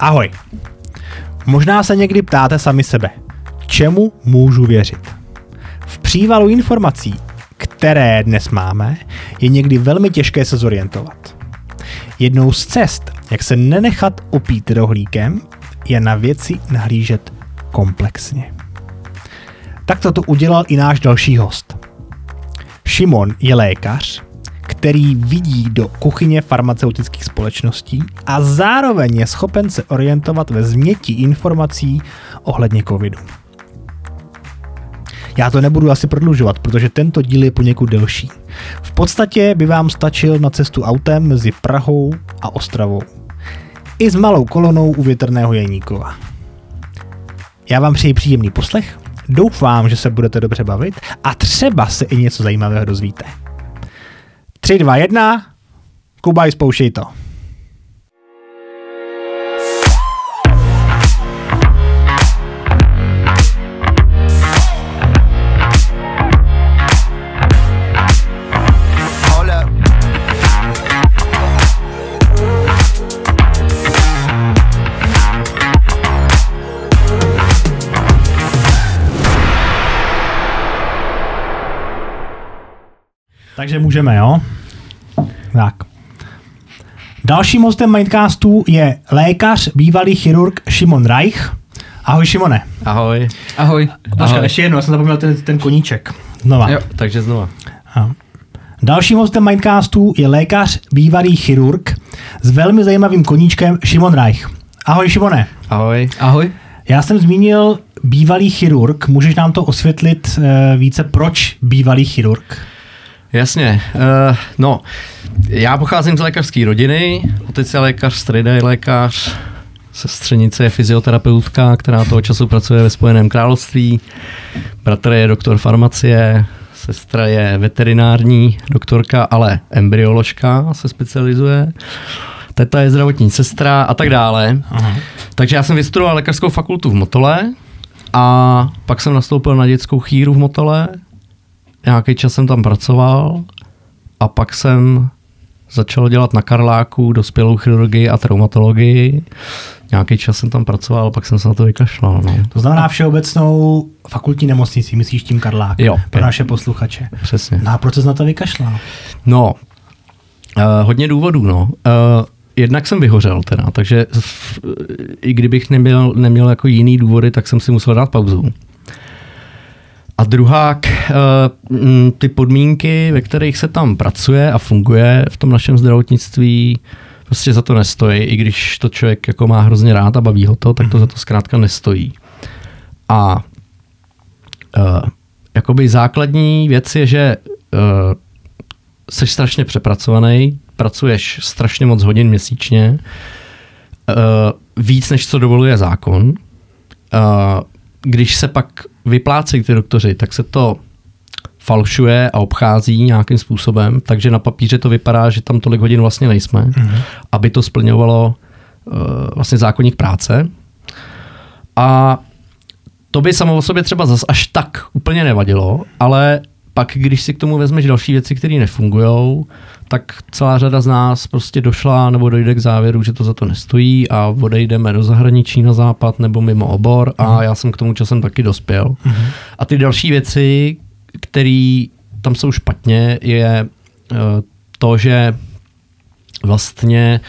Ahoj. Možná se někdy ptáte sami sebe, čemu můžu věřit? V přívalu informací, které dnes máme, je někdy velmi těžké se zorientovat. Jednou z cest, jak se nenechat opít rohlíkem, je na věci nahlížet komplexně. Tak to udělal i náš další host. Šimon je lékař, který vidí do kuchyně farmaceutických společností a zároveň je schopen se orientovat ve změti informací ohledně covidu. Já to nebudu asi prodlužovat, protože tento díl je poněkud delší. V podstatě by vám stačil na cestu autem mezi Prahou a Ostravou. I s malou kolonou u větrného Jeníkova. Já vám přeji příjemný poslech, doufám, že se budete dobře bavit a třeba se i něco zajímavého dozvíte. 3, 2, 1, Kuba, spouštěj to. Takže můžeme, jo? Tak. Dalším hostem Mindcastu je lékař, bývalý chirurg Šimon Reich. Ahoj Šimone. Ahoj. Ahoj. Počkej, ještě jednou, já jsem zapomněl ten, ten koníček. Znova. Jo, takže znova. A. Dalším hostem Mindcastu je lékař, bývalý chirurg s velmi zajímavým koníčkem Šimon Reich. Ahoj Šimone. Ahoj. Ahoj. Já jsem zmínil bývalý chirurg. Můžeš nám to osvětlit uh, více, proč bývalý chirurg? Jasně. Uh, no, já pocházím z lékařské rodiny. Otec je lékař, strejda je lékař, sestřenice je fyzioterapeutka, která toho času pracuje ve Spojeném království. Bratr je doktor farmacie, sestra je veterinární doktorka, ale embryoložka se specializuje. Teta je zdravotní sestra a tak dále. Aha. Takže já jsem vystudoval lékařskou fakultu v Motole a pak jsem nastoupil na dětskou chýru v Motole nějaký čas jsem tam pracoval a pak jsem začal dělat na Karláku dospělou chirurgii a traumatologii. Nějaký čas jsem tam pracoval, pak jsem se na to vykašlal. No. To znamená všeobecnou fakultní nemocnici, myslíš tím Karlák? Jo. Pro naše posluchače. Přesně. No a proč jsi na to vykašlal? No, uh, hodně důvodů, no. Uh, jednak jsem vyhořel teda, takže uh, i kdybych neměl, neměl jako jiný důvody, tak jsem si musel dát pauzu. A druhá, eh, ty podmínky, ve kterých se tam pracuje a funguje v tom našem zdravotnictví, prostě za to nestojí. I když to člověk jako má hrozně rád a baví ho to, tak to za to zkrátka nestojí. A uh, jakoby základní věc je, že jsi strašně přepracovaný, pracuješ strašně moc hodin měsíčně, víc než co dovoluje zákon. Uh, když se pak vyplácejí ty doktoři, tak se to falšuje a obchází nějakým způsobem, takže na papíře to vypadá, že tam tolik hodin vlastně nejsme, mm-hmm. aby to splňovalo uh, vlastně zákonník práce. A to by samo o sobě třeba zas až tak úplně nevadilo, ale pak, když si k tomu vezmeš další věci, které nefungují, tak celá řada z nás prostě došla nebo dojde k závěru, že to za to nestojí a odejdeme do zahraničí na západ nebo mimo obor a mm. já jsem k tomu časem taky dospěl. Mm. A ty další věci, které tam jsou špatně, je uh, to, že vlastně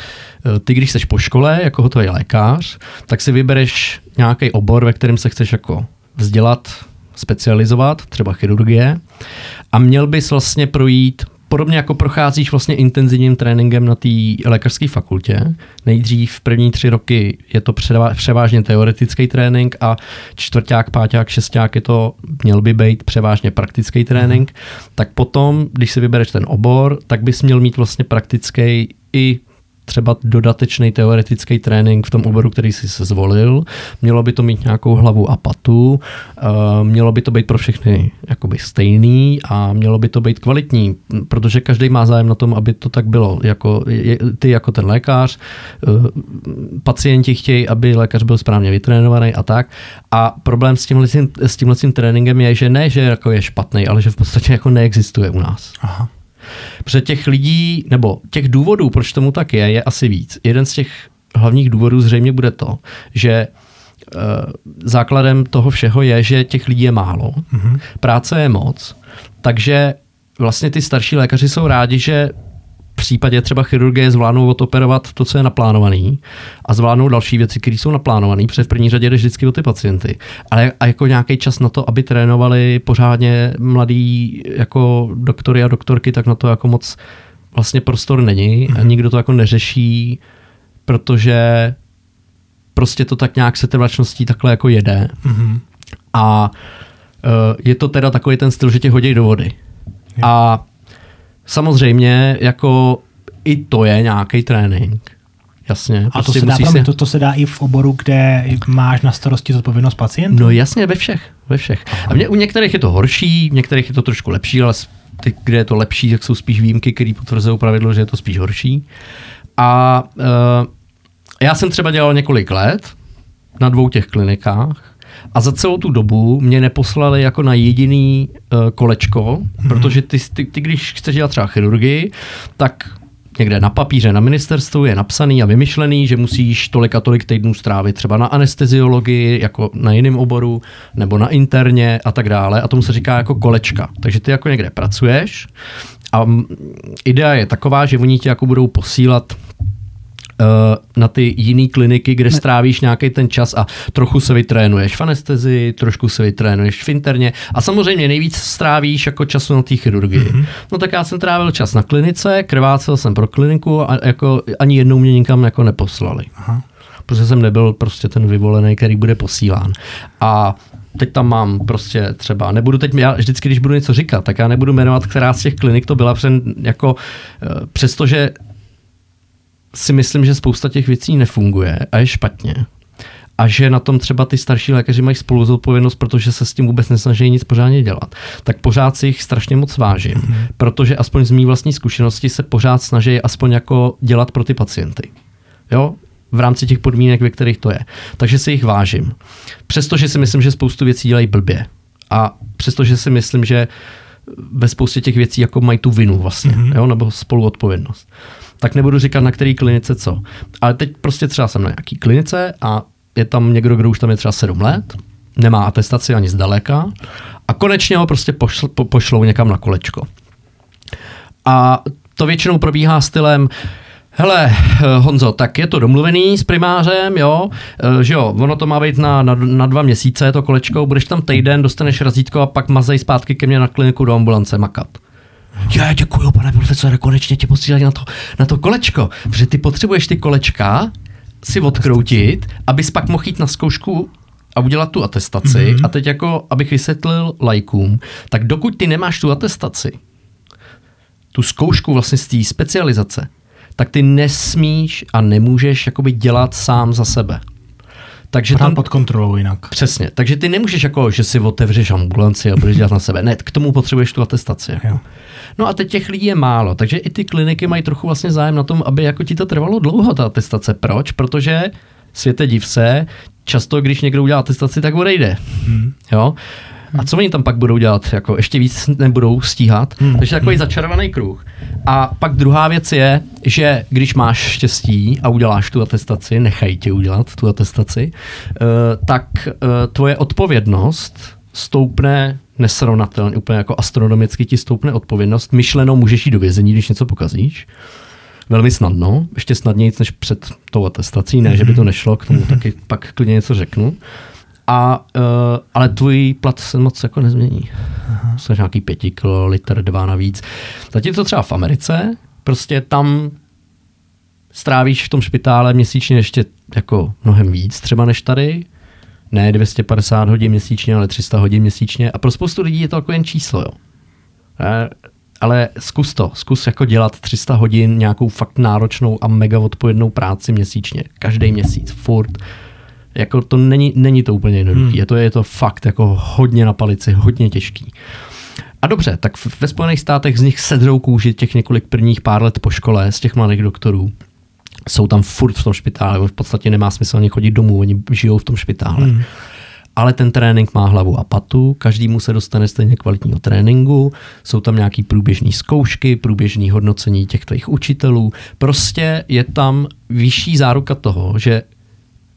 uh, ty, když jsi po škole jako hotový lékař, tak si vybereš nějaký obor, ve kterém se chceš jako vzdělat, specializovat, třeba chirurgie, a měl bys vlastně projít podobně jako procházíš vlastně intenzivním tréninkem na té lékařské fakultě. Nejdřív první tři roky je to převážně teoretický trénink a čtvrták, páťák, šesták je to, měl by být převážně praktický trénink. Mm. Tak potom, když si vybereš ten obor, tak bys měl mít vlastně praktický i třeba dodatečný teoretický trénink v tom oboru, který jsi se zvolil. Mělo by to mít nějakou hlavu a patu, uh, mělo by to být pro všechny jakoby stejný a mělo by to být kvalitní, protože každý má zájem na tom, aby to tak bylo. Jako, ty jako ten lékař, uh, pacienti chtějí, aby lékař byl správně vytrénovaný a tak. A problém s tímhle, s tímhle tréninkem je, že ne, že jako je špatný, ale že v podstatě jako neexistuje u nás. Aha. Protože těch lidí, nebo těch důvodů, proč tomu tak je, je asi víc. Jeden z těch hlavních důvodů zřejmě bude to, že uh, základem toho všeho je, že těch lidí je málo, mm-hmm. práce je moc, takže vlastně ty starší lékaři jsou rádi, že případě třeba chirurgie zvládnou odoperovat to, co je naplánovaný a zvládnou další věci, které jsou naplánované, protože v první řadě jde vždycky o ty pacienty. Ale a jako nějaký čas na to, aby trénovali pořádně mladí jako doktory a doktorky, tak na to jako moc vlastně prostor není a mhm. nikdo to jako neřeší, protože prostě to tak nějak se trvačností takhle jako jede. Mm-hmm. A uh, je to teda takový ten styl, že tě hodí do vody. Je. A Samozřejmě, jako i to je nějaký trénink. Jasně. A prostě to, se dá, si... to, to se dá i v oboru, kde máš na starosti zodpovědnost pacientů? No jasně, ve všech. Ve všech. A mě, u některých je to horší, u některých je to trošku lepší, ale ty, kde je to lepší, tak jsou spíš výjimky, které potvrzují pravidlo, že je to spíš horší. A uh, já jsem třeba dělal několik let na dvou těch klinikách a za celou tu dobu mě neposlali jako na jediný uh, kolečko, hmm. protože ty, ty, ty, když chceš dělat třeba chirurgii, tak někde na papíře na ministerstvu je napsaný a vymyšlený, že musíš tolik a tolik týdnů strávit třeba na anesteziologii, jako na jiném oboru, nebo na interně a tak dále. A tomu se říká jako kolečka. Takže ty jako někde pracuješ a idea je taková, že oni tě jako budou posílat na ty jiné kliniky, kde strávíš nějaký ten čas a trochu se vytrénuješ v anestezi, trošku se vytrénuješ v interně a samozřejmě nejvíc strávíš jako času na té chirurgii. Mm-hmm. No tak já jsem trávil čas na klinice, krvácel jsem pro kliniku a jako ani jednou mě nikam jako neposlali. Aha. Protože jsem nebyl prostě ten vyvolený, který bude posílán. A teď tam mám prostě třeba, nebudu teď, já vždycky, když budu něco říkat, tak já nebudu jmenovat, která z těch klinik to byla, přen, jako, eh, přestože si myslím, že spousta těch věcí nefunguje a je špatně. A že na tom třeba ty starší lékaři mají spolu zodpovědnost, protože se s tím vůbec nesnaží nic pořádně dělat. Tak pořád si jich strašně moc vážím, mm-hmm. protože aspoň z mý vlastní zkušenosti se pořád snaží aspoň jako dělat pro ty pacienty. Jo? v rámci těch podmínek, ve kterých to je. Takže si jich vážím. Přestože si myslím, že spoustu věcí dělají blbě. A přestože si myslím, že ve spoustě těch věcí jako mají tu vinu vlastně, mm-hmm. jo, nebo spoluodpovědnost tak nebudu říkat, na který klinice co. Ale teď prostě třeba jsem na nějaký klinice a je tam někdo, kdo už tam je třeba 7 let, nemá atestaci ani zdaleka a konečně ho prostě pošl, po, pošlou někam na kolečko. A to většinou probíhá stylem, Hele, Honzo, tak je to domluvený s primářem, jo, e, že jo, ono to má být na, na, na dva měsíce, to kolečko, budeš tam týden, dostaneš razítko a pak mazej zpátky ke mně na kliniku do ambulance makat. Já děkuji, pane profesore, konečně tě posílají na to, na to kolečko, protože ty potřebuješ ty kolečka si odkroutit, abys pak mohl jít na zkoušku a udělat tu atestaci. Mm-hmm. A teď jako, abych vysvětlil lajkům, tak dokud ty nemáš tu atestaci, tu zkoušku vlastně z té specializace, tak ty nesmíš a nemůžeš jakoby dělat sám za sebe. Takže tam pod kontrolou jinak. Přesně. Takže ty nemůžeš jako, že si otevřeš ambulanci a budeš dělat na sebe. Ne, k tomu potřebuješ tu atestaci. Jako. No a teď těch lidí je málo, takže i ty kliniky mají trochu vlastně zájem na tom, aby jako ti to trvalo dlouho, ta atestace. Proč? Protože světe div se, často, když někdo udělá atestaci, tak odejde. Hmm. Jo? A co oni tam pak budou dělat? Jako ještě víc nebudou stíhat. Hmm. Takže takový začarovaný kruh. A pak druhá věc je, že když máš štěstí a uděláš tu atestaci, nechají tě udělat tu atestaci, uh, tak uh, tvoje odpovědnost stoupne nesrovnatelně, úplně jako astronomicky ti stoupne odpovědnost. Myšleno můžeš jít do vězení, když něco pokazíš. Velmi snadno, ještě snadněji než před tou atestací, ne, že by to nešlo, k tomu mm-hmm. taky pak klidně něco řeknu. A, uh, ale tvůj plat se moc jako nezmění. Aha. Jsi nějaký pěti kilo, liter, dva navíc. Zatímco třeba v Americe, prostě tam strávíš v tom špitále měsíčně ještě jako mnohem víc třeba než tady ne 250 hodin měsíčně, ale 300 hodin měsíčně. A pro spoustu lidí je to jako jen číslo, jo. Ale zkus to, zkus jako dělat 300 hodin nějakou fakt náročnou a mega odpovědnou práci měsíčně. Každý měsíc, furt. Jako to není, není to úplně jednoduché. Hmm. Je, to, je to fakt jako hodně na palici, hodně těžký. A dobře, tak ve Spojených státech z nich sedrou kůži těch několik prvních pár let po škole, z těch mladých doktorů jsou tam furt v tom špitále, v podstatě nemá smysl ani chodit domů, oni žijou v tom špitále. Hmm. ale ten trénink má hlavu a patu, každému se dostane stejně kvalitního tréninku, jsou tam nějaký průběžné zkoušky, průběžné hodnocení těch tvých učitelů. Prostě je tam vyšší záruka toho, že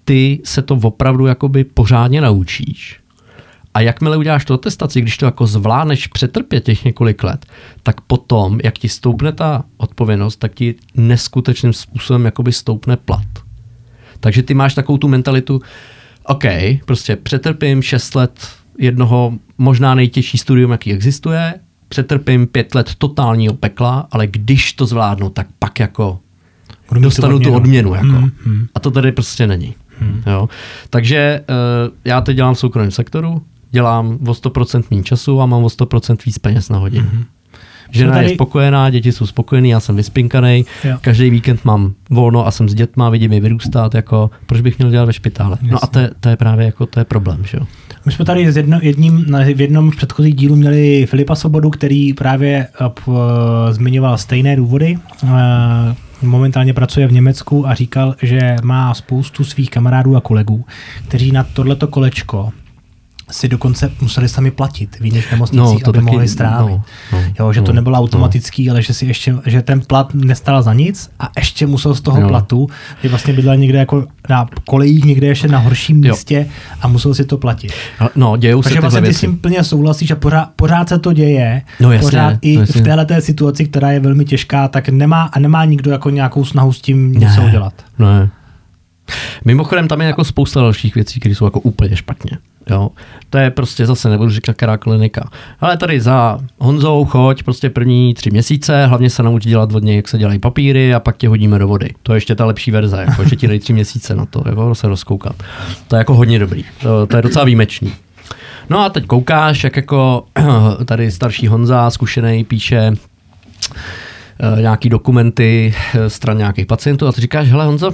ty se to opravdu jakoby pořádně naučíš. A jakmile uděláš tu atestaci, když to jako zvládneš přetrpět těch několik let, tak potom, jak ti stoupne ta odpovědnost, tak ti neskutečným způsobem jakoby stoupne plat. Takže ty máš takovou tu mentalitu, OK, prostě přetrpím 6 let jednoho možná nejtěžší studium, jaký existuje, přetrpím pět let totálního pekla, ale když to zvládnu, tak pak jako Budu dostanu tu odměnu. Jako. Hmm, hmm. A to tady prostě není. Hmm. Jo. Takže uh, já teď dělám v soukromém sektoru, dělám o 100% méně času a mám o 100% víc peněz na hodinu. Hmm. Žena tady- je spokojená, děti jsou spokojený, já jsem vyspinkaný, Jo. každý víkend mám volno a jsem s dětma, vidím je vyrůstat, jako proč bych měl dělat ve špitále. No a Jasně. to je, to je právě jako, to je problém, že jo. My jsme tady s jedno, jedním, na- v jednom z předchozích dílů měli Filipa Sobodu, který právě eh, zmiňoval stejné důvody. Momentálně pracuje v Německu a říkal, že má spoustu svých kamarádů a kolegů, kteří na tohleto kolečko si dokonce museli sami platit v jiných nemocnicích, to aby taky- mohli strávit. no, no, jo, že to no, nebylo automatický, ale že si ještě, že ten plat nestal za nic a ještě musel z toho Jo. platu, kdy vlastně bydlel někde jako na kolejích, někde ještě na horším Jo. místě a musel si to platit. Ale No, dějou se Takže tyhle vlastně ty s tím plně souhlasíš a pořád, pořád se to děje. No jasně, pořád i no jasně. v téhle situaci, která je velmi těžká, tak nemá a nemá nikdo jako nějakou snahu s tím něco Ne. udělat. Ne. Mimochodem tam je jako spousta dalších věcí, které jsou jako úplně špatně. Jo? To je prostě zase, nebudu říkat která klinika. Ale tady za Honzou choď prostě první tři měsíce, hlavně se nauč dělat od něj, jak se dělají papíry a pak tě hodíme do vody. To je ještě ta lepší verze, jako, že ti dají tři měsíce na to, jako se rozkoukat. To je jako hodně dobrý. To, to je docela výjimečný. No a teď koukáš, jak jako tady starší Honza, zkušený, píše eh, nějaký dokumenty eh, stran nějakých pacientů a ty říkáš, hele Honzo,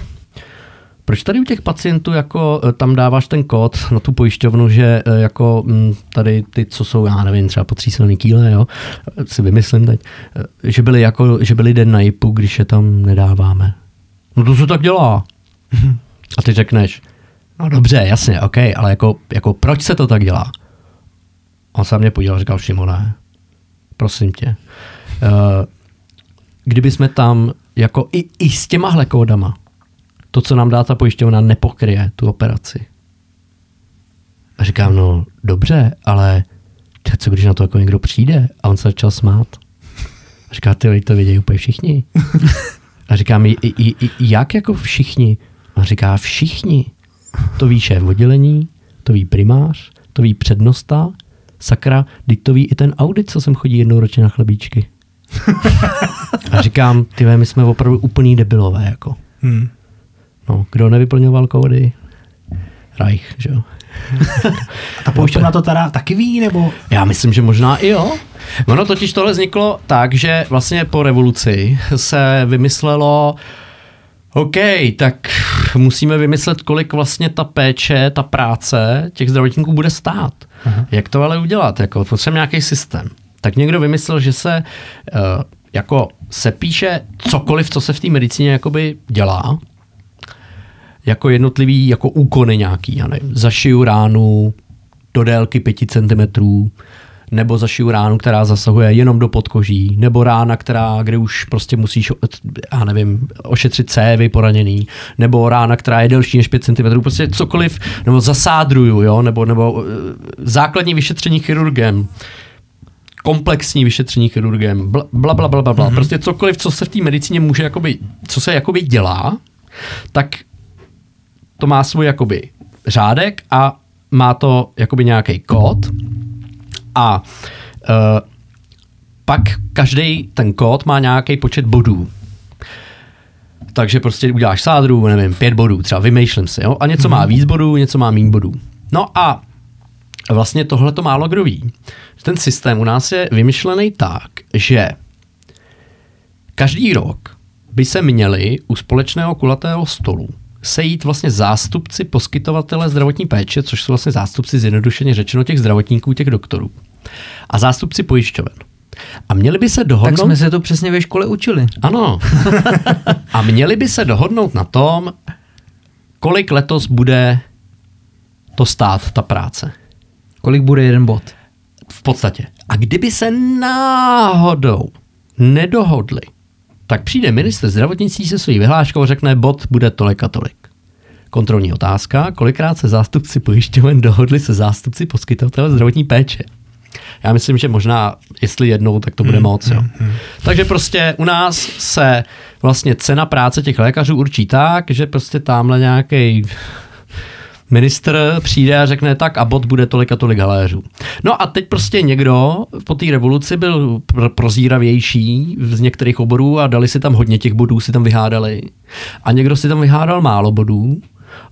proč tady u těch pacientů jako eh, tam dáváš ten kód na tu pojišťovnu, že eh, jako mm, tady ty, co jsou, já nevím, třeba potříselný kýle, jo, eh, si vymyslím teď, že byli jako, že byli den na JIPu, když je tam nedáváme. No to se tak dělá. A ty řekneš, no dobře, jasně, OK, ale jako, jako proč se to tak dělá? On se mě podíval a říkal, Šimone, prosím tě, kdyby jsme tam jako i, i s těmahle kódama, to, co nám dá ta pojišťovna, nepokryje tu operaci. A říkám, no dobře, ale co když na to jako někdo přijde? A on se začal smát. A říká, ty lidi to vědějí úplně všichni. A říkám, i, i, i, jak jako všichni? A říká, všichni. To ví šéf oddělení, to ví primář, to ví přednosta, sakra, teď to ví i ten audit, co sem chodí jednou ročně na chlebíčky. A říkám, ty my jsme opravdu úplný debilové, jako. Hmm. No, kdo nevyplňoval kódy? Reich, že jo? A ta pojišťovna to teda taky ví, nebo Já myslím, že možná i jo. Ono totiž tohle vzniklo tak, že vlastně po revoluci se vymyslelo, OK, tak musíme vymyslet, kolik vlastně ta péče, ta práce těch zdravotníků bude stát. Aha. Jak to ale udělat? Jako, potřebujeme nějaký systém. Tak někdo vymyslel, že se uh, jako se píše cokoliv, co se v té medicíně jakoby dělá, jako jednotlivý jako úkony nějaký, já nevím, zašiju ránu do délky 5 cm, nebo zašiju ránu, která zasahuje jenom do podkoží, nebo rána, která, kde už prostě musíš, já nevím, ošetřit cévy poraněný, nebo rána, která je delší než 5 cm, prostě cokoliv, nebo zasádruju, jo, nebo, nebo eh, základní vyšetření chirurgem, komplexní vyšetření chirurgem, bla, bla, bla, bla, bla, bla. Mm-hmm. prostě cokoliv, co se v té medicíně může, jakoby, co se jakoby dělá, tak to má svůj jakoby řádek a má to jakoby nějaký kód a uh, pak každý ten kód má nějaký počet bodů. Takže prostě uděláš sádru, nevím, pět bodů, třeba vymýšlím si, jo? a něco má víc bodů, něco má méně bodů. No a vlastně tohle to málo kdo ví. Ten systém u nás je vymyšlený tak, že každý rok by se měli u společného kulatého stolu sejít vlastně zástupci poskytovatele zdravotní péče, což jsou vlastně zástupci zjednodušeně řečeno těch zdravotníků, těch doktorů. A zástupci pojišťoven. A měli by se dohodnout... Tak jsme se to přesně ve škole učili. Ano. A měli by se dohodnout na tom, kolik letos bude to stát, ta práce. Kolik bude jeden bod? V podstatě. A kdyby se náhodou nedohodli, tak přijde minister zdravotnictví se svojí vyhláškou a řekne, bod bude tolik a tolik. Kontrolní otázka, kolikrát se zástupci pojišťoven dohodli se zástupci poskytovatele zdravotní péče. Já myslím, že možná, jestli jednou, tak to bude moc. Jo. Takže prostě u nás se vlastně cena práce těch lékařů určí tak, že prostě tamhle nějaký ministr přijde a řekne tak a bod bude tolik a tolik haléřů. No a teď prostě někdo po té revoluci byl pr- prozíravější z některých oborů a dali si tam hodně těch bodů, si tam vyhádali. A někdo si tam vyhádal málo bodů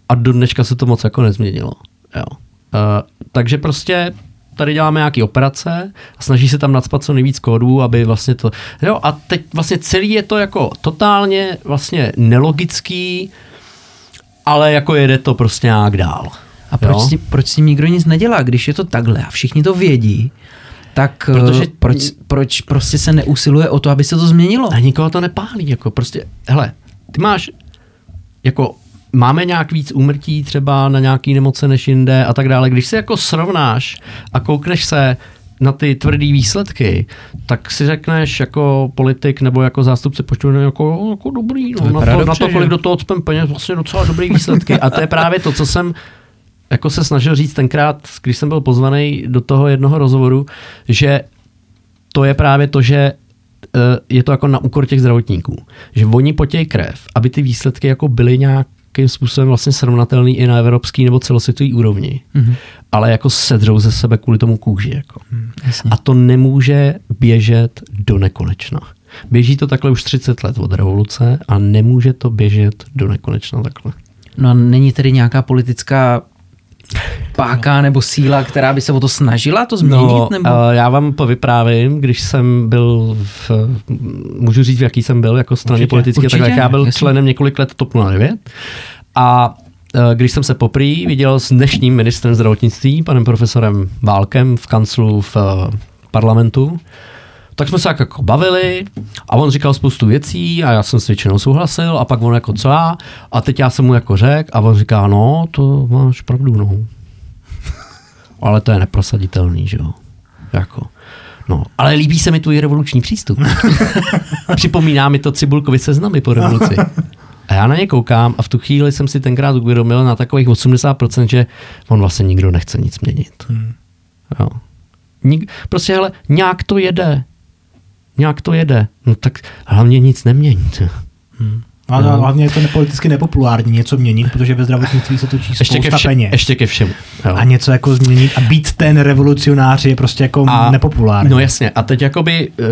a do dneška se to moc jako nezměnilo. Jo. Uh, takže prostě tady děláme nějaké operace a snaží se tam nadspat co nejvíc kódů, aby vlastně to... Jo, a teď vlastně celý je to jako totálně vlastně nelogický, ale jako jede to prostě nějak dál. A proč, Jo? s tím, proč s tím nikdo nic nedělá, když je to takhle a všichni to vědí, tak Protože- Protože... proč, proč prostě se neusiluje o to, aby se to změnilo? A nikoho to nepálí, jako prostě, hele, ty máš, jako máme nějak víc úmrtí třeba na nějaký nemoce než jinde a tak dále. Když se jako srovnáš a koukneš se na ty tvrdý výsledky, tak si řekneš jako politik nebo jako zástupce poštovny jako, jako dobrý, no, na, to, na dobře, to, kolik že? do toho cpem peněz, vlastně docela dobrý výsledky. A to je právě to, co jsem jako se snažil říct tenkrát, když jsem byl pozvaný do toho jednoho rozhovoru, že to je právě to, že eh, je to jako na úkor těch zdravotníků. Že oni potějí krev, aby ty výsledky jako byly nějakým způsobem vlastně srovnatelný i na evropský nebo celosvětový úrovni. Mm-hmm. Ale jako sedřou ze sebe kvůli tomu kůži. Jako. Mm, jasně. A to nemůže běžet do nekonečna. Běží to takhle už 30 let od revoluce a nemůže to běžet do nekonečna takhle. No a není tedy nějaká politická páka nebo síla, která by se o to snažila to změnit? No, nebo? uh, já vám povyprávím, když jsem byl, v, můžu říct, v jaký jsem byl jako straně Určitě, politické, tak jak já byl jasně. členem několik let TOP 09 a eh, když jsem se poprý viděl s dnešním ministrem zdravotnictví, panem profesorem Válkem v kanclu v eh, parlamentu, tak jsme se tak jako bavili a on říkal spoustu věcí a já jsem s většinou souhlasil a pak on jako co já a teď já jsem mu jako řekl a on říká, no to máš pravdu, no. Ale to je neprosaditelný, že jo. Jako. No, ale líbí se mi tvůj revoluční přístup. Připomíná mi to Cibulkovi seznamy po revoluci. A já na ně koukám a v tu chvíli jsem si tenkrát uvědomil na takových 80%, že on vlastně nikdo nechce nic měnit. Hmm. Jo. Nik, prostě hele, nějak to jede. Nějak to jede. No tak hlavně nic neměnit. Ale hlavně je to politicky nepopulární něco měnit, protože ve zdravotnictví se točí Ještě ke, spousta vše, peněz. ještě ke všemu. Jo. A něco jako změnit a být ten revolucionář je prostě jako A- nepopulární. No jasně. A teď jakoby uh,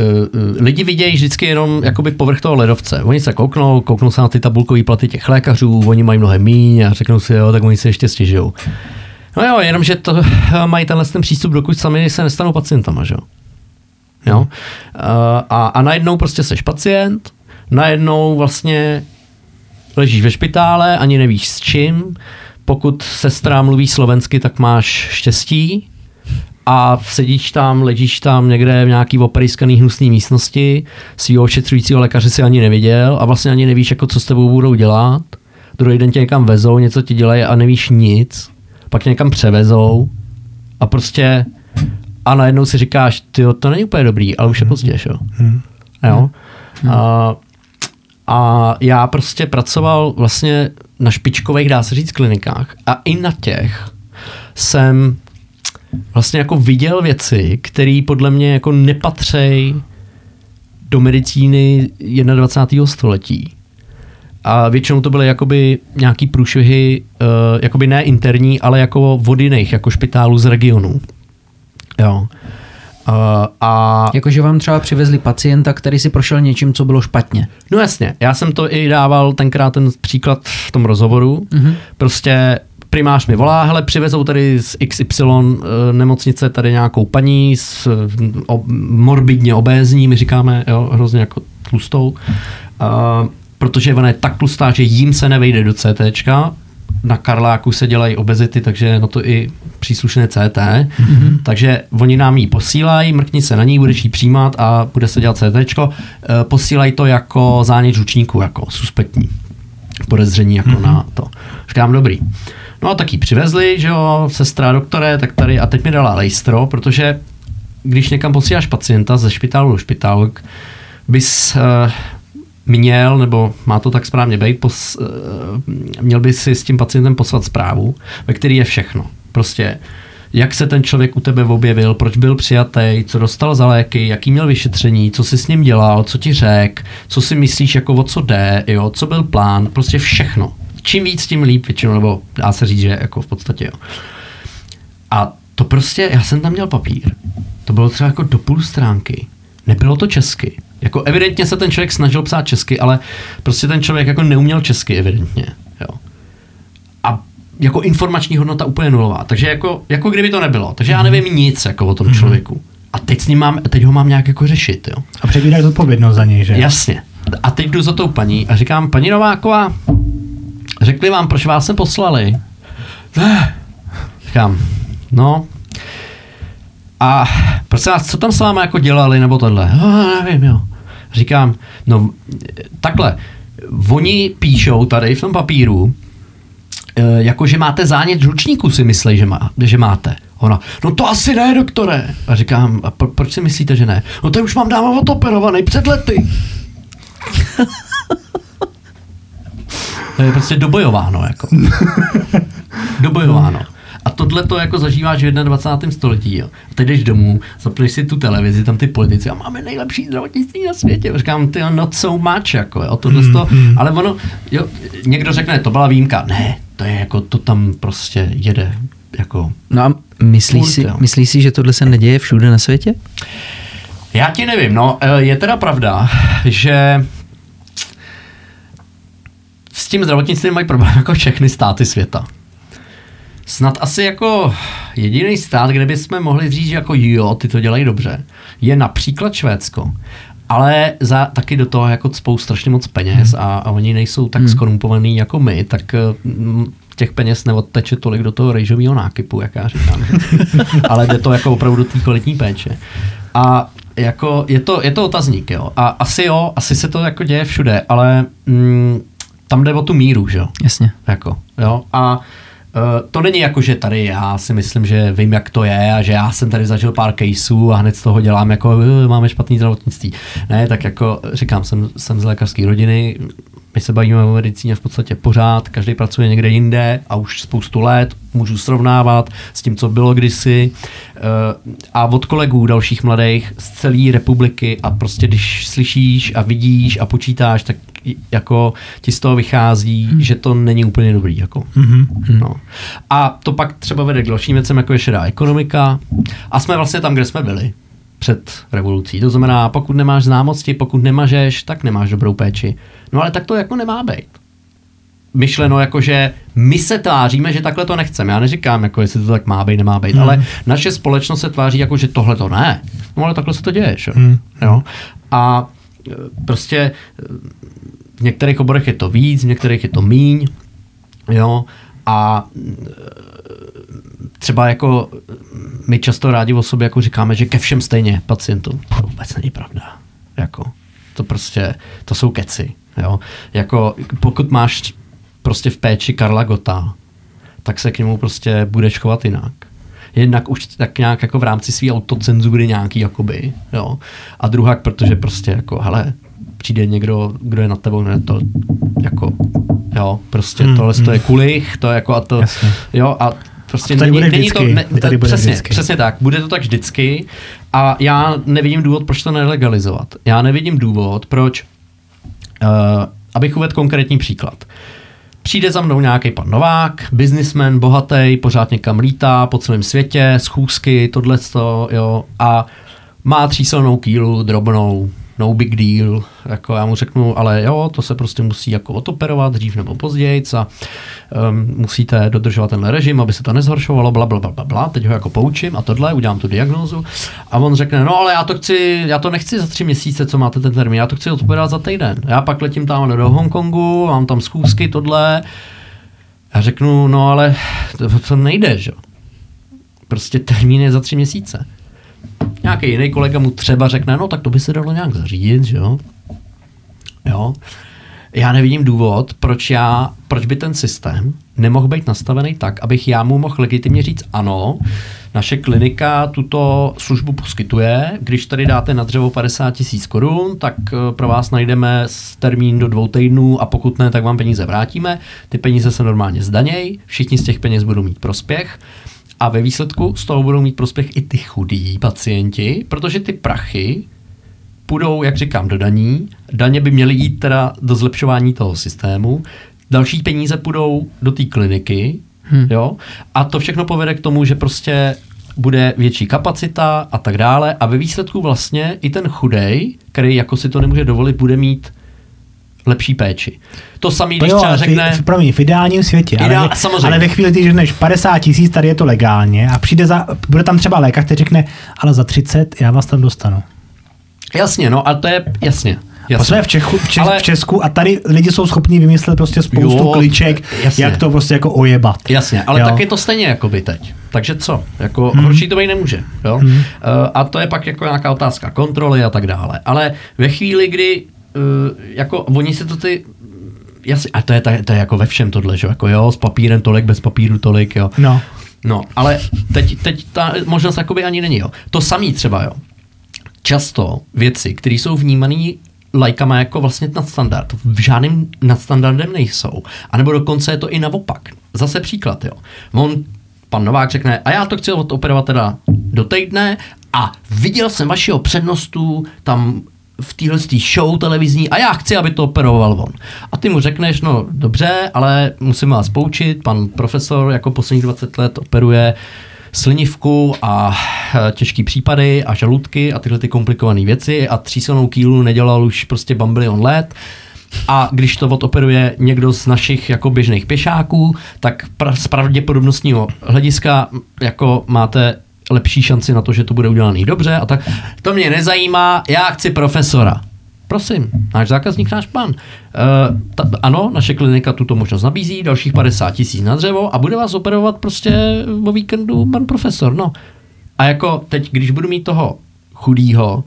lidi vidějí vždycky jenom jakoby povrch toho ledovce. Oni se kouknou, kouknou se na ty tabulkové platy těch lékařů, oni mají mnohem míň a řeknou si, jo, tak oni se ještě stěžují. No jo, jenom, že to eh, mají tenhle ten přístup, dokud sami se nestanou pacientama, že jo. Jo? A, a najednou prostě seš pacient, najednou vlastně ležíš ve špitále, ani nevíš s čím. Pokud sestra mluví slovensky, tak máš štěstí a sedíš tam, ležíš tam někde v nějaký operijskaný hnusný místnosti, svýho ošetřujícího lékaře si ani neviděl a vlastně ani nevíš, jako co s tebou budou dělat. Druhý den tě někam vezou, něco ti dělají a nevíš nic. Pak tě někam převezou a prostě a najednou si říkáš, ty to není úplně dobrý, ale už je pozdě, že jo. jo? A, a já prostě pracoval vlastně na špičkových, dá se říct, klinikách a i na těch jsem vlastně jako viděl věci, které podle mě jako nepatří do medicíny 21. století. A většinou to byly jakoby nějaký průšvihy, uh, jakoby ne interní, ale jako od jiných, jako špitálů z regionů. Jo. Uh, a Jakože vám třeba přivezli pacienta, který si prošel něčím, co bylo špatně. No jasně, já jsem to i dával tenkrát ten příklad v tom rozhovoru. Mm-hmm. Prostě primář mi volá, hele, přivezou tady z XY eh, nemocnice tady nějakou paní s eh, o, morbidně obézní, my říkáme, jo, hrozně jako tlustou, uh, protože ona je tak tlustá, že jim se nevejde do CTčka, na Karláku se dělají obezity, takže na to i příslušné CT. Mm-hmm. Takže oni nám ji posílají, mrkni se na ní, budeš ji přijímat a bude se dělat CT. Posílají to jako zánět žučníku, jako suspektní. podezření jako mm-hmm. na to. Říkám, dobrý. No a tak ji přivezli, že jo, sestra, doktore, tak tady a teď mi dala lejstro, protože když někam posíláš pacienta ze špitálu do špitálu, bys uh, měl, nebo má to tak správně být, pos, uh, měl by si s tím pacientem poslat zprávu, ve který je všechno. Prostě jak se ten člověk u tebe objevil, proč byl přijatý, co dostal za léky, jaký měl vyšetření, co jsi s ním dělal, co ti řek, co si myslíš, jako o co jde, jo, co byl plán, prostě všechno. Čím víc, tím líp většinou, nebo dá se říct, že jako v podstatě jo. A to prostě, já jsem tam měl papír. To bylo třeba jako do půl stránky. Nebylo to česky. Jako evidentně se ten člověk snažil psát česky, ale prostě ten člověk jako neuměl česky evidentně. Jo. A jako informační hodnota úplně nulová. Takže jako, jako kdyby to nebylo. Takže já nevím nic jako o tom člověku. A teď, s ním mám, teď ho mám nějak jako řešit. Jo. A přebíráš odpovědnost za něj, že? Jasně. A teď jdu za tou paní a říkám, paní Nováková, řekli vám, proč vás se poslali? Ne. Říkám, no, a prosím vás, co tam s váma jako dělali, nebo tohle? Oh, nevím, jo. Říkám, no takhle, oni píšou tady v tom papíru, e, jako že máte zánět žlučníku, si myslí, že, má, že máte. Ona, no to asi ne, doktore. A říkám, a pro, proč si myslíte, že ne? No to už mám dávno odoperovaný před lety. to je prostě dobojováno, jako. dobojováno. A tohle to jako zažíváš v 21. století. Jo. A teď jdeš domů, zapneš si tu televizi, tam ty politici a máme nejlepší zdravotnictví na světě. Říkám, ty not so much, jako, jo, tohle mm, to, mm. ale ono, jo, někdo řekne, to byla výjimka. Ne, to je jako, to tam prostě jede, jako. No a myslíš si, myslí si, že tohle se neděje všude na světě? Já ti nevím, no, e, je teda pravda, že s tím zdravotnictvím mají problém jako všechny státy světa snad asi jako jediný stát, kde bychom mohli říct, že jako jo, ty to dělají dobře, je například Švédsko. Ale za, taky do toho jako spou strašně moc peněz hmm. a, a oni nejsou tak hmm. skorumpovaný jako my, tak m, těch peněz neodteče tolik do toho rejžového nákypu, jak já říkám. Ale jde to jako opravdu té kvalitní péče. A jako je to, je to otazník, jo. A asi jo, asi se to jako děje všude, ale mm, tam jde o tu míru, že jo. Jasně. Jako, jo. A to není jako, že tady já si myslím, že vím, jak to je a že já jsem tady zažil pár caseů a hned z toho dělám jako eh, máme špatný zdravotnictví. Ne, tak jako říkám, jsem, jsem z lékařské rodiny, my se bavíme o medicíně v podstatě pořád, každý pracuje někde jinde a už spoustu let můžu srovnávat s tím, co bylo kdysi eh, a od kolegů dalších mladých z celé republiky a prostě když slyšíš a vidíš a počítáš, tak jako ti z toho vychází, hmm. že to není úplně dobrý. Jako. Hmm. No. A to pak třeba vede k dalším věcem, jako je šedá ekonomika a jsme vlastně tam, kde jsme byli před revolucí. To znamená, pokud nemáš známosti, pokud nemažeš, tak nemáš dobrou péči. No ale tak to jako nemá být. Myšleno jako, že my se tváříme, že takhle to nechceme. Já neříkám, jako jestli to tak má být, nemá být, hmm. ale naše společnost se tváří jako, že tohle to ne. No ale takhle se to děje. Že? Hmm. Jo? A e, prostě e, v některých oborech je to víc, v některých je to míň. Jo? A e, třeba jako my často rádi o sobě jako říkáme, že ke všem stejně pacientům. To vůbec není pravda. Jako, to prostě, to jsou keci. Jo? Jako, pokud máš prostě v péči Karla Gota, tak se k němu prostě budeš chovat jinak. Jednak už tak nějak jako v rámci své autocenzury nějaký, jakoby, jo. A druhá, protože prostě jako, hele, přijde někdo, kdo je na tebou, ne, to jako, jo, prostě hmm, tohle hmm. to je kulich, to je jako a to, Jasně. jo, a prostě a tady není, není to, ne, tady bude přesně, vždycky. přesně tak, bude to tak vždycky a já nevidím důvod, proč to nelegalizovat. Já nevidím důvod, proč, uh, abych uvedl konkrétní příklad. Přijde za mnou nějaký pan Novák, businessman, bohatý, pořád někam lítá po celém světě, schůzky, tohle, jo, a má třísilnou kýlu, drobnou, no big deal, jako já mu řeknu, ale jo, to se prostě musí jako otoperovat dřív nebo později a um, musíte dodržovat ten režim, aby se to nezhoršovalo, bla, bla, bla, bla, bla, teď ho jako poučím a tohle, udělám tu diagnózu a on řekne, no ale já to chci, já to nechci za tři měsíce, co máte ten termín, já to chci otoperovat za týden. Já pak letím tam do Hongkongu, mám tam schůzky, tohle, já řeknu, no ale to, to nejde, že Prostě termín je za tři měsíce nějaký jiný kolega mu třeba řekne, no tak to by se dalo nějak zařídit, že jo. Jo. já nevidím důvod, proč, já, proč by ten systém nemohl být nastavený tak, abych já mu mohl legitimně říct ano, naše klinika tuto službu poskytuje. Když tady dáte na dřevo 50 tisíc korun, tak eh, pro vás najdeme termín do dvou týdnů a pokud ne, tak vám peníze vrátíme. Ty peníze se normálně zdanějí, všichni z těch peněz budou mít prospěch. A ve výsledku z toho budou mít prospěch i ty chudí pacienti, protože ty prachy půjdou, jak říkám, do daní. Daně by měly jít teda do zlepšování toho systému. Další peníze půjdou do té kliniky, hmm. jo, a to všechno povede k tomu, že prostě bude větší kapacita a tak dále a ve výsledku vlastně i ten chudej, který jako si to nemůže dovolit, bude mít lepší péči. To samý, když jo, třeba řekne... V, promiň, v ideálním světě, Ideál, ale, samozřejmě. ale ve chvíli, kdy řekneš 50 tisíc, tady je to legálně a přijde za, bude tam třeba lékař, který řekne, ale za 30 já vás tam dostanu. Jasně, no a to je, jasně. Jasně. jsme v, Čechu, v, Čes, Ale- v Česku a tady lidi jsou schopní vymyslet prostě spoustu Jo, kliček, jasně. jak to prostě jako ojebat. Jasně, ale Jo. tak je to stejně jako by teď. Takže co? Jako hmm. horší to být nemůže. Jo? Hmm. Uh, a to je pak jako nějaká otázka kontroly a tak dále. Ale ve chvíli, kdy jako oni si to ty Jasně, a to je, to, je, to je jako ve všem tohle, že jo? jako jo, s papírem tolik, bez papíru tolik, jo. No. No, ale teď, teď ta možnost jakoby ani není, jo. To samý třeba, jo. Často věci, které jsou vnímané lajkama jako vlastně nadstandard, v žádným nadstandardem nejsou. A nebo dokonce je to i naopak. Zase příklad, jo. On, pan Novák řekne, a já to chci odoperovat teda do týdne a viděl jsem vašeho přednostu tam v téhle show televizní a já chci, aby to operoval on. A ty mu řekneš, no dobře, ale musím vás poučit, pan profesor jako posledních 20 let operuje slinivku a eh, těžký případy a žaludky a tyhle ty komplikované věci a třísilnou kýlu nedělal už prostě bambilion let. A když to odoperuje někdo z našich jako běžných pěšáků, tak pra- z pravděpodobnostního hlediska jako máte lepší šanci na to, že to bude udělaný dobře a tak. To mě nezajímá, já chci profesora. Prosím, náš zákazník, náš pan. Uh, ta, ano, naše klinika tuto možnost nabízí, dalších 50 tisíc na dřevo a bude vás operovat prostě o víkendu pan profesor. No. A jako teď, když budu mít toho chudýho,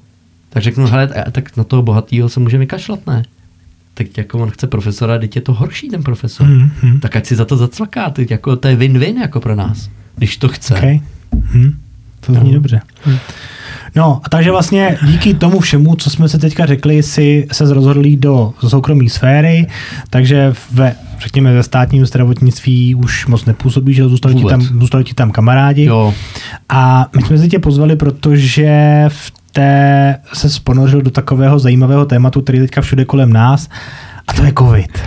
tak řeknu, hele, a- tak na toho bohatýho se může vykašlat, ne? Tak jako on chce profesora, teď je to horší ten profesor. Hmm, hmm. Tak ať si za to zacvaká, teď jako to je win-win jako pro nás, když to chce. Okay. Hm. To zní No. dobře. No, a takže vlastně díky tomu všemu, co jsme se teďka řekli, si se rozhodl jít do soukromé sféry, takže ve, řekněme, ve státním zdravotnictví už moc nepůsobí, že zůstali ti, tam, zůstali ti tam kamarádi. Jo, A my jsme si tě pozvali, protože v té se sponořil do takového zajímavého tématu, který je teďka všude kolem nás, a to je covid.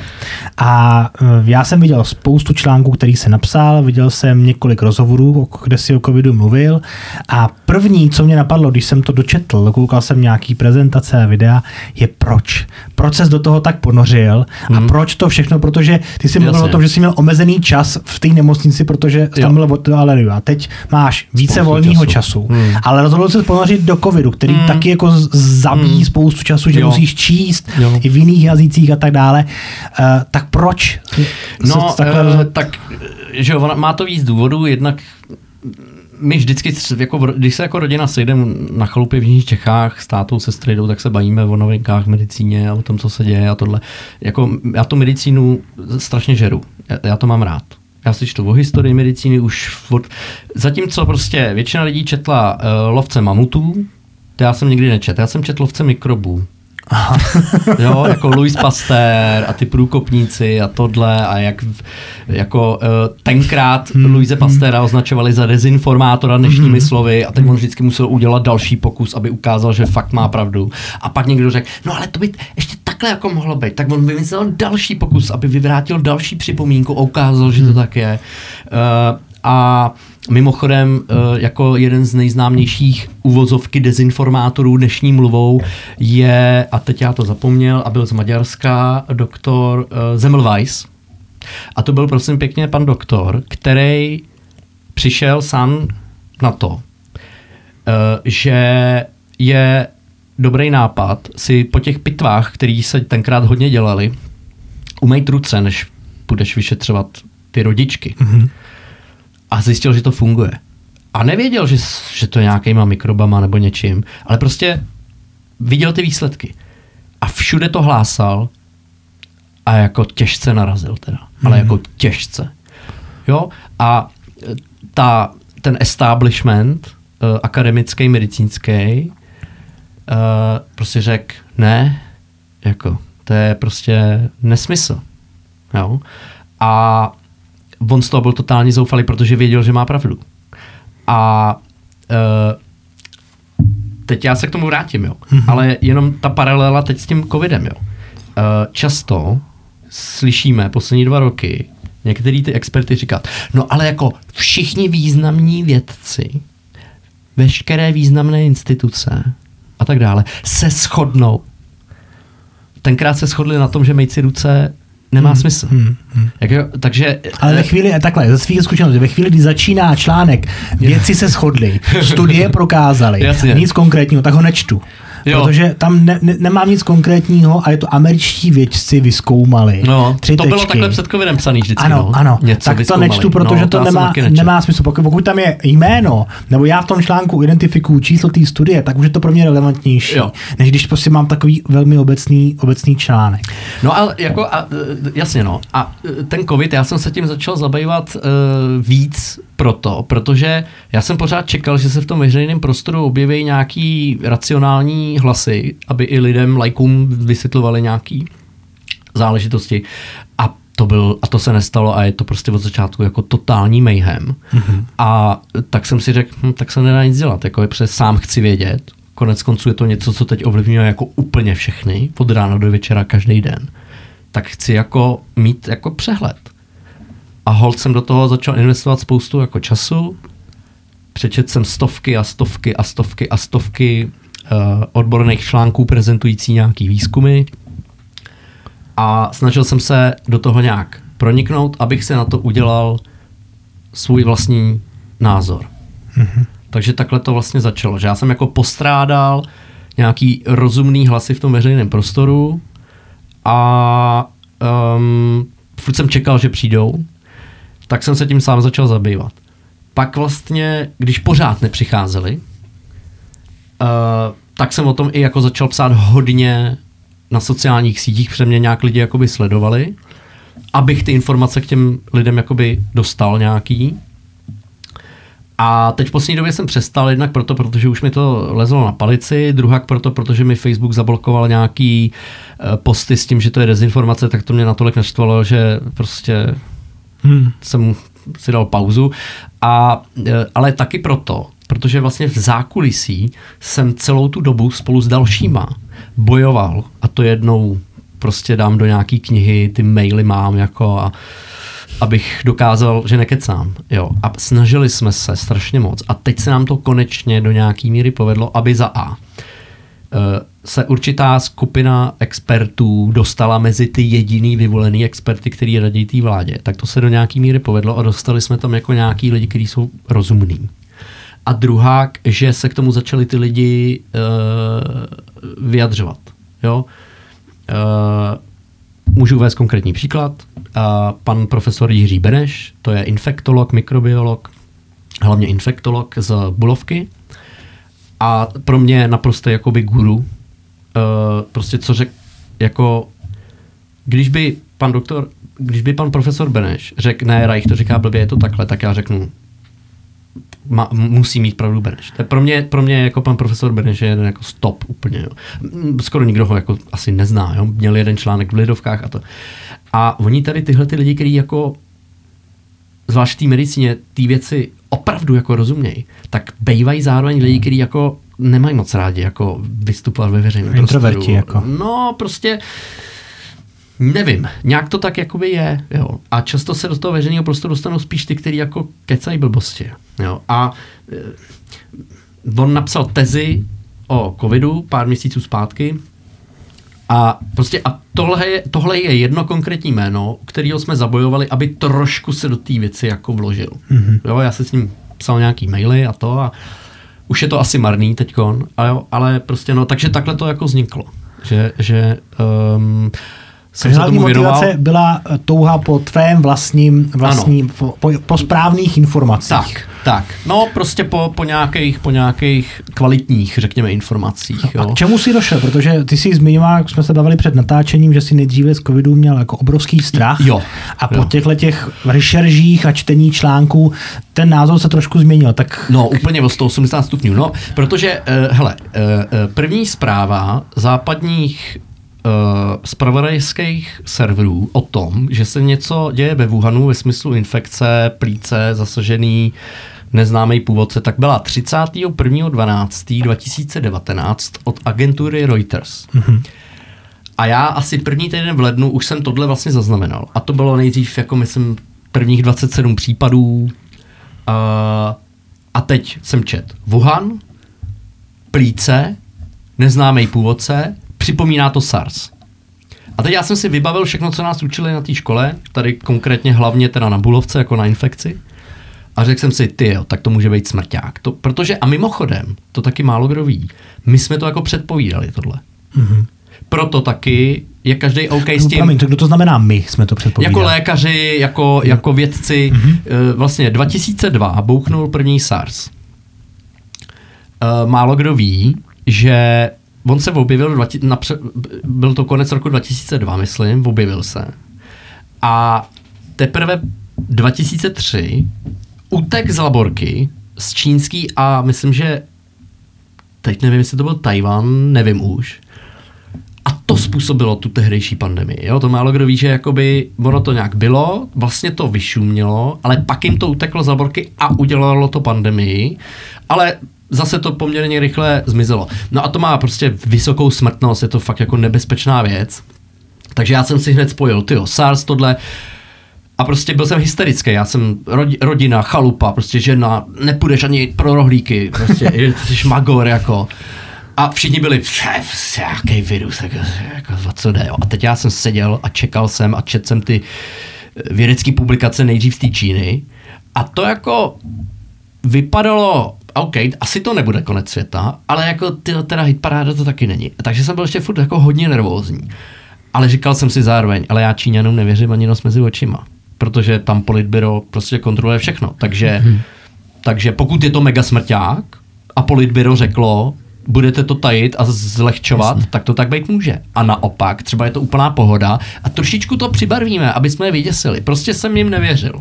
A eh, já jsem viděl spoustu článků, který se napsal, viděl jsem několik rozhovorů, kde si o covidu mluvil a první, co mě napadlo, když jsem to dočetl, koukal jsem nějaký prezentace a videa, je proč. Proč ses do toho tak ponořil a Mhm. proč to všechno, protože ty jsi mluvil Jasně. o tom, že jsi měl omezený čas v té nemocnici, protože jsi tam byl aleriu a teď máš více Spoustu volného času. času, Hmm. ale rozhodl se ponořit do covidu, který Hmm. taky jako zabíjí Hmm. spoustu času, že Jo. musíš číst Jo. i v jiných jazycích a tak dále. Uh, tak proč? No, takhle rozhodl? tak, eh, že jo, ona- má to víc důvodů, jednak my vždycky, jako, když se jako rodina sejdeme na chalupě v Jižních Čechách s tátou, se jdou, tak se bavíme o novinkách v medicíně a o tom, co se děje a tohle. Jako, já tu medicínu strašně žeru. Já, já to mám rád. Já si čtu o historii medicíny už od... Zatímco prostě většina lidí četla uh, lovce mamutů, to já jsem nikdy nečetl. Já jsem četl lovce mikrobů. jo, jako Louis Pasteur a ty průkopníci a tohle a jak jako uh, tenkrát Hmm, Louise Pasteura označovali za dezinformátora dnešními slovy a teď on vždycky musel udělat další pokus, aby ukázal, že fakt má pravdu. A pak někdo řekl, no ale to by ještě takhle jako mohlo být. Tak on vymyslel další pokus, aby vyvrátil další připomínku a ukázal, že to tak je. Uh, a mimochodem, eh, jako jeden z nejznámějších uvozovky dezinformátorů dnešní mluvou je, a teď já to zapomněl, a byl z Maďarska, doktor eh, Zemmelweis. A to byl prosím pěkně pan doktor, který přišel sám na to, eh, že je dobrý nápad si po těch pitvách, který se tenkrát hodně dělali, umejt ruce, než budeš vyšetřovat ty rodičky. Mhm. A zjistil, že to funguje. A nevěděl, že, že to je nějakýma mikrobama nebo něčím, ale prostě viděl ty výsledky. A všude to hlásal a jako těžce narazil teda, ale jako těžce. Jo, a e, ta, ten establishment uh, akademický, medicínský uh, prostě řekl, ne, jako, to je prostě nesmysl. Jo? A on z toho byl totálně zoufalý, protože věděl, že má pravdu. A uh, teď já se k tomu vrátím, jo. Mm-hmm. Ale jenom ta paralela teď s tím covidem, jo. Uh, často slyšíme poslední dva roky některý ty experty říkat, no ale jako všichni významní vědci, veškeré významné instituce a tak dále se shodnou. Tenkrát se shodli na tom, že mejci ruce nemá hmm. smysl. Hmm. Hmm. Jak, takže, Ale ve chvíli, takhle, ze svých zkušeností, ve chvíli, kdy začíná článek, věci se shodly, studie prokázaly, nic konkrétního, tak ho nečtu. Jo. Protože tam ne, ne, nemám nic konkrétního a je to američtí vědci vyskoumali. No, tři to tečky. bylo takhle před covidem psaný vždycky. Ano, no. ano. Něco tak vyskoumali. to nečtu, protože no, to, to nemá, nemá smysl. Pokud, pokud tam je jméno, nebo já v tom článku identifikuju číslo té studie, tak už je to pro mě relevantnější, jo. než když prostě mám takový velmi obecný, obecný článek. No ale jako, a, jasně no. A ten covid, já jsem se tím začal zabývat uh, víc proto, protože já jsem pořád čekal, že se v tom veřejném prostoru objeví nějaký racionální hlasy, aby i lidem, lajkům vysvětlovali nějaký záležitosti. A to byl, a to se nestalo a je to prostě od začátku jako totální mayhem. Mm-hmm. A tak jsem si řekl, hm, tak se nedá nic dělat, jako je přes sám chci vědět. Konec konců je to něco, co teď ovlivňuje jako úplně všechny, od rána do večera každý den. Tak chci jako mít jako přehled. A hold jsem do toho začal investovat spoustu jako času. Přečet jsem stovky a stovky a stovky a stovky uh, odborných článků prezentující nějaký výzkumy. A snažil jsem se do toho nějak proniknout, abych se na to udělal svůj vlastní názor. Mm-hmm. Takže takhle to vlastně začalo, že já jsem jako postrádal nějaký rozumný hlasy v tom veřejném prostoru a um, furt jsem čekal, že přijdou tak jsem se tím sám začal zabývat. Pak vlastně, když pořád nepřicházeli, uh, tak jsem o tom i jako začal psát hodně na sociálních sítích, protože mě nějak lidi jakoby sledovali, abych ty informace k těm lidem jakoby dostal nějaký. A teď v poslední době jsem přestal jednak proto, protože už mi to lezlo na palici, druhak proto, protože mi Facebook zablokoval nějaký uh, posty s tím, že to je dezinformace, tak to mě natolik naštvalo, že prostě hmm. jsem si dal pauzu. A, e, ale taky proto, protože vlastně v zákulisí jsem celou tu dobu spolu s dalšíma bojoval a to jednou prostě dám do nějaký knihy, ty maily mám jako a abych dokázal, že nekecám. Jo. A snažili jsme se strašně moc. A teď se nám to konečně do nějaký míry povedlo, aby za A se určitá skupina expertů dostala mezi ty jediný vyvolený experty, který radí té vládě, tak to se do nějaký míry povedlo a dostali jsme tam jako nějaký lidi, kteří jsou rozumní. A druhá, že se k tomu začali ty lidi uh, vyjadřovat. Jo? Uh, můžu uvést konkrétní příklad. Uh, pan profesor Jiří Beneš, to je infektolog, mikrobiolog, hlavně infektolog z Bulovky, a pro mě naprosto jakoby guru. Uh, prostě co řek, jako když by pan doktor, když by pan profesor Beneš řekl, ne, Reich to říká blbě, je to takhle, tak já řeknu, ma, musí mít pravdu Beneš. To je pro mě, pro mě jako pan profesor Beneš je jeden jako stop úplně. Jo. Skoro nikdo ho jako asi nezná. Jo. Měl jeden článek v Lidovkách a to. A oni tady tyhle ty lidi, kteří jako zvlášť v té medicíně ty věci opravdu jako rozumějí, tak bejvají zároveň lidi, kteří jako nemají moc rádi jako vystupovat ve veřejném Introverti jako. No, prostě nevím, nějak to tak jakoby je, jo. A často se do toho veřejného prostoru dostanou spíš ty, kteří jako kecají blbosti, jo. A e, on napsal tezi o covidu pár měsíců zpátky a prostě a tohle je, tohle je jedno konkrétní jméno, kterého jsme zabojovali, aby trošku se do té věci jako vložil. Mm-hmm. Jo, já se s ním psal nějaký maily a to a už je to asi marný teďkon, ale, ale prostě no, takže takhle to jako vzniklo. Že, že um, jsem se tomu věnoval. motivace byla eh, touha po tvém vlastním, vlastním po, po, po správných informacích. Tak, tak. No prostě po, po, nějakých, po nějakých kvalitních, řekněme, informacích. A Jo. k čemu jsi došel? Protože ty jsi zmiňoval, jak jsme se bavili před natáčením, že si nejdříve z covidu měl jako obrovský strach. Jo, A po jo. těchto těch rešeržích a čtení článků ten názor se trošku změnil. Tak No, úplně o 180 stupňů. No, protože, uh, hele, uh, první zpráva západních uh, spravodajských serverů o tom, že se něco děje ve Wuhanu ve smyslu infekce, plíce, zasažený neznámý původce, tak byla 31.12.2019 od agentury Reuters. Mm-hmm. A já asi první týden v lednu už jsem tohle vlastně zaznamenal. A to bylo nejdřív, jako myslím, prvních 27 případů. Uh, a teď jsem čet Wuhan, plíce, neznámý původce, připomíná to SARS. A teď já jsem si vybavil všechno, co nás učili na té škole, tady konkrétně hlavně teda na bulovce, jako na infekci. A řekl jsem si, ty jo, tak to může být smrťák. To, protože, a mimochodem, to taky málo kdo ví, my jsme to jako předpovídali tohle. Mm-hmm. Proto taky je každý OK s no, tím. promiň, to, kdo to znamená my, jsme to předpovídali. Jako lékaři, jako, jako vědci. Mm-hmm. Vlastně 2002 bouchnul první SARS. Eh, Málo kdo ví, že on se objevil, dva, napře, byl to konec roku 2002, myslím, objevil se. A teprve 2003 utek z laborky z čínský a myslím, že teď nevím, jestli to byl Tajvan, nevím už. A to způsobilo tu tehdejší pandemii. Jo? To málo kdo ví, že jakoby ono to nějak bylo, vlastně to vyšumělo, ale pak jim to uteklo z laborky a udělalo to pandemii, ale zase to poměrně rychle zmizelo. No a to má prostě vysokou smrtnost, je to fakt jako nebezpečná věc. Takže já jsem si hned spojil, tyjo, SARS, tohle, a prostě byl jsem hysterický, já jsem rodi, rodina, chalupa, prostě žena, nepůjdeš ani pro rohlíky, prostě jsi magor jako. A všichni byli, "Pff, jaký virus, jako, jako, co jde, jo. A teď já jsem seděl a čekal jsem a četl jsem ty eh, vědecké publikace nejdřív z té Číny. A to jako vypadalo, OK, asi to nebude konec světa, ale jako ty teda hitparáda to taky není. Takže jsem byl ještě furt jako hodně nervózní. Ale říkal jsem si zároveň, ale já Číňanům nevěřím ani nos mezi očima. Protože tam politbyro prostě kontroluje všechno. Takže, hmm. takže pokud je to mega smrťák a politbyro řeklo, budete to tajit a zlehčovat, Jasně. tak to tak být může. A naopak, třeba je to úplná pohoda a trošičku to přibarvíme, aby jsme je vyděsili. Prostě jsem jim nevěřil.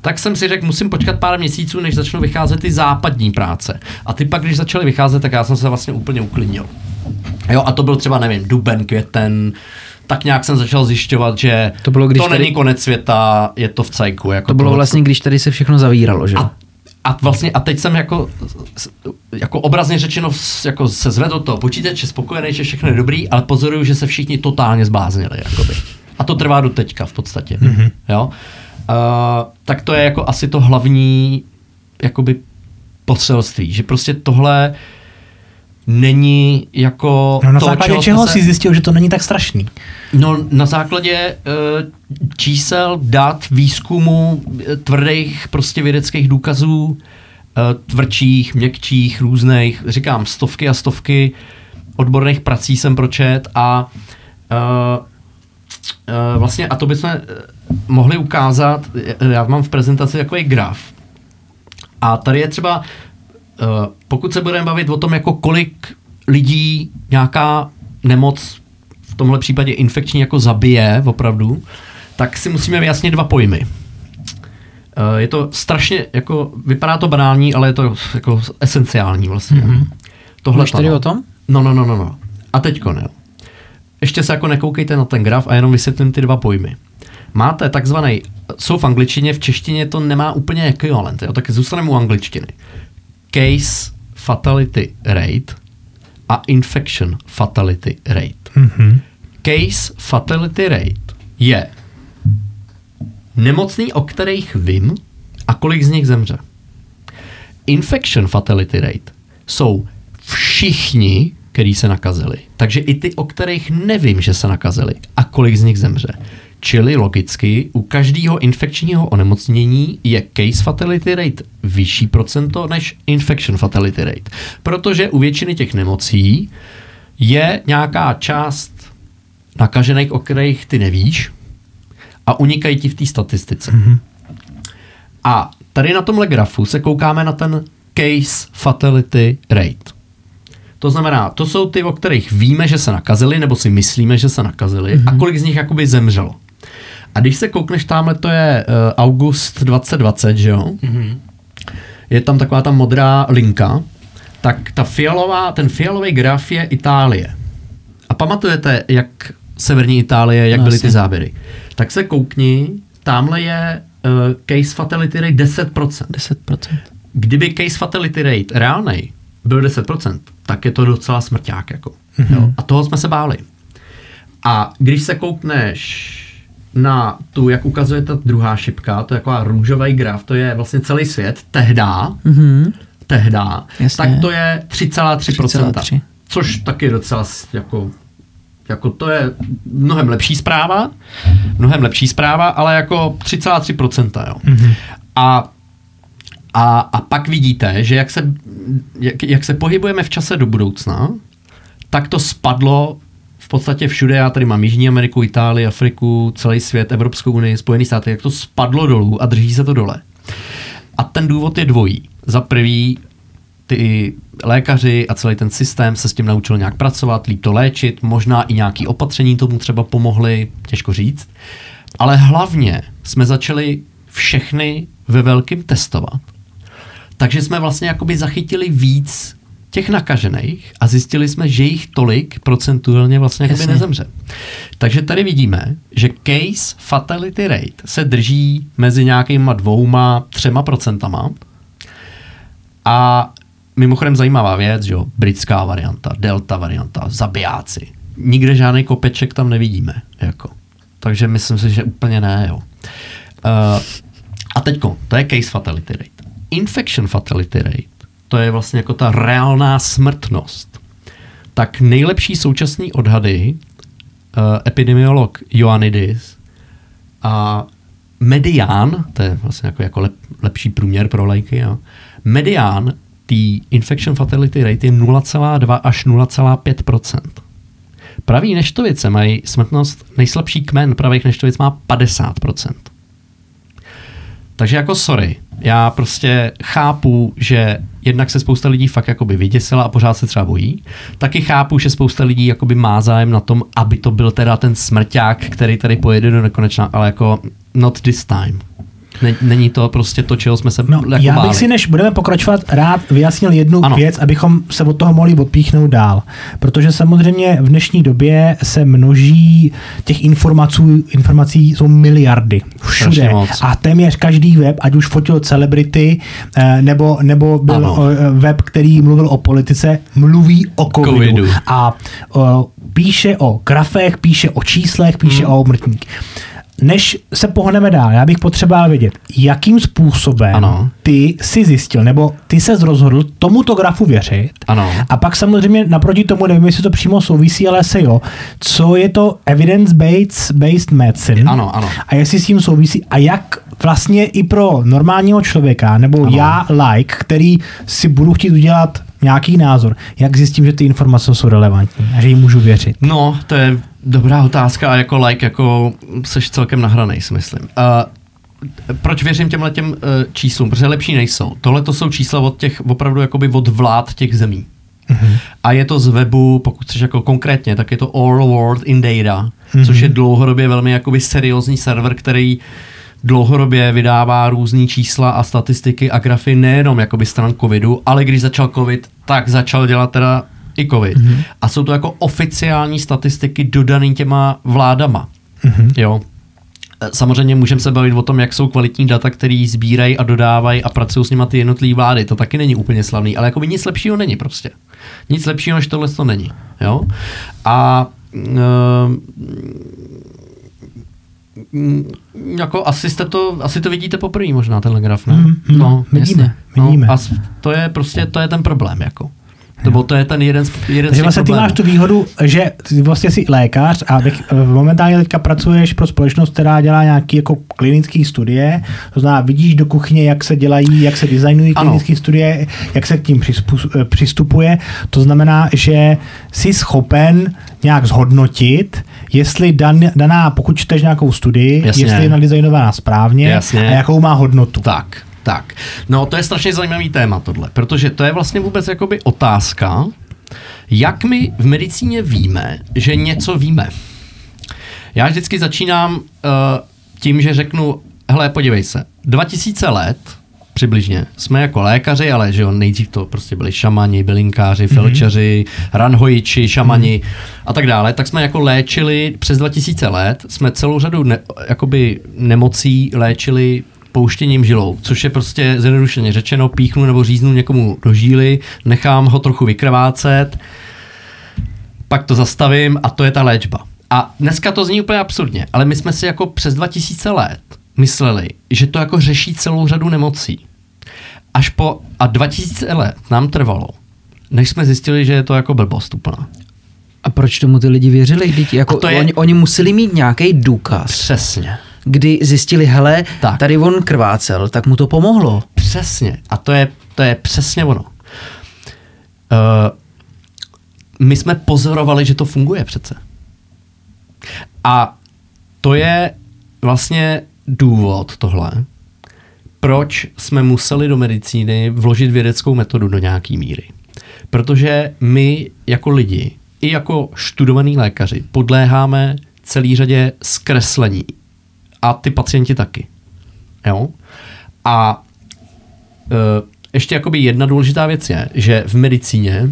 Tak jsem si řekl, musím počkat pár měsíců, než začnou vycházet ty západní práce. A ty pak, když začaly vycházet, tak já jsem se vlastně úplně uklidnil. Jo, a to byl třeba, nevím, duben, květen, tak nějak jsem začal zjišťovat, že To bylo, když to tady- není konec světa, je to v cajku. Jako To bylo tohle. vlastně, když tady se všechno zavíralo, že? A, a vlastně, a teď jsem jako, jako obrazně řečeno jako se zvedl toho počítače, spokojený, že všechno je dobrý, ale pozoruju, že se všichni totálně zbláznili. Jakoby. A to trvá do teďka v podstatě. Mm-hmm. Jo? Uh, tak to je jako asi to hlavní jakoby poselství, že prostě tohle není jako No na to, základě čeho čeho se- jsi zjistil, že to není tak strašný? No na základě uh, čísel, dat, výzkumu, eh, tvrdých prostě vědeckých důkazů, uh, tvrdších, měkčích, různých, říkám, stovky a stovky odborných prací jsem pročet a uh, uh, vlastně, a to bychom mohli ukázat, já mám v prezentaci takový graf. A tady je třeba, pokud se budeme bavit o tom, jako kolik lidí nějaká nemoc, v tomhle případě infekční, jako zabije opravdu, tak si musíme vyjasnit dva pojmy. Uh, je to strašně, jako, vypadá to banální, ale je to jako esenciální vlastně. Mm-hmm. Tohle tady o tom? No, no, no, no, no. A teďko ne. Ještě se jako nekoukejte na ten graf a jenom vysvětlím ty dva pojmy. Máte takzvaný, jsou v angličtině, v češtině to nemá úplně ekvivalent, jo? tak zůstaneme u angličtiny. Case fatality rate a infection fatality rate. Mm-hmm. Case fatality rate je nemocný, o kterých vím a kolik z nich zemře. Infection fatality rate jsou všichni, kteří se nakazili. Takže i ty, o kterých nevím, že se nakazili a kolik z nich zemře. Čili logicky u každého infekčního onemocnění je case fatality rate vyšší procento než infection fatality rate. Protože u většiny těch nemocí je nějaká část nakažených, o kterých ty nevíš a unikají ti v té statistice. Mhm. A tady na tomhle grafu se koukáme na ten case fatality rate. To znamená, to jsou ty, o kterých víme, že se nakazili, nebo si myslíme, že se nakazili, Mhm. a kolik z nich jakoby zemřelo. A když se koukneš tamhle, to je uh, august 2020, že jo? Mhm. Je tam taková ta modrá linka, tak ta fialová, ten fialový graf je Itálie. A pamatujete, jak severní Itálie, jak No, byly ty záběry. Tak se koukni, tamhle je uh, case fatality rate 10%. 10%. Kdyby case fatality rate reálnej byl 10%, tak je to docela smrťák. Jako. Mhm. Jo? A toho jsme se báli. A když se koukneš na tu, jak ukazuje ta druhá šipka, to je taková růžový graf, to je vlastně celý svět, tehda, Mhm. tehda, Jasně. tak to je 3,3%. 3,3. Což taky docela jako, jako to je mnohem lepší zpráva, mnohem lepší zpráva, ale jako 3,3%. Jo. Mhm. A, a, a pak vidíte, že jak se, jak, jak se pohybujeme v čase do budoucna, tak to spadlo podstatě všude. Já tady mám Jižní Ameriku, Itálii, Afriku, celý svět, Evropskou unii, Spojený státy, jak to spadlo dolů a drží se to dole. A ten důvod je dvojí. Za prvý, ty lékaři a celý ten systém se s tím naučil nějak pracovat, líp to léčit, možná i nějaký opatření tomu třeba pomohly, těžko říct. Ale hlavně jsme začali všechny ve velkým testovat. Takže jsme vlastně jakoby zachytili víc těch nakažených a zjistili jsme, že jich tolik procentuálně vlastně jakoby nezemře. Takže tady vidíme, že case fatality rate se drží mezi nějakýma dvouma, třema procentama a mimochodem zajímavá věc, že jo, britská varianta, delta varianta, zabijáci. Nikde žádný kopeček tam nevidíme, jako. Takže myslím si, že úplně ne, jo. Uh, a teďko, to je case fatality rate. Infection fatality rate, to je vlastně jako ta reálná smrtnost. Tak nejlepší současný odhady uh, epidemiolog Ioannidis a medián, to je vlastně jako, jako lep, lepší průměr pro lajky, jo. medián té infection fatality rate je 0,2 až 0,5% Praví neštovice mají smrtnost, nejslabší kmen pravých neštovic má 50% takže jako sorry, já prostě chápu, že jednak se spousta lidí fakt jakoby vyděsila a pořád se třeba bojí. Taky chápu, že spousta lidí jakoby má zájem na tom, aby to byl teda ten smrťák, který tady pojede do nekonečna, ale jako not this time. Ne- Není to prostě to, čeho jsme se No, jako já báli. bych si, než budeme pokračovat, rád vyjasnil jednu Ano. věc, abychom se od toho mohli odpíchnout dál. Protože samozřejmě v dnešní době se množí těch informací, informací jsou miliardy. Všude. A téměř každý web, ať už fotil celebrity, eh, nebo, nebo byl Ano. eh, web, který mluvil o politice, mluví o covidu. Covidu. A o, píše o grafech, píše o číslech, píše Hmm. o umrtních. Než se pohneme dál, já bych potřeboval vědět, jakým způsobem Ano. ty si zjistil, nebo ty se rozhodl tomuto grafu věřit. Ano. A pak samozřejmě naproti tomu, nevím, jestli to přímo souvisí, ale se jo, co je to evidence-based based medicine Ano, ano. a jestli s tím souvisí a jak vlastně i pro normálního člověka, nebo Ano. já like, který si budu chtít udělat nějaký názor, jak zjistím, že ty informace jsou relevantní a že jim můžu věřit. No, to je dobrá otázka a jako like, jako seš celkem nahranej, si myslím. Uh, proč věřím těmhle těm uh, číslům? Protože lepší nejsou. Tohle to jsou čísla od těch, opravdu jakoby od vlád těch zemí. Mhm. A je to z webu, pokud chceš jako konkrétně, tak je to All World in Data, Mhm. což je dlouhodobě velmi jakoby seriózní server, který dlouhodobě vydává různý čísla a statistiky a grafy nejenom jakoby stran covidu, ale když začal covid, tak začal dělat teda i covid. Mhm. Mm-hmm. A jsou to jako oficiální statistiky dodaný těma vládama. Mhm. Jo. E, Samozřejmě můžeme se bavit o tom, jak jsou kvalitní data, který sbírají a dodávají a pracují s nima ty jednotlivé vlády. To taky není úplně slavný, ale jako by nic lepšího není prostě. Nic lepšího než tohle to není. Jo? A uh, jako asi, jste to, asi to vidíte poprvé možná, tenhle graf, ne? Mhm, mhm. Vidíme, vidíme. No, a to je prostě, to je ten problém, jako. To, bo to je ten jeden, z- jeden těch vlastně ty máš tu výhodu, že ty vlastně jsi lékař a momentálně teďka pracuješ pro společnost, která dělá nějaké jako klinické studie, to znamená, vidíš do kuchyně, jak se dělají, jak se designují klinické studie, jak se k tím eh, přistupuje, to znamená, že jsi schopen nějak zhodnotit, jestli dan, daná, pokud čteš nějakou studii, Jasně. jestli je nadizajnovaná správně Jasně. a jakou má hodnotu. Tak, tak. No to je strašně zajímavý téma tohle, protože to je vlastně vůbec jakoby otázka, jak my v medicíně víme, že něco víme. Já vždycky začínám uh, tím, že řeknu, hele, podívej se, 2000 let přibližně jsme jako lékaři, ale že jo, nejdřív to prostě byli šamani, bylinkáři, felčeři, ranhojiči, šamani a tak dále, tak jsme jako léčili přes 2000 let, jsme celou řadu ne, jakoby nemocí léčili pouštěním žilou, což je prostě zjednodušeně řečeno, píchnu nebo říznu někomu do žíly, nechám ho trochu vykrvácet, pak to zastavím a to je ta léčba. A dneska to zní úplně absurdně, ale my jsme si jako přes 2000 let mysleli, že to jako řeší celou řadu nemocí. Až po, a 2000 let nám trvalo, než jsme zjistili, že je to jako blbost úplná. A proč tomu ty lidi věřili? Vždyť jako to je- oni, oni museli mít nějaký důkaz, Přesně. Kdy zjistili, hele, Tak. tady on krvácel, tak mu to pomohlo. Přesně. A to je, to je přesně ono. Uh, my jsme pozorovali, že to funguje přece. A to je vlastně důvod tohle, proč jsme museli do medicíny vložit vědeckou metodu do nějaký míry. Protože my jako lidi, i jako študovaní lékaři, podléháme celý řadě zkreslení. A ty pacienti taky. Jo? A e, ještě jakoby jedna důležitá věc je, že v medicíně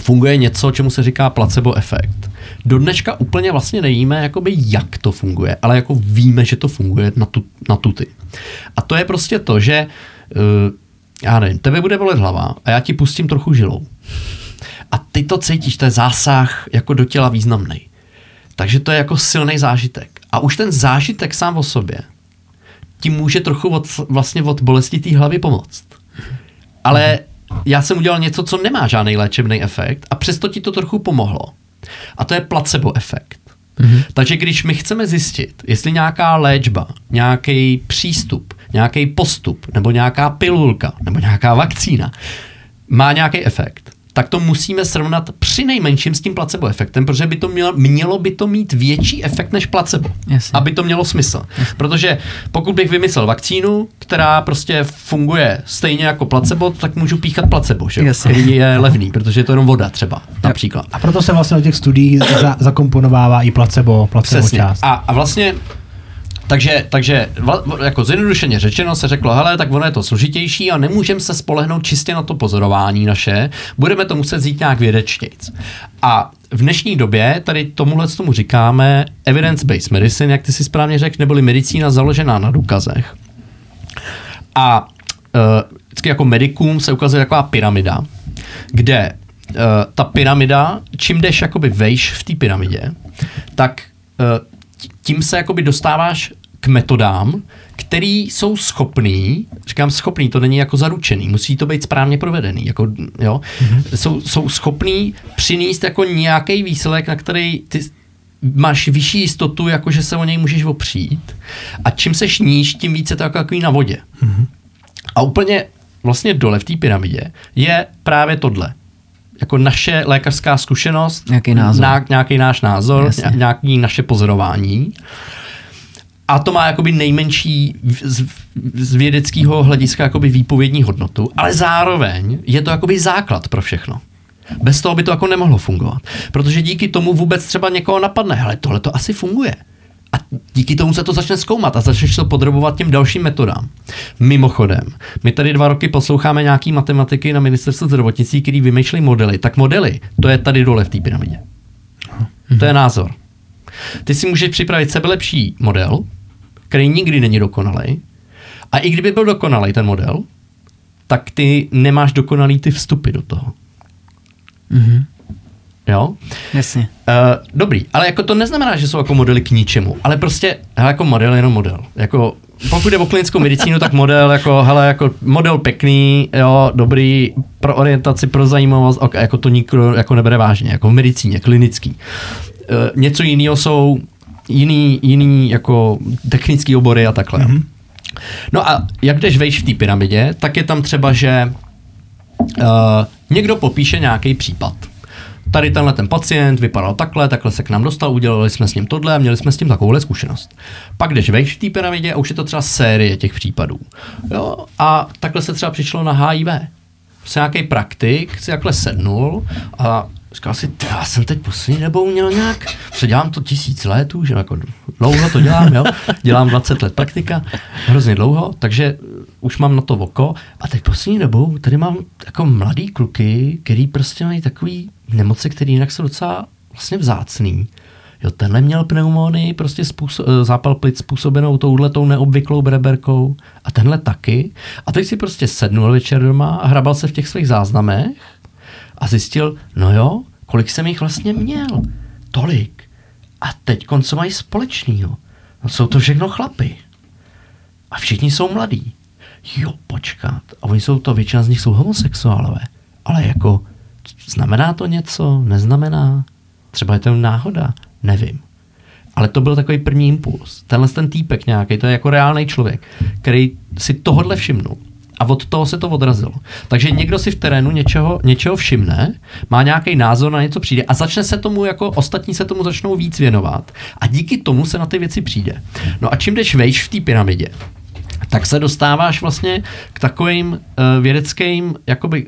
funguje něco, čemu se říká placebo efekt. Do dneška úplně vlastně nevíme, jakoby jak to funguje, ale jako víme, že to funguje na, tu, na tuty. A to je prostě to, že uh, já nevím, tebe bude bolet hlava a já ti pustím trochu žilou. A ty to cítíš, to je zásah jako do těla významný. Takže to je jako silný zážitek. A už ten zážitek sám o sobě ti může trochu od, vlastně od bolesti té hlavy pomoct. Ale já jsem udělal něco, co nemá žádný léčebný efekt a přesto ti to trochu pomohlo. A to je placebo efekt. Mm-hmm. Takže když my chceme zjistit, jestli nějaká léčba, nějaký přístup, nějaký postup, nebo nějaká pilulka, nebo nějaká vakcína má nějaký efekt, tak to musíme srovnat při nejmenším s tím placebo efektem, protože by to mělo, mělo by to mít větší efekt než placebo. Jasně. Aby to mělo smysl. Protože pokud bych vymyslel vakcínu, která prostě funguje stejně jako placebo, tak můžu píchat placebo, že? Jasně. který je levný, protože je to jenom voda třeba, například. A proto se vlastně do těch studií za, zakomponovává i placebo, placebo Přesně. část. A, a vlastně takže, takže jako zjednodušeně řečeno se řeklo, hele, tak ono je to složitější a nemůžeme se spolehnout čistě na to pozorování naše, budeme to muset vzít nějak vědečtějc. A v dnešní době tady tomuhle tomu říkáme evidence-based medicine, jak ty si správně řekl, neboli medicína založená na důkazech. A uh, vždycky jako medikum se ukazuje taková pyramida, kde uh, ta pyramida, čím jdeš jakoby vejš v té pyramidě, tak uh, tím se jakoby dostáváš k metodám, který jsou schopný, říkám schopný, to není jako zaručený, musí to být správně provedený, jako, jo, mm-hmm. jsou, jsou schopný přinést jako nějaký výsledek, na který ty máš vyšší jistotu, jako že se o něj můžeš opřít a čím seš níž, tím více to jako takový na vodě. Mm-hmm. A úplně vlastně dole v té pyramidě je právě tohle. Jako naše lékařská zkušenost, Nějaký názor. Na, nějaký náš názor, Jasně. ně- nějaký naše pozorování. A to má jakoby nejmenší z, z vědeckého hlediska jakoby výpovědní hodnotu, ale zároveň je to jakoby základ pro všechno. Bez toho by to jako nemohlo fungovat. Protože díky tomu vůbec třeba někoho napadne, hele, tohle to asi funguje. A díky tomu se to začne zkoumat a začneš to podrobovat těm dalším metodám. Mimochodem, my tady dva roky posloucháme nějaký matematiky na ministerstvu zdravotnictví, který vymýšlí modely. Tak modely, to je tady dole v té pyramidě. To je názor. Ty si můžeš připravit sebelepší model, který nikdy není dokonalý. A i kdyby byl dokonalý ten model, tak ty nemáš dokonalý ty vstupy do toho. Mhm. Jo? Jasně. Uh, dobrý, ale jako to neznamená, že jsou jako modely k ničemu, ale prostě hele, jako model je jenom model. Jako pokud jde o klinickou medicínu, tak model jako, hele, jako model pěkný, jo, dobrý pro orientaci, pro zajímavost, ok, jako to nikdo jako nebere vážně, jako v medicíně, klinický. E, něco jiného jsou jiný, jiný jako technický obory a takhle. Mm-hmm. No a jak jdeš vejš v té pyramidě, tak je tam třeba, že uh, někdo popíše nějaký případ. Tady tenhle ten pacient vypadal takhle, takhle se k nám dostal, udělali jsme s ním tohle a měli jsme s tím takovouhle zkušenost. Pak jdeš vejš v té pyramidě a už je to třeba série těch případů. Jo? A takhle se třeba přišlo na HIV. Se nějaký praktik si takhle sednul a Říkal si, já jsem teď poslední dobou měl nějak, dělám to tisíc let už, jako dlouho to dělám, jo, dělám 20 let praktika, hrozně dlouho, takže už mám na to oko a teď poslední dobou tady mám jako mladý kluky, který prostě mají takový nemoci, které jinak jsou docela vlastně vzácný. Jo, tenhle měl pneumonii, prostě způsob, eh, zápal plic způsobenou touhletou neobvyklou breberkou a tenhle taky. A teď si prostě sednul večer doma a hrabal se v těch svých záznamech a zjistil, no jo, kolik jsem jich vlastně měl. Tolik. A teď co mají společného? No jsou to všechno chlapy. A všichni jsou mladí. Jo, počkat. A oni jsou to, většina z nich jsou homosexuálové. Ale jako, znamená to něco? Neznamená? Třeba je to náhoda? Nevím. Ale to byl takový první impuls. Tenhle ten týpek nějaký, to je jako reálný člověk, který si tohodle všimnul a od toho se to odrazilo. Takže někdo si v terénu něčeho, něčeho všimne, má nějaký názor na něco přijde a začne se tomu, jako ostatní se tomu začnou víc věnovat a díky tomu se na ty věci přijde. No a čím jdeš vejš v té pyramidě, tak se dostáváš vlastně k takovým uh, vědeckým jakoby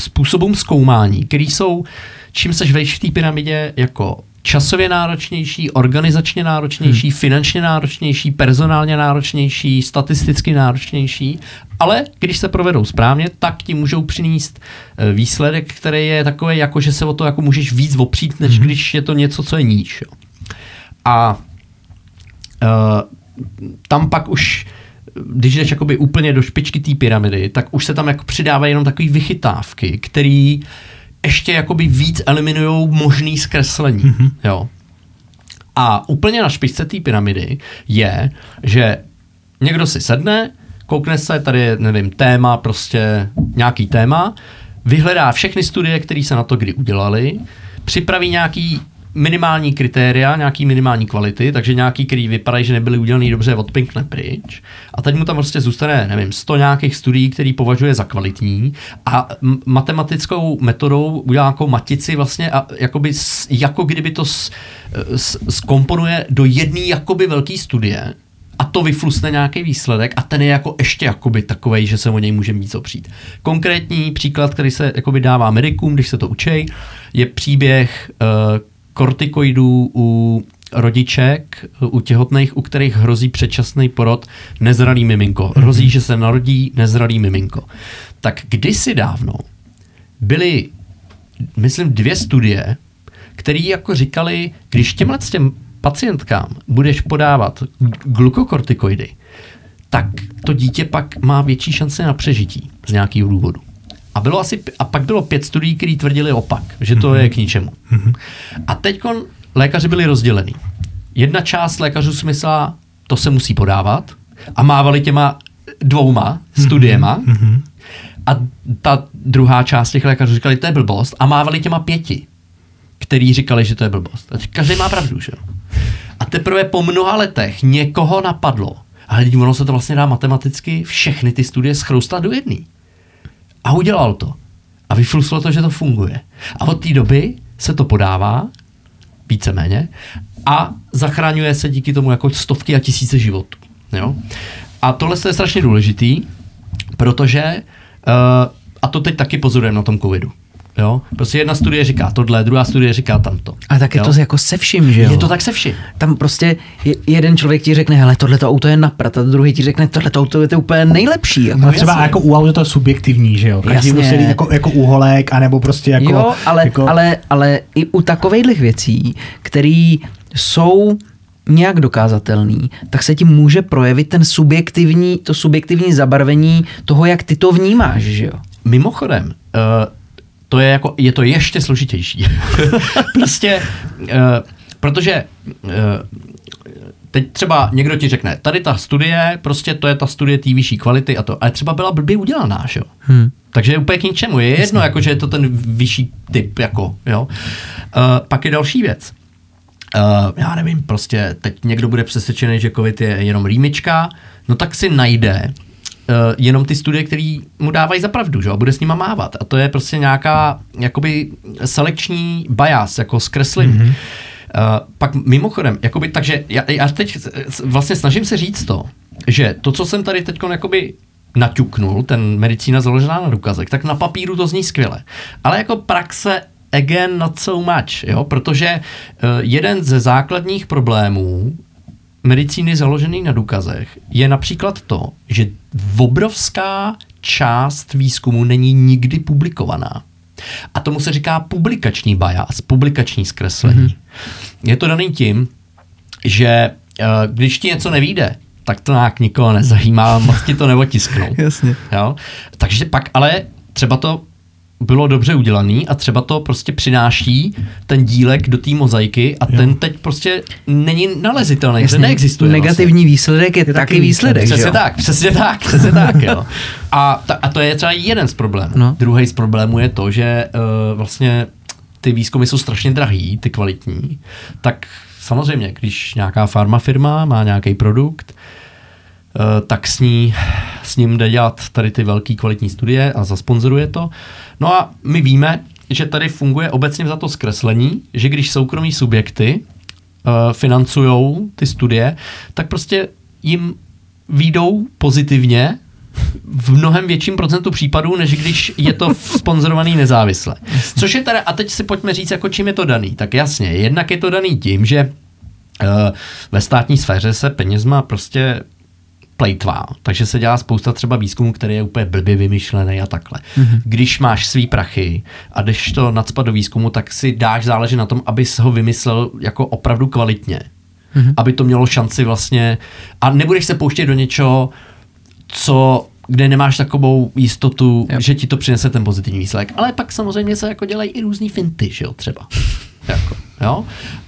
způsobům zkoumání, který jsou, čím seš vejš v té pyramidě jako časově náročnější, organizačně náročnější, hmm. finančně náročnější, personálně náročnější, statisticky náročnější, ale když se provedou správně, tak ti můžou přinést eh, výsledek, který je takový, jako že se o to jako můžeš víc opřít, než hmm. když je to něco, co je níž. Jo. A uh, tam pak už když jdeš jakoby úplně do špičky té pyramidy, tak už se tam jako přidávají jenom takové vychytávky, které ještě jakoby víc eliminují možný zkreslení. Mm-hmm. Jo. A úplně na špičce té pyramidy je, že někdo si sedne, koukne se, tady je, nevím, téma, prostě nějaký téma, vyhledá všechny studie, které se na to kdy udělali, připraví nějaký minimální kritéria, nějaký minimální kvality, takže nějaký, který vypadají, že nebyly udělaný dobře, odpinkne pryč. A teď mu tam prostě zůstane, nevím, 100 nějakých studií, který považuje za kvalitní a matematickou metodou udělá nějakou matici vlastně a jakoby, jako kdyby to skomponuje do jedné jakoby velké studie, a to vyflusne nějaký výsledek a ten je jako ještě jakoby takovej, že se o něj můžeme víc opřít. Konkrétní příklad, který se jakoby dává medikům, když se to učej, je příběh uh, kortikoidů u rodiček, u těhotných, u kterých hrozí předčasný porod nezralý miminko. Hrozí, že se narodí nezralý miminko. Tak kdysi dávno byly, myslím, dvě studie, které jako říkali, když těmhle s těm pacientkám budeš podávat glukokortikoidy, tak to dítě pak má větší šance na přežití z nějakého důvodu. A, bylo asi, a pak bylo pět studií, které tvrdili opak, že to mm-hmm. je k ničemu. Mm-hmm. A teď lékaři byli rozdělení. Jedna část lékařů si myslela, to se musí podávat a mávali těma dvouma studiema. Mm-hmm. A ta druhá část těch lékařů říkali, to je blbost a mávali těma pěti, který říkali, že to je blbost. A každý má pravdu, že A teprve po mnoha letech někoho napadlo, ale ono se to vlastně dá matematicky všechny ty studie schroustat do jedné. A udělal to. A vyfluslo to, že to funguje. A od té doby se to podává, víceméně, a zachraňuje se díky tomu jako stovky a tisíce životů. Jo? A tohle je strašně důležitý, protože, uh, a to teď taky pozorujeme na tom covidu, Jo? Prostě jedna studie říká tohle, druhá studie říká tamto. A tak je jo? to jako se vším, že jo? Je to tak se vším. Tam prostě jeden člověk ti řekne, hele, tohleto auto je naprat, a druhý ti řekne, tohleto auto je to úplně nejlepší. Jako. No, třeba jasně. jako u auto to je subjektivní, že jo? Každý musí jako, jako uholek, anebo prostě jako... Jo, ale, jako... ale, ale i u takových věcí, které jsou nějak dokázatelný, tak se ti může projevit ten subjektivní, to subjektivní zabarvení toho, jak ty to vnímáš, že jo? Mimochodem, uh to je jako, je to ještě složitější. prostě, uh, protože uh, teď třeba někdo ti řekne, tady ta studie, prostě to je ta studie té vyšší kvality a to, ale třeba byla blbě udělaná, že jo. Hmm. Takže je úplně k ničemu. Je jedno, jako, že je to ten vyšší typ. Jako, jo. Uh, pak je další věc. Uh, já nevím, prostě teď někdo bude přesvědčený, že COVID je jenom rýmička, no tak si najde jenom ty studie, které mu dávají za pravdu, že? a bude s nima mávat. A to je prostě nějaká jakoby selekční bias, jako zkreslení. Mm-hmm. Uh, pak mimochodem, jakoby, takže já, já teď vlastně snažím se říct to, že to, co jsem tady teď jakoby naťuknul, ten medicína založená na důkazech, tak na papíru to zní skvěle. Ale jako praxe again not so much, jo? protože uh, jeden ze základních problémů medicíny založený na důkazech je například to, že obrovská část výzkumu není nikdy publikovaná. A tomu se říká publikační bias, publikační zkreslení. Mm-hmm. Je to daný tím, že uh, když ti něco nevíde, tak to nějak nikoho nezajímá, moc ti to neotisknou. Jasně. Jo? Takže pak ale třeba to bylo dobře udělaný a třeba to prostě přináší ten dílek do té mozaiky a jo. ten teď prostě není nalezitelný, Jasně, neexistuje. Negativní vlastně. výsledek je, je taky výsledek. Přesně tak, přesně tak, přesně tak. Jo. A, ta, a to je třeba jeden z problémů. No. Druhý z problémů je to, že uh, vlastně ty výzkumy jsou strašně drahý, ty kvalitní, tak samozřejmě, když nějaká farma firma má nějaký produkt, tak s, ní, s ním jde dělat tady ty velké kvalitní studie a zasponzoruje to. No a my víme, že tady funguje obecně za to zkreslení, že když soukromí subjekty uh, financují ty studie, tak prostě jim výjdou pozitivně v mnohem větším procentu případů, než když je to sponzorovaný nezávisle. Což je teda, a teď si pojďme říct, jako čím je to daný. Tak jasně, jednak je to daný tím, že uh, ve státní sféře se penězma prostě plejtvá. Takže se dělá spousta třeba výzkumů, který je úplně blbě vymyšlený a takhle. Mm-hmm. Když máš svý prachy a jdeš to nadspat do výzkumu, tak si dáš záležet na tom, aby ho vymyslel jako opravdu kvalitně. Mm-hmm. Aby to mělo šanci vlastně a nebudeš se pouštět do něčeho, co kde nemáš takovou jistotu, yep. že ti to přinese ten pozitivní výsledek. Ale pak samozřejmě se jako dělají i různý finty, že jo, třeba. jako, jo?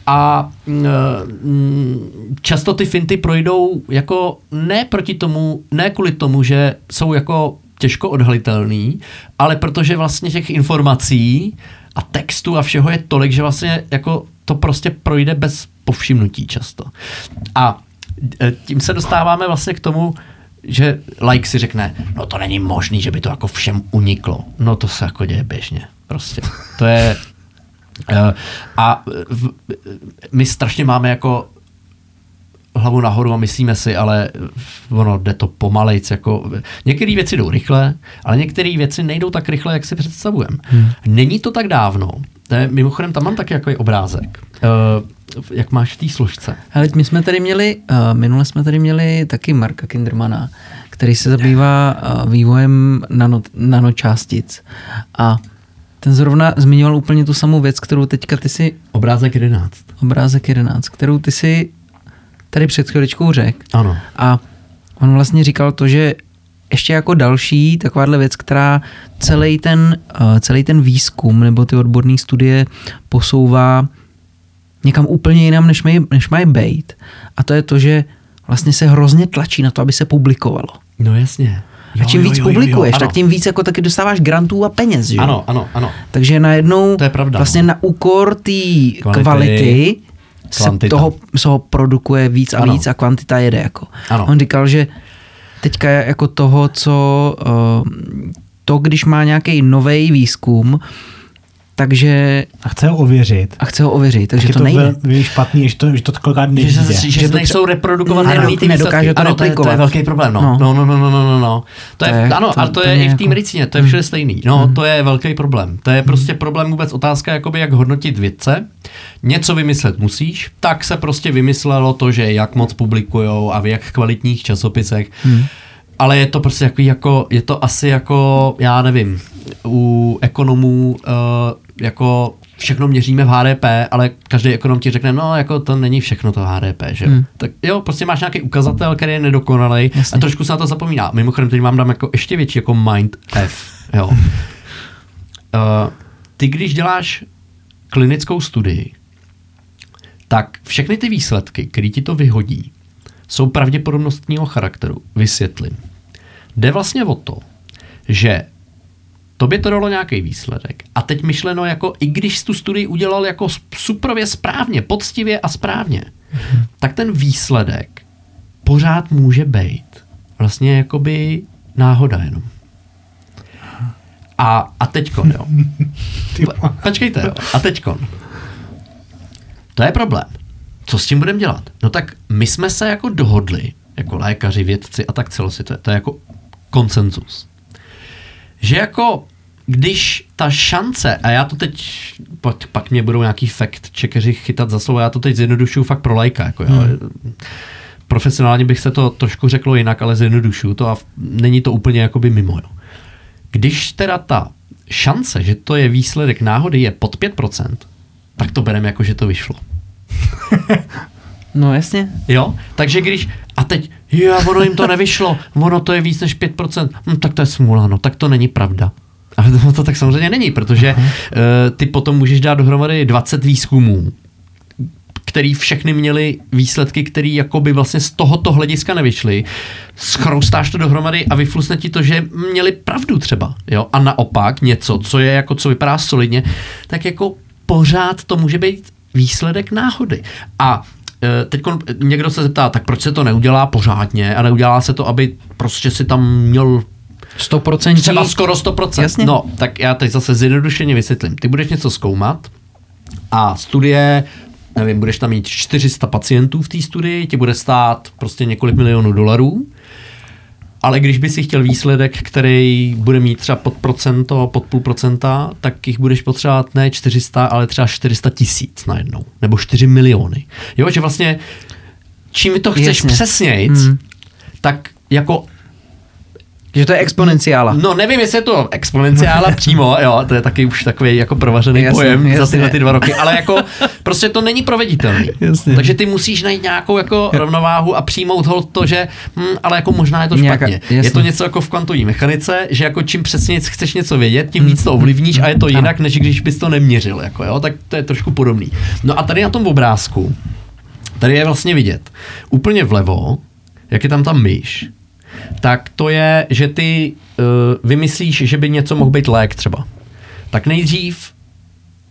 A mm, často ty finty projdou jako ne proti tomu, ne kvůli tomu, že jsou jako těžko odhalitelný, ale protože vlastně těch informací a textu a všeho je tolik, že vlastně jako to prostě projde bez povšimnutí často. A e, tím se dostáváme vlastně k tomu, že like si řekne, no to není možný, že by to jako všem uniklo. No to se jako děje běžně. Prostě. To je, a v, my strašně máme jako hlavu nahoru a myslíme si, ale ono jde to pomalejc. Jako, některé věci jdou rychle, ale některé věci nejdou tak rychle, jak si představujeme. Hmm. Není to tak dávno. To je, mimochodem, tam mám taky jako obrázek. Uh, jak máš v té složce? Ale my jsme tady měli, uh, minule jsme tady měli taky Marka Kindermana, který se zabývá uh, vývojem nano, nanočástic. A ten zrovna zmiňoval úplně tu samou věc, kterou teďka ty si... Obrázek 11. Obrázek 11, kterou ty si tady před chvíličkou řekl. Ano. A on vlastně říkal to, že ještě jako další takováhle věc, která celý ten, uh, celý ten výzkum nebo ty odborné studie posouvá někam úplně jinam, než mají, než mají být. A to je to, že vlastně se hrozně tlačí na to, aby se publikovalo. No jasně. Jo, a čím jo, víc jo, publikuješ, jo, tak tím víc jako taky dostáváš grantů a peněz, že? Ano, ano, ano. Takže najednou to je pravda, vlastně no. na úkor té kvality, kvality se toho, se toho produkuje víc a ano. víc a kvantita jede jako. Ano. On říkal, že teďka jako toho, co uh, to, když má nějaký nový výzkum, takže... A chce ho ověřit. A chce ho ověřit, takže to, to nejde. Je špatný, že to, že to kolikrát nejde. Že, že, že, že to nejsou reprodukované nový ty nedokáže to ano, to je, to je velký problém, no. No, no, no, no, no, no, no. To je, je ano, to, ale to, to je, je i v té jako... medicíně, to je všude stejný. No, hmm. to je velký problém. To je prostě hmm. problém vůbec otázka, jakoby jak hodnotit vědce. Něco vymyslet musíš, tak se prostě vymyslelo to, že jak moc publikujou a v jak kvalitních časopisech. Hmm ale je to prostě jako, jako, je to asi jako, já nevím, u ekonomů uh, jako všechno měříme v HDP, ale každý ekonom ti řekne, no jako to není všechno to HDP, že jo. Hmm. Tak jo, prostě máš nějaký ukazatel, který je nedokonalý a trošku se na to zapomíná. Mimochodem, teď vám dám jako ještě větší jako mind F, jo. uh, ty když děláš klinickou studii, tak všechny ty výsledky, které ti to vyhodí, jsou pravděpodobnostního charakteru. Vysvětlím. Jde vlastně o to, že tobě to dalo nějaký výsledek. A teď myšleno jako, i když tu studii udělal jako suprově správně, poctivě a správně, tak ten výsledek pořád může být vlastně jakoby náhoda jenom. A, a teďkon, jo. Po- Počkejte, jo. A teďkon. To je problém. Co s tím budeme dělat? No tak my jsme se jako dohodli, jako lékaři, vědci a tak celosvětové, to je jako konsenzus. Že jako když ta šance, a já to teď, pak, pak mě budou nějaký fakt čekeři chytat za slovo, já to teď zjednodušuju fakt pro lajka. Jako, jo. Profesionálně bych se to trošku řeklo jinak, ale zjednodušuju to a v- není to úplně jakoby mimo. Jo. Když teda ta šance, že to je výsledek náhody, je pod 5%, tak to bereme jako, že to vyšlo. No jasně. Jo? Takže když, a teď, jo, ono jim to nevyšlo, ono to je víc než 5%, hm, tak to je smůla, no, tak to není pravda. Ale to, to tak samozřejmě není, protože uh, ty potom můžeš dát dohromady 20 výzkumů, který všechny měli výsledky, které jakoby vlastně z tohoto hlediska nevyšly. Schroustáš to dohromady a vyflusne ti to, že měli pravdu třeba. Jo? A naopak něco, co je jako, co vypadá solidně, tak jako pořád to může být výsledek náhody. A teď někdo se zeptá, tak proč se to neudělá pořádně a neudělá se to, aby prostě si tam měl 100% třeba skoro 100%. Jasně. No, tak já teď zase zjednodušeně vysvětlím. Ty budeš něco zkoumat a studie, nevím, budeš tam mít 400 pacientů v té studii, ti bude stát prostě několik milionů dolarů, ale když by si chtěl výsledek, který bude mít třeba pod procento, pod půl procenta, tak jich budeš potřebovat ne 400, ale třeba 400 tisíc najednou. Nebo 4 miliony. Jo, že vlastně čím to chceš Jasně. přesnějc, Mm. tak jako Že to je exponenciála. No nevím, jestli je to exponenciála přímo, jo, to je taky už takový jako provařený Jasně, pojem za jasně. tyhle ty dva roky, ale jako prostě to není proveditelný. Jasně. Takže ty musíš najít nějakou jako rovnováhu a přijmout hold to, že hm, ale jako možná je to Nějaká- špatně. jasně. je to něco jako v kvantové mechanice, že jako čím přesně chceš něco vědět, tím víc to ovlivníš a je to jinak, než když bys to neměřil, jako jo, tak to je trošku podobný. No a tady na tom obrázku, tady je vlastně vidět úplně vlevo, jak je tam ta myš, tak to je, že ty uh, vymyslíš, že by něco mohl být lék třeba. Tak nejdřív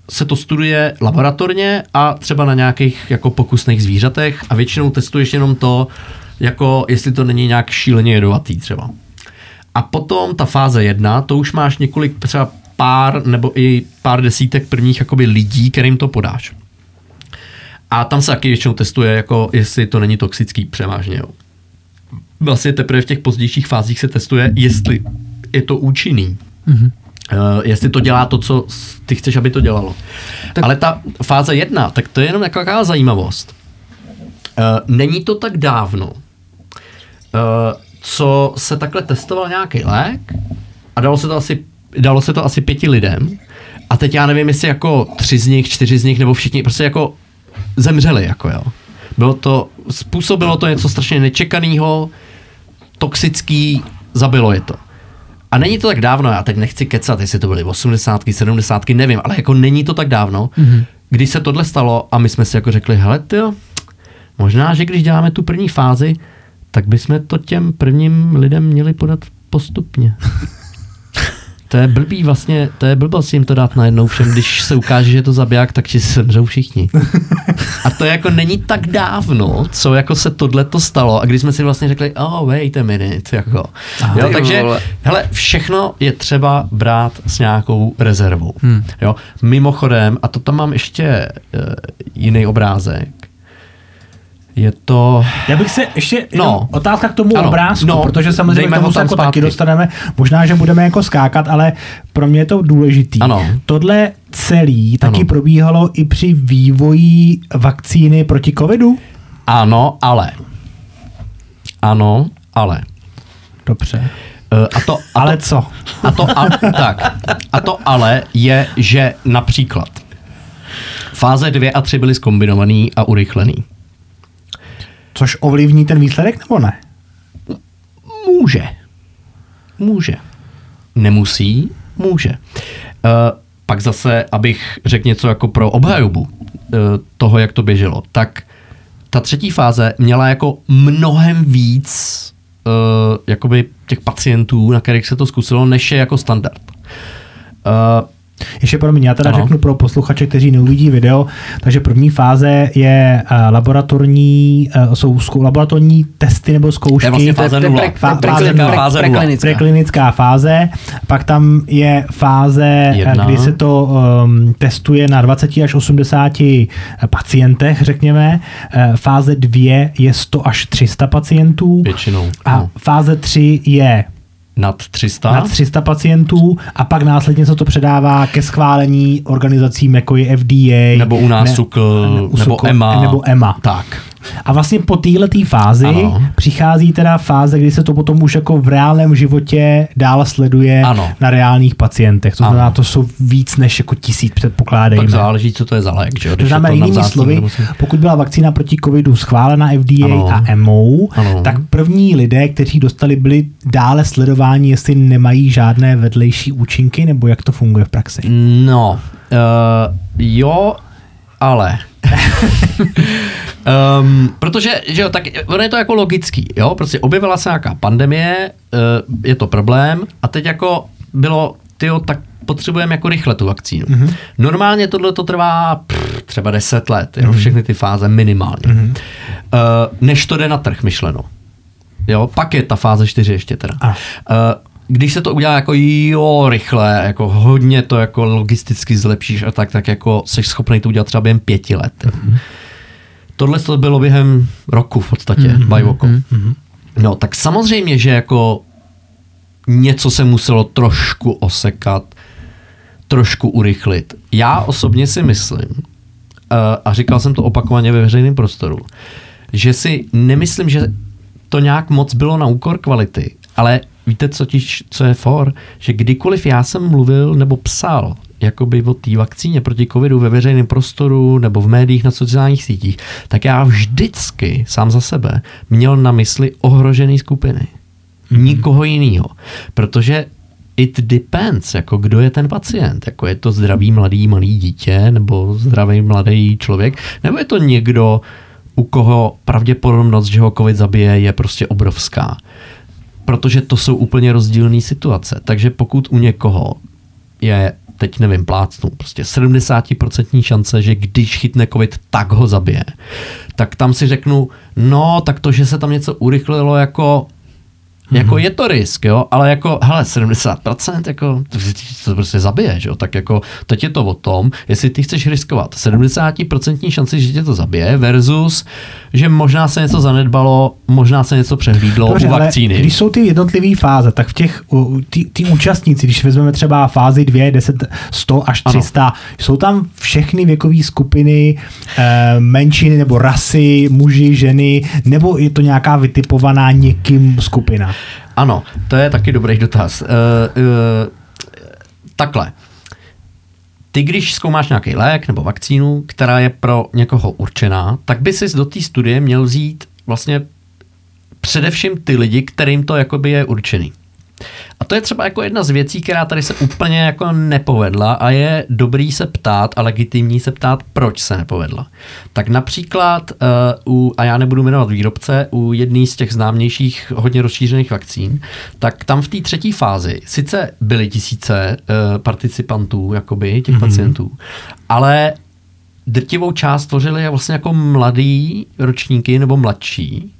se to studuje laboratorně a třeba na nějakých jako pokusných zvířatech a většinou testuješ jenom to, jako jestli to není nějak šíleně jedovatý třeba. A potom ta fáze jedna, to už máš několik třeba pár nebo i pár desítek prvních jakoby lidí, kterým to podáš. A tam se taky většinou testuje, jako jestli to není toxický převážně. Jo. Vlastně teprve v těch pozdějších fázích se testuje, jestli je to účinný. Mm-hmm. Uh, jestli to dělá to, co ty chceš, aby to dělalo. Tak-. Ale ta fáze jedna, tak to je jenom taková zajímavost. Uh, není to tak dávno, uh, co se takhle testoval nějaký lék a dalo se to asi, dalo se to asi pěti lidem a teď já nevím, jestli jako tři z nich, čtyři z nich nebo všichni prostě jako zemřeli, jako jo. Bylo to, způsobilo to něco strašně nečekaného, toxický, zabilo je to. A není to tak dávno, já teď nechci kecat, jestli to byly 80, 70, nevím, ale jako není to tak dávno, mm-hmm. když se tohle stalo a my jsme si jako řekli, hele tyjo, možná, že když děláme tu první fázi, tak bychom to těm prvním lidem měli podat postupně. To je blbý vlastně, to je blbost jim to dát najednou všem, když se ukáže, že je to zabiják, tak ti semřou všichni. A to jako není tak dávno, co jako se tohle to stalo a když jsme si vlastně řekli, oh wait a minute, jako. Aha, jo, takže, vole. hele, všechno je třeba brát s nějakou rezervou. Hmm. Jo, mimochodem, a to tam mám ještě uh, jiný obrázek, je to... Já bych se ještě, no. Otázka k tomu Ano. obrázku, No, protože samozřejmě dejme k tomu se jako taky dostaneme. Možná, že budeme jako skákat, ale pro mě je to důležitý. Ano. Tohle celý taky Ano. probíhalo i při vývoji vakcíny proti covidu? Ano, ale. Ano, ale. Dobře. Uh, a to, a Ale to, co? A to, a, tak, a to ale je, že například fáze 2 a 3 byly skombinovaný a urychlený. Což ovlivní ten výsledek nebo ne? Může. Může. Nemusí, může. Uh, pak zase, abych řekl něco jako pro obhajobu uh, toho, jak to běželo, tak ta třetí fáze měla jako mnohem víc uh, jakoby těch pacientů, na kterých se to zkusilo, než je jako standard. Uh, ještě pro mě, já teda Ano. řeknu pro posluchače, kteří neuvidí video, takže první fáze je eh, laboratorní, eh, jsou zkou, laboratorní testy nebo zkoušky. To je vlastně fáze To je nula. pre- Fá- pre- fáze pre- nula. Fáze nula. preklinická. preklinická fáze, pak tam je fáze, eh, Jedna. kdy se to um, testuje na 20 až 80 pacientech, řekněme. Fáze 2 je 100 až 300 pacientů. Většinou. A no. fáze 3 je Nad 300. nad 300 pacientů a pak následně se to předává ke schválení organizacím jako je FDA. Nebo u nás SUKL, u nebo SUKL, EMA. Nebo EMA. Tak. A vlastně po této fázi Ano. přichází teda fáze, kdy se to potom už jako v reálném životě dál sleduje Ano. na reálných pacientech. To Ano. znamená, to jsou víc než jako tisíc předpokládejme. Pak záleží, co to je za lék. Že? To znamená na jinými slovy, nemoci. pokud byla vakcína proti covidu schválena FDA Ano. a EMO, Ano. tak první lidé, kteří dostali, byli dále sledováni, jestli nemají žádné vedlejší účinky, nebo jak to funguje v praxi. No, uh, jo, ale. Um, protože, že jo, tak ono je to jako logický, jo, prostě objevila se nějaká pandemie, uh, je to problém a teď jako bylo, tyjo, tak potřebujeme jako rychle tu vakcínu. Mm-hmm. Normálně tohle to trvá pff, třeba 10 let, jo, všechny ty fáze minimálně. Mm-hmm. Uh, než to jde na trh, myšleno. Jo, pak je ta fáze 4 ještě teda. A. Uh, když se to udělá jako jo, rychle, jako hodně to jako logisticky zlepšíš a tak, tak jako jsi schopný to udělat třeba během pěti let. Mm-hmm. Tohle to bylo během roku v podstatě, mm-hmm. bajvoko. Mm-hmm. No, tak samozřejmě, že jako něco se muselo trošku osekat, trošku urychlit. Já osobně si myslím, uh, a říkal jsem to opakovaně ve veřejném prostoru, že si nemyslím, že to nějak moc bylo na úkor kvality, ale víte, co, tiž, co je for? Že kdykoliv já jsem mluvil nebo psal jakoby o té vakcíně proti covidu ve veřejném prostoru nebo v médiích na sociálních sítích, tak já vždycky sám za sebe měl na mysli ohrožené skupiny. Mm-hmm. Nikoho jiného. Protože it depends, jako kdo je ten pacient. Jako je to zdravý mladý malý dítě nebo zdravý mladý člověk, nebo je to někdo, u koho pravděpodobnost, že ho covid zabije, je prostě obrovská. Protože to jsou úplně rozdílné situace. Takže pokud u někoho je, teď nevím, plácnu, prostě 70% šance, že když chytne covid, tak ho zabije, tak tam si řeknu, no, tak to, že se tam něco urychlilo, jako jako je to risk, jo, ale jako, hele, 70%, jako, to, to prostě zabije, že jo, tak jako, teď je to o tom, jestli ty chceš riskovat 70% šanci, že tě to zabije versus, že možná se něco zanedbalo, možná se něco přehlídlo Dobře, u ale vakcíny. když jsou ty jednotlivé fáze, tak v těch, ty, ty účastníci, když vezmeme třeba fázi 2, 10, 100 až Ano. 300, jsou tam všechny věkové skupiny, eh, menšiny nebo rasy, muži, ženy, nebo je to nějaká vytipovaná někým skupina? Ano, to je taky dobrý dotaz. Uh, uh, takhle. Ty, když zkoumáš nějaký lék nebo vakcínu, která je pro někoho určená, tak by si do té studie měl vzít vlastně především ty lidi, kterým to jakoby je určený. A to je třeba jako jedna z věcí, která tady se úplně jako nepovedla a je dobrý se ptát a legitimní se ptát, proč se nepovedla. Tak například, uh, u, a já nebudu jmenovat výrobce, u jedné z těch známějších hodně rozšířených vakcín, tak tam v té třetí fázi sice byly tisíce uh, participantů, jakoby, těch mm-hmm. pacientů, ale drtivou část tvořili vlastně jako mladý ročníky nebo mladší,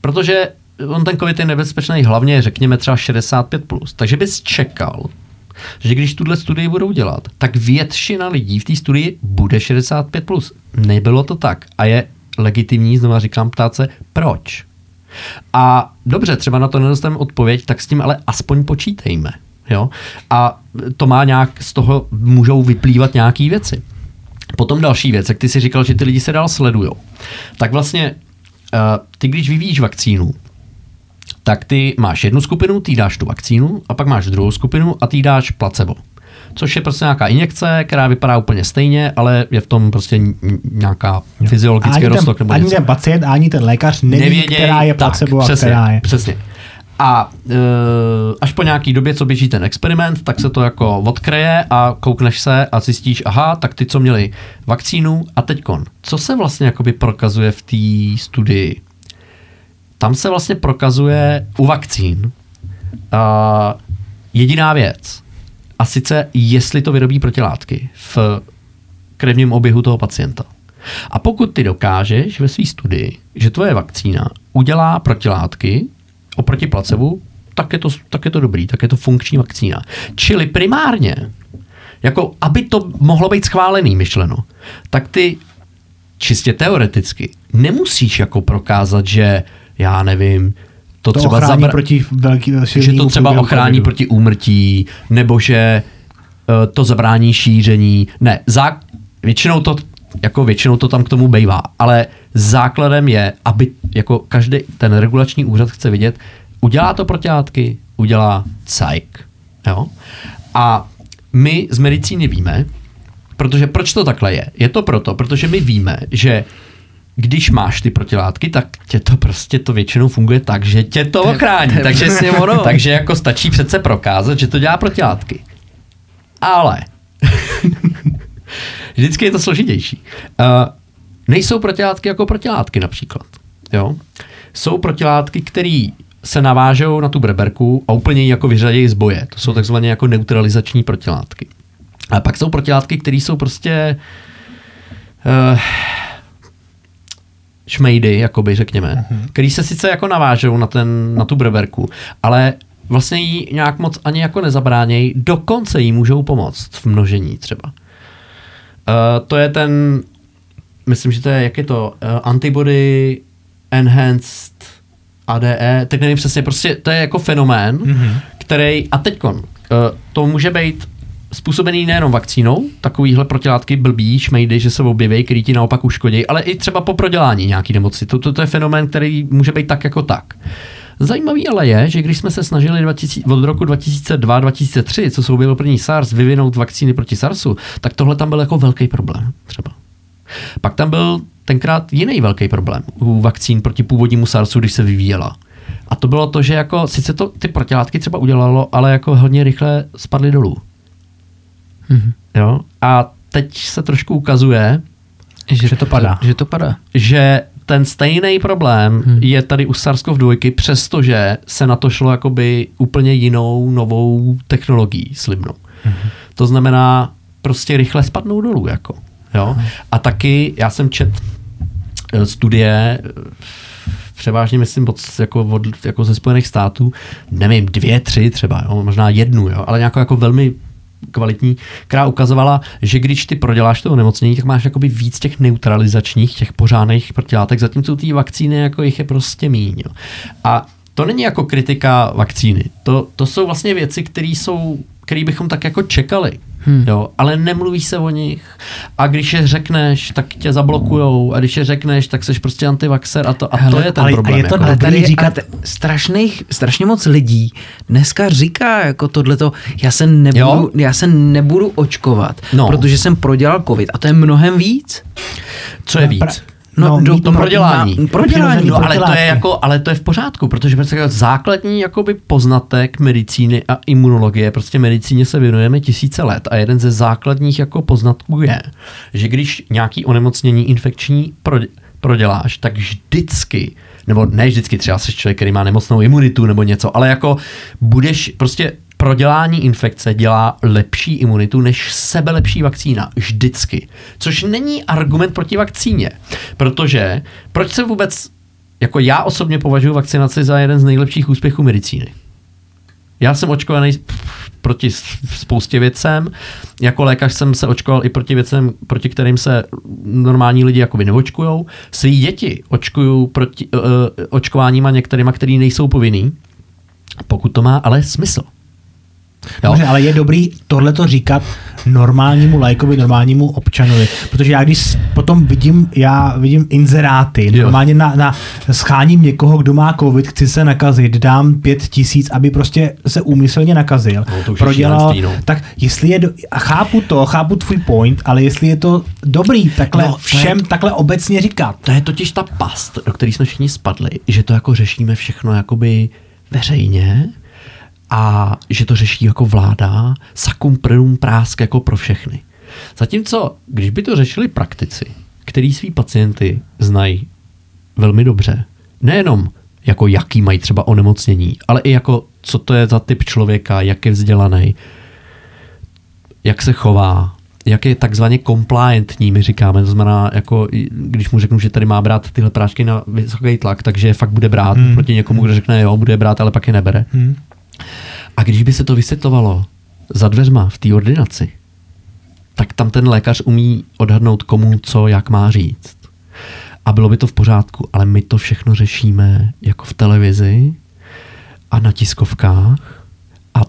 protože on ten covid je nebezpečný hlavně, řekněme, třeba 65+. Plus. Takže bys čekal, že když tuhle studii budou dělat, tak většina lidí v té studii bude 65+. Plus. Nebylo to tak. A je legitimní, znovu říkám, ptát se, proč? A dobře, třeba na to nedostaneme odpověď, tak s tím ale aspoň počítejme. Jo? A to má nějak, z toho můžou vyplývat nějaké věci. Potom další věc, jak ty si říkal, že ty lidi se dál sledujou. Tak vlastně ty, když vyvíjíš vakcínu, tak ty máš jednu skupinu, ty dáš tu vakcínu, a pak máš druhou skupinu a ty dáš placebo. Což je prostě nějaká injekce, která vypadá úplně stejně, ale je v tom prostě nějaká fyziologický ani ten, nebo ani něco. ten pacient, ani ten lékař neví, Nevěděj, která je tak, placebo a přesně, která je. Přesně. A e, až po nějaký době, co běží ten experiment, tak se to jako odkreje a koukneš se a zjistíš, aha, tak ty, co měli vakcínu a teďkon. Co se vlastně jakoby prokazuje v té studii? Tam se vlastně prokazuje u vakcín a jediná věc. A sice, jestli to vyrobí protilátky v krevním oběhu toho pacienta. A pokud ty dokážeš ve své studii, že tvoje vakcína udělá protilátky oproti placebu, tak je, to, tak je to dobrý, tak je to funkční vakcína. Čili primárně, jako aby to mohlo být schválený myšleno, tak ty čistě teoreticky nemusíš jako prokázat, že já nevím, to, To třeba ochrání zabra- proti velký, že to třeba ochrání covidu. proti úmrtí, nebo že eh, to zabrání šíření. Ne, zá, většinou to jako většinou to tam k tomu bejvá, ale základem je, aby jako každý ten regulační úřad chce vidět, udělá to protilátky, udělá cajk. Jo? A my z medicíny víme, protože proč to takhle je? Je to proto, protože my víme, že když máš ty protilátky, tak tě to prostě to většinou funguje tak, že tě to ochrání. takže, ono. takže jako stačí přece prokázat, že to dělá protilátky. Ale vždycky je to složitější. Uh, nejsou protilátky jako protilátky například. Jo? Jsou protilátky, které se navážou na tu breberku a úplně ji jako vyřadějí z boje. To jsou takzvané jako neutralizační protilátky. A pak jsou protilátky, které jsou prostě uh, šmejdy, jakoby řekněme, mm-hmm. který se sice jako navážou na, ten, na tu breberku, ale vlastně jí nějak moc ani jako nezabránějí, dokonce jí můžou pomoct v množení třeba. Uh, to je ten, myslím, že to je, jak je to, uh, antibody enhanced ADE, tak nevím přesně, prostě to je jako fenomén, mm-hmm. který, a teďkon, uh, to může být způsobený nejenom vakcínou, takovýhle protilátky blbý, šmejdy, že se objeví, který ti naopak uškodí, ale i třeba po prodělání nějaký nemoci. To, to, to je fenomén, který může být tak jako tak. Zajímavý ale je, že když jsme se snažili 2000, od roku 2002-2003, co se objevil první SARS, vyvinout vakcíny proti SARSu, tak tohle tam byl jako velký problém třeba. Pak tam byl tenkrát jiný velký problém u vakcín proti původnímu SARSu, když se vyvíjela. A to bylo to, že jako sice to ty protilátky třeba udělalo, ale jako hodně rychle spadly dolů. Mhm. Jo? A teď se trošku ukazuje, Že to padá. Že to padá. že ten stejný problém hmm. je tady u SARS-CoV-2, přestože se na to šlo jakoby úplně jinou novou technologií slibnou. Hmm. To znamená prostě rychle spadnou dolů. Jako, jo? A taky já jsem čet eh, studie eh, převážně myslím od, jako, od, jako ze Spojených států, nevím, dvě, tři třeba, jo? možná jednu, jo? ale nějakou jako velmi kvalitní, která ukazovala, že když ty proděláš to onemocnění, tak máš jakoby víc těch neutralizačních, těch pořádných protilátek, zatímco ty vakcíny jako jich je prostě míň. A to není jako kritika vakcíny. To, to jsou vlastně věci, které jsou, které bychom tak jako čekali. Hmm. Jo, ale nemluví se o nich. A když je řekneš, tak tě zablokujou. A když je řekneš, tak seš prostě antivaxer. A to, a to Hele, je ten ale- a problém. je to jako. Dobrý tady říkat- říkat... strašných, strašně moc lidí dneska říká jako tohleto, já se nebudu, Jo? já se nebudu očkovat, No. protože jsem prodělal covid a to je mnohem víc. Co je víc? Pra- No, No, do, to prodělání. Na, prodělání. No, ale to je jako, ale to je v pořádku, protože prostě jako základní jakoby poznatek medicíny a imunologie, prostě medicíně se věnujeme tisíce let a jeden ze základních jako poznatků je, že když nějaký onemocnění infekční pro, proděláš, tak vždycky, nebo ne vždycky, třeba jsi člověk, který má nemocnou imunitu nebo něco, ale jako budeš prostě prodělání infekce dělá lepší imunitu než sebelepší vakcína. Vždycky. Což není argument proti vakcíně. Protože proč se vůbec, jako já osobně považuji vakcinaci za jeden z nejlepších úspěchů medicíny. Já jsem očkovaný proti spoustě věcem. Jako lékař jsem se očkoval i proti věcem, proti kterým se normální lidi jakoby neočkujou. Svý děti očkuju proti, uh, očkováníma některýma, který nejsou povinný, pokud to má ale smysl. Jo? Dobře, ale je dobrý tohleto říkat normálnímu lajkovi, normálnímu občanovi, protože já když potom vidím, já vidím inzeráty, Jo. normálně na, na scháním někoho, kdo má covid, chci se nakazit, dám pět tisíc, aby prostě se úmyslně nakazil, No, to už je prodělal, šílenství, no. tak jestli je, do, a chápu to, chápu tvůj point, ale jestli je to dobrý takhle No, to je- všem takhle obecně říkat. To je totiž ta past, do které jsme všichni spadli, že to jako řešíme všechno jakoby veřejně a že to řeší jako vláda, sakum prum prásk jako pro všechny. Zatímco, když by to řešili praktici, který svý pacienty znají velmi dobře, nejenom jako jaký mají třeba onemocnění, ale i jako co to je za typ člověka, jak je vzdělaný, jak se chová, jak je takzvaně compliantní, my říkáme, to znamená, jako, když mu řeknu, že tady má brát tyhle prášky na vysoký tlak, takže je fakt bude brát hmm. proti někomu, kdo řekne, jo, bude brát, ale pak je nebere. Hmm. A když by se to vysvětlovalo za dveřma v té ordinaci, tak tam ten lékař umí odhadnout komu co, jak má říct. A bylo by to v pořádku, ale my to všechno řešíme jako v televizi a na tiskovkách a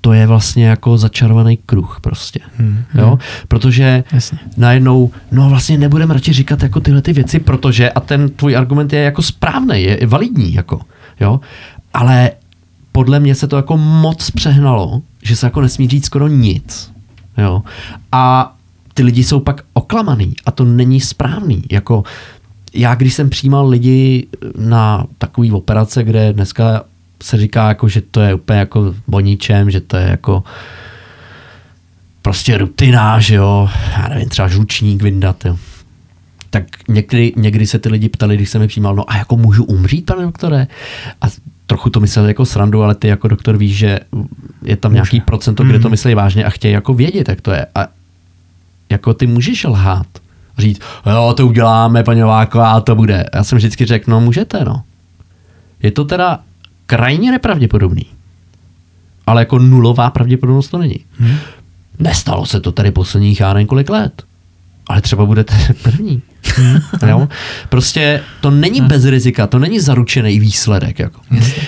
to je vlastně jako začarovaný kruh prostě. Hmm, jo? Hmm. Protože Jasně. najednou, no vlastně nebudeme radši říkat jako tyhle ty věci, protože, a ten tvůj argument je jako správný, je, je validní, jako, jo? ale podle mě se to jako moc přehnalo, že se jako nesmí říct skoro nic. Jo? A ty lidi jsou pak oklamaný a to není správný. Jako já, když jsem přijímal lidi na takový operace, kde dneska se říká, jako, že to je úplně jako o ničem, že to je jako prostě rutina, že jo, já nevím, třeba žlučník vyndat, jo. Tak někdy, někdy se ty lidi ptali, když jsem je přijímal, no a jako můžu umřít, pane doktore? A trochu to mysleli jako srandu, ale ty jako doktor víš, že je tam Může. nějaký procento, kde to mhm. myslí vážně a chtějí jako vědět, jak to je. A jako ty můžeš lhát. Říct, jo, to uděláme, paní a to bude. Já jsem vždycky řekl, no můžete, no. Je to teda krajně nepravděpodobný. Ale jako nulová pravděpodobnost to není. Hmm. Nestalo se to tady posledních, já nevím kolik let. Ale třeba budete první. Hmm. jo? Prostě to není hmm. bez rizika, to není zaručený výsledek. Jako.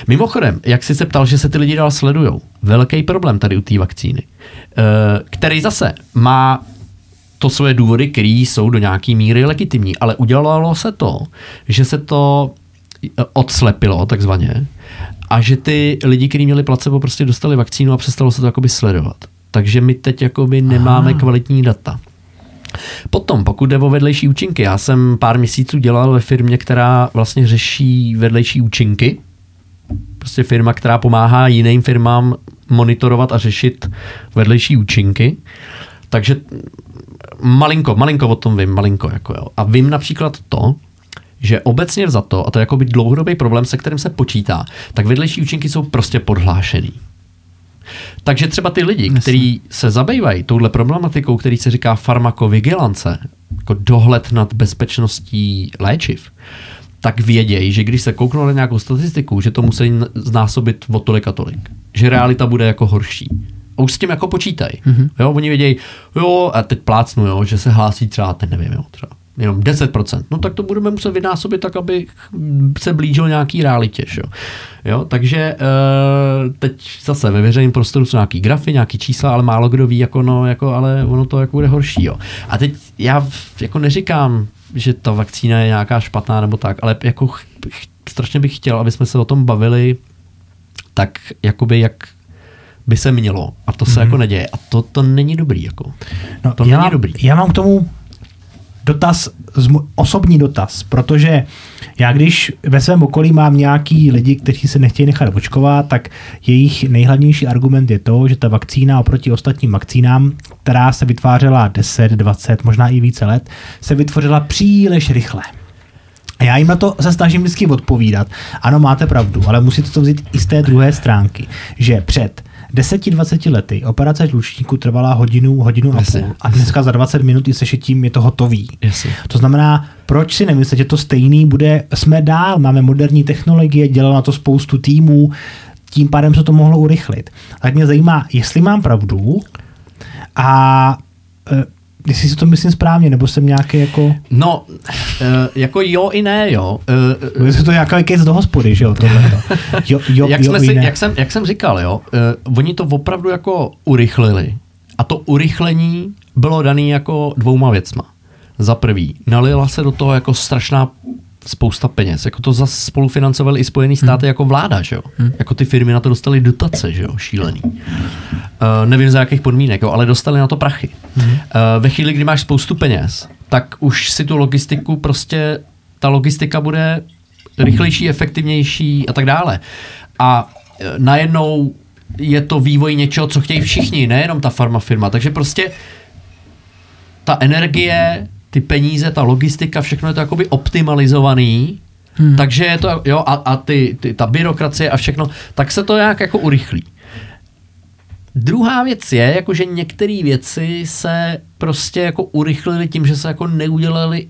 Mimochodem, jak jsi se ptal, že se ty lidi dál sledujou, velký problém tady u té vakcíny, eh, který zase má to svoje důvody, které jsou do nějaké míry legitimní, ale udělalo se to, že se to eh, odslepilo takzvaně a že ty lidi, kteří měli placebo, prostě dostali vakcínu a přestalo se to jakoby sledovat. Takže my teď jakoby nemáme Aha. kvalitní data. Potom, pokud jde o vedlejší účinky, já jsem pár měsíců dělal ve firmě, která vlastně řeší vedlejší účinky. Prostě firma, která pomáhá jiným firmám monitorovat a řešit vedlejší účinky. Takže malinko, malinko o tom vím, malinko. Jako jo. A vím například to, že obecně za to, a to je jako dlouhodobý problém, se kterým se počítá, tak vedlejší účinky jsou prostě podhlášený. Takže třeba ty lidi, kteří se zabývají touhle problematikou, který se říká farmakovigilance, jako dohled nad bezpečností léčiv, tak vědějí, že když se kouknou na nějakou statistiku, že to musí znásobit o tolik a tolik. Že realita bude jako horší. A už s tím jako počítají. Mm-hmm. Jo, oni vědějí, jo, a teď plácnu, jo, že se hlásí třeba, teď nevím, jo, třeba jenom 10%, no tak to budeme muset vynásobit tak, aby se blížil nějaký realitě. Že? Jo, takže e, teď zase ve veřejném prostoru jsou nějaký grafy, nějaký čísla, ale málo kdo ví, jako no, jako, ale ono to jako bude horší. Jo. A teď já jako neříkám, že ta vakcína je nějaká špatná nebo tak, ale jako ch- strašně bych chtěl, aby jsme se o tom bavili tak jakoby jak by se mělo. A to se mm-hmm. jako neděje. A to, to není dobrý. Jako. No, to já, není dobrý. Já mám k tomu dotaz, osobní dotaz, protože já když ve svém okolí mám nějaký lidi, kteří se nechtějí nechat očkovat, tak jejich nejhlavnější argument je to, že ta vakcína oproti ostatním vakcínám, která se vytvářela 10, 20, možná i více let, se vytvořila příliš rychle. A já jim na to se snažím vždycky odpovídat. Ano, máte pravdu, ale musíte to vzít i z té druhé stránky, že před 10-20 lety operace žlučníku trvala hodinu, hodinu a půl a dneska za 20 minut i sešitím je to hotový. Jasně. To znamená, proč si nemyslíte, že to stejný bude, jsme dál, máme moderní technologie, dělalo na to spoustu týmů, tím pádem se to mohlo urychlit. Tak mě zajímá, jestli mám pravdu a e, jestli si to myslím správně, nebo jsem nějaký jako... No, uh, jako jo i ne, jo. Uh, je to nějaký case do hospody, že jo, tohle. Jo, jo, jak, jo, jsme si, jak, jsem, jak jsem říkal, jo, uh, oni to opravdu jako urychlili. A to urychlení bylo dané jako dvouma věcma. Za prvý, nalila se do toho jako strašná spousta peněz. Jako to zase spolufinancovali i Spojené státy hmm. jako vláda, že jo? Hmm. Jako ty firmy na to dostali dotace, že jo? Šílený. Uh, nevím za jakých podmínek, jo? ale dostali na to prachy. Hmm. Uh, ve chvíli, kdy máš spoustu peněz, tak už si tu logistiku prostě, ta logistika bude rychlejší, efektivnější a tak dále. A e, najednou je to vývoj něčeho, co chtějí všichni, nejenom ta farmafirma. Takže prostě ta energie, ty peníze, ta logistika, všechno je to jakoby optimalizovaný, hmm. takže je to, jo, a, a ty, ty, ta byrokracie a všechno, tak se to nějak jako urychlí. Druhá věc je, jako že některé věci se prostě jako urychlily tím, že se jako neudělali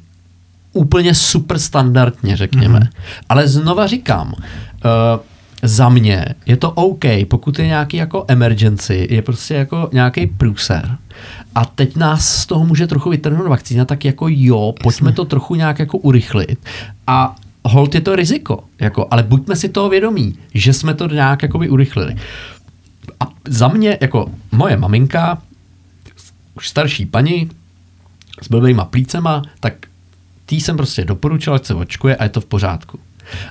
úplně super standardně, řekněme. Mm-hmm. Ale znova říkám, uh, za mě je to OK, pokud je nějaký jako emergency, je prostě jako nějaký průser. A teď nás z toho může trochu vytrhnout vakcína, tak jako jo, pojďme to trochu nějak jako urychlit. A hold je to riziko, jako, ale buďme si toho vědomí, že jsme to nějak jako by urychlili. A za mě, jako moje maminka, už starší paní, s blbýma plícema, tak tý jsem prostě doporučil, ať se očkuje a je to v pořádku.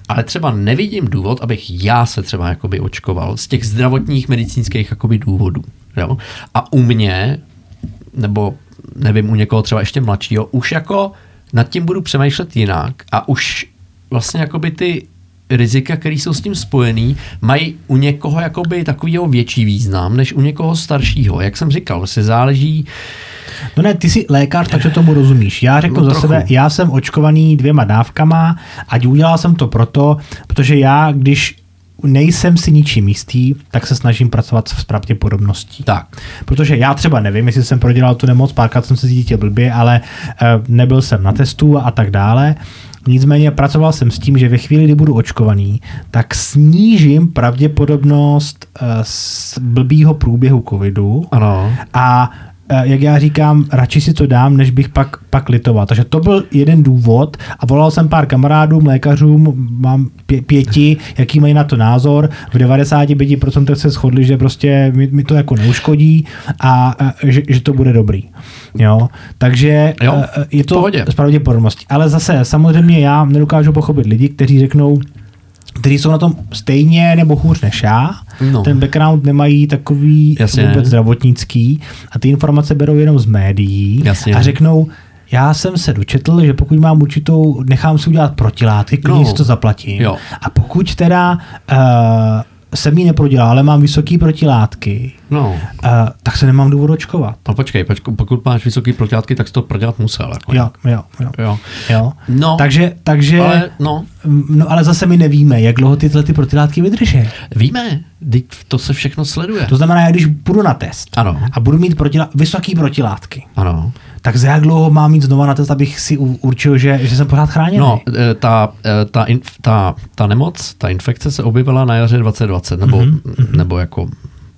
Ale třeba nevidím důvod, abych já se třeba jakoby očkoval z těch zdravotních medicínských jakoby důvodů. Jo? A u mě, nebo nevím, u někoho třeba ještě mladšího, už jako nad tím budu přemýšlet jinak a už vlastně jakoby ty rizika, které jsou s tím spojený, mají u někoho jakoby takovýho větší význam, než u někoho staršího. Jak jsem říkal, se záleží, No ne, ty jsi lékař, takže tomu rozumíš. Já řeknu no, za trochu. sebe, já jsem očkovaný dvěma dávkama, ať udělal jsem to proto, protože já, když nejsem si ničím jistý, tak se snažím pracovat s pravděpodobností. Tak. Protože já třeba nevím, jestli jsem prodělal tu nemoc, párkrát jsem se cítil blbě, ale uh, nebyl jsem na testu a tak dále. Nicméně pracoval jsem s tím, že ve chvíli, kdy budu očkovaný, tak snížím pravděpodobnost z blbýho průběhu covidu ano. a Eh, jak já říkám, radši si to dám, než bych pak, pak litoval. Takže to byl jeden důvod a volal jsem pár kamarádům, lékařům, mám pě- pěti, jaký mají na to názor. V 95% se shodli, že prostě mi, mi to jako neuškodí a, a že, že to bude dobrý. Jo? Takže jo, eh, je to z pravděpodobnosti. Ale zase samozřejmě já nedokážu pochopit lidi, kteří řeknou, kteří jsou na tom stejně nebo hůř než já, no. ten background nemají takový Jasně. vůbec zdravotnický a ty informace berou jenom z médií Jasně. a řeknou, já jsem se dočetl, že pokud mám určitou, nechám si udělat protilátky, klidně no. si to zaplatím. Jo. A pokud teda uh, jsem ji neprodělal, ale mám vysoký protilátky, no. uh, tak se nemám důvod očkovat. No počkej, počkej, pokud máš vysoký protilátky, tak jsi to prodělat musel. Jako. Jo, jo, jo. jo. jo. No, takže, takže, ale, no. no, ale zase my nevíme, jak dlouho tyhle ty protilátky vydrží. Víme, to se všechno sleduje. To znamená, když půjdu na test ano. a budu mít protilá- vysoký protilátky, ano. Tak za jak dlouho mám mít znova na test, abych si určil, že, že jsem pořád chráněný? No, e, ta, e, ta, in, ta, ta nemoc, ta infekce se objevila na jaře 2020, nebo, mm-hmm. nebo jako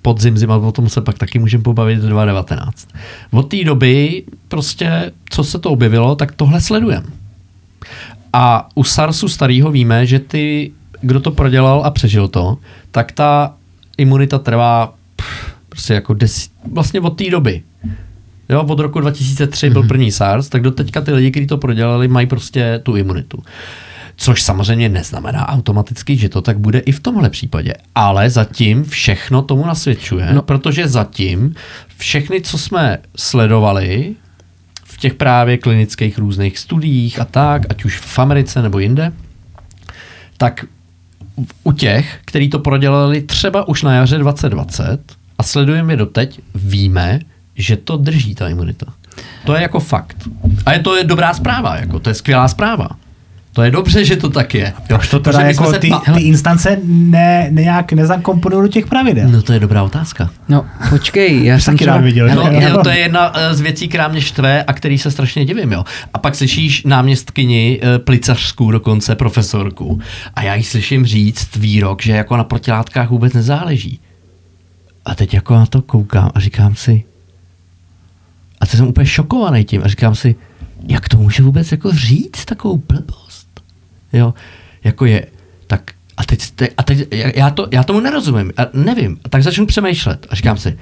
podzim, zima, o tom se pak taky můžeme pobavit 2019. Od té doby prostě, co se to objevilo, tak tohle sledujeme. A u SARSu starého víme, že ty, kdo to prodělal a přežil to, tak ta imunita trvá pff, prostě jako des, vlastně od té doby. Jo, od roku 2003 mm-hmm. byl mhm. první SARS, tak do teďka ty lidi, kteří to prodělali, mají prostě tu imunitu. Což samozřejmě neznamená automaticky, že to tak bude i v tomhle případě. Ale zatím všechno tomu nasvědčuje, no. protože zatím všechny, co jsme sledovali v těch právě klinických různých studiích a tak, ať už v Americe nebo jinde, tak u těch, kteří to prodělali třeba už na jaře 2020 a sledujeme je doteď, víme, že to drží ta imunita. To je jako fakt. A je to je dobrá zpráva, jako to je skvělá zpráva. To je dobře, že to tak je. Proč to teda jako ty, ty instance ne, nějak nezakomponují do těch pravidel? No to je dobrá otázka. No počkej, já jsem taky rád viděl. No, jo, to je jedna eh, z věcí, která mě štve a který se strašně divím. Jo. A pak slyšíš náměstkyni, eh, plicařskou dokonce, profesorku. A já jí slyším říct výrok, že jako na protilátkách vůbec nezáleží. A teď jako na to koukám a říkám si, a teď jsem úplně šokovaný tím a říkám si, jak to může vůbec jako říct takovou blbost? Jo, jako je, tak a teď, a teď já, to, já tomu nerozumím, a nevím, a tak začnu přemýšlet a říkám si,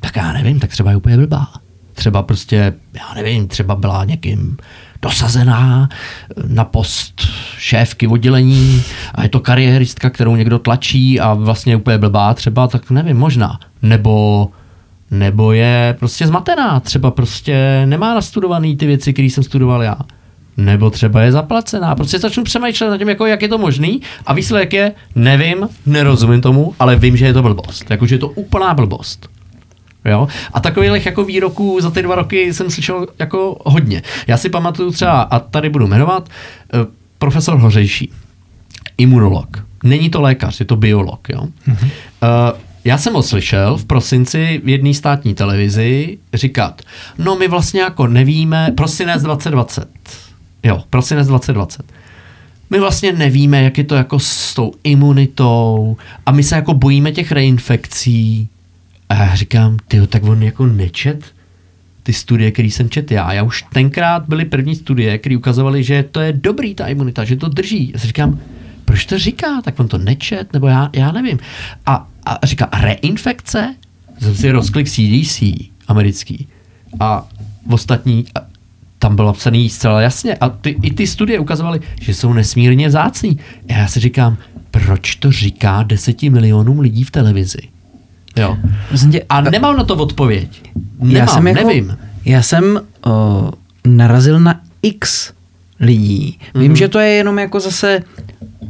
tak já nevím, tak třeba je úplně blbá. Třeba prostě, já nevím, třeba byla někým dosazená na post šéfky oddělení a je to kariéristka, kterou někdo tlačí a vlastně je úplně blbá třeba, tak nevím, možná. Nebo nebo je prostě zmatená, třeba prostě nemá nastudovaný ty věci, které jsem studoval já. nebo třeba je zaplacená. Prostě začnu přemýšlet nad tím, jako, jak je to možný a výsledek je, nevím, nerozumím tomu, ale vím, že je to blbost. Jakože je to úplná blbost. Jo? A takových jako výroků za ty dva roky jsem slyšel jako hodně. Já si pamatuju třeba, a tady budu jmenovat, eh, profesor Hořejší, imunolog. Není to lékař, je to biolog. Jo? Mm-hmm. Uh, já jsem ho slyšel v prosinci v jedné státní televizi říkat, no my vlastně jako nevíme, prosinec 2020, jo, prosinec 2020, my vlastně nevíme, jak je to jako s tou imunitou a my se jako bojíme těch reinfekcí. A já říkám, ty tak on jako nečet ty studie, které jsem četl já. Já už tenkrát byly první studie, které ukazovaly, že to je dobrý ta imunita, že to drží. Já si říkám, proč to říká? Tak on to nečet, nebo já, já nevím. A, a říká, reinfekce? Jsem si rozklik CDC americký. A v ostatní, a tam bylo psaný zcela jasně. A ty, i ty studie ukazovaly, že jsou nesmírně vzácný. A já si říkám, proč to říká deseti milionům lidí v televizi? Jo. A nemám na to odpověď. Nemám, já jsem jako, nevím. Já jsem o, narazil na x lidí. Vím, mm-hmm. že to je jenom jako zase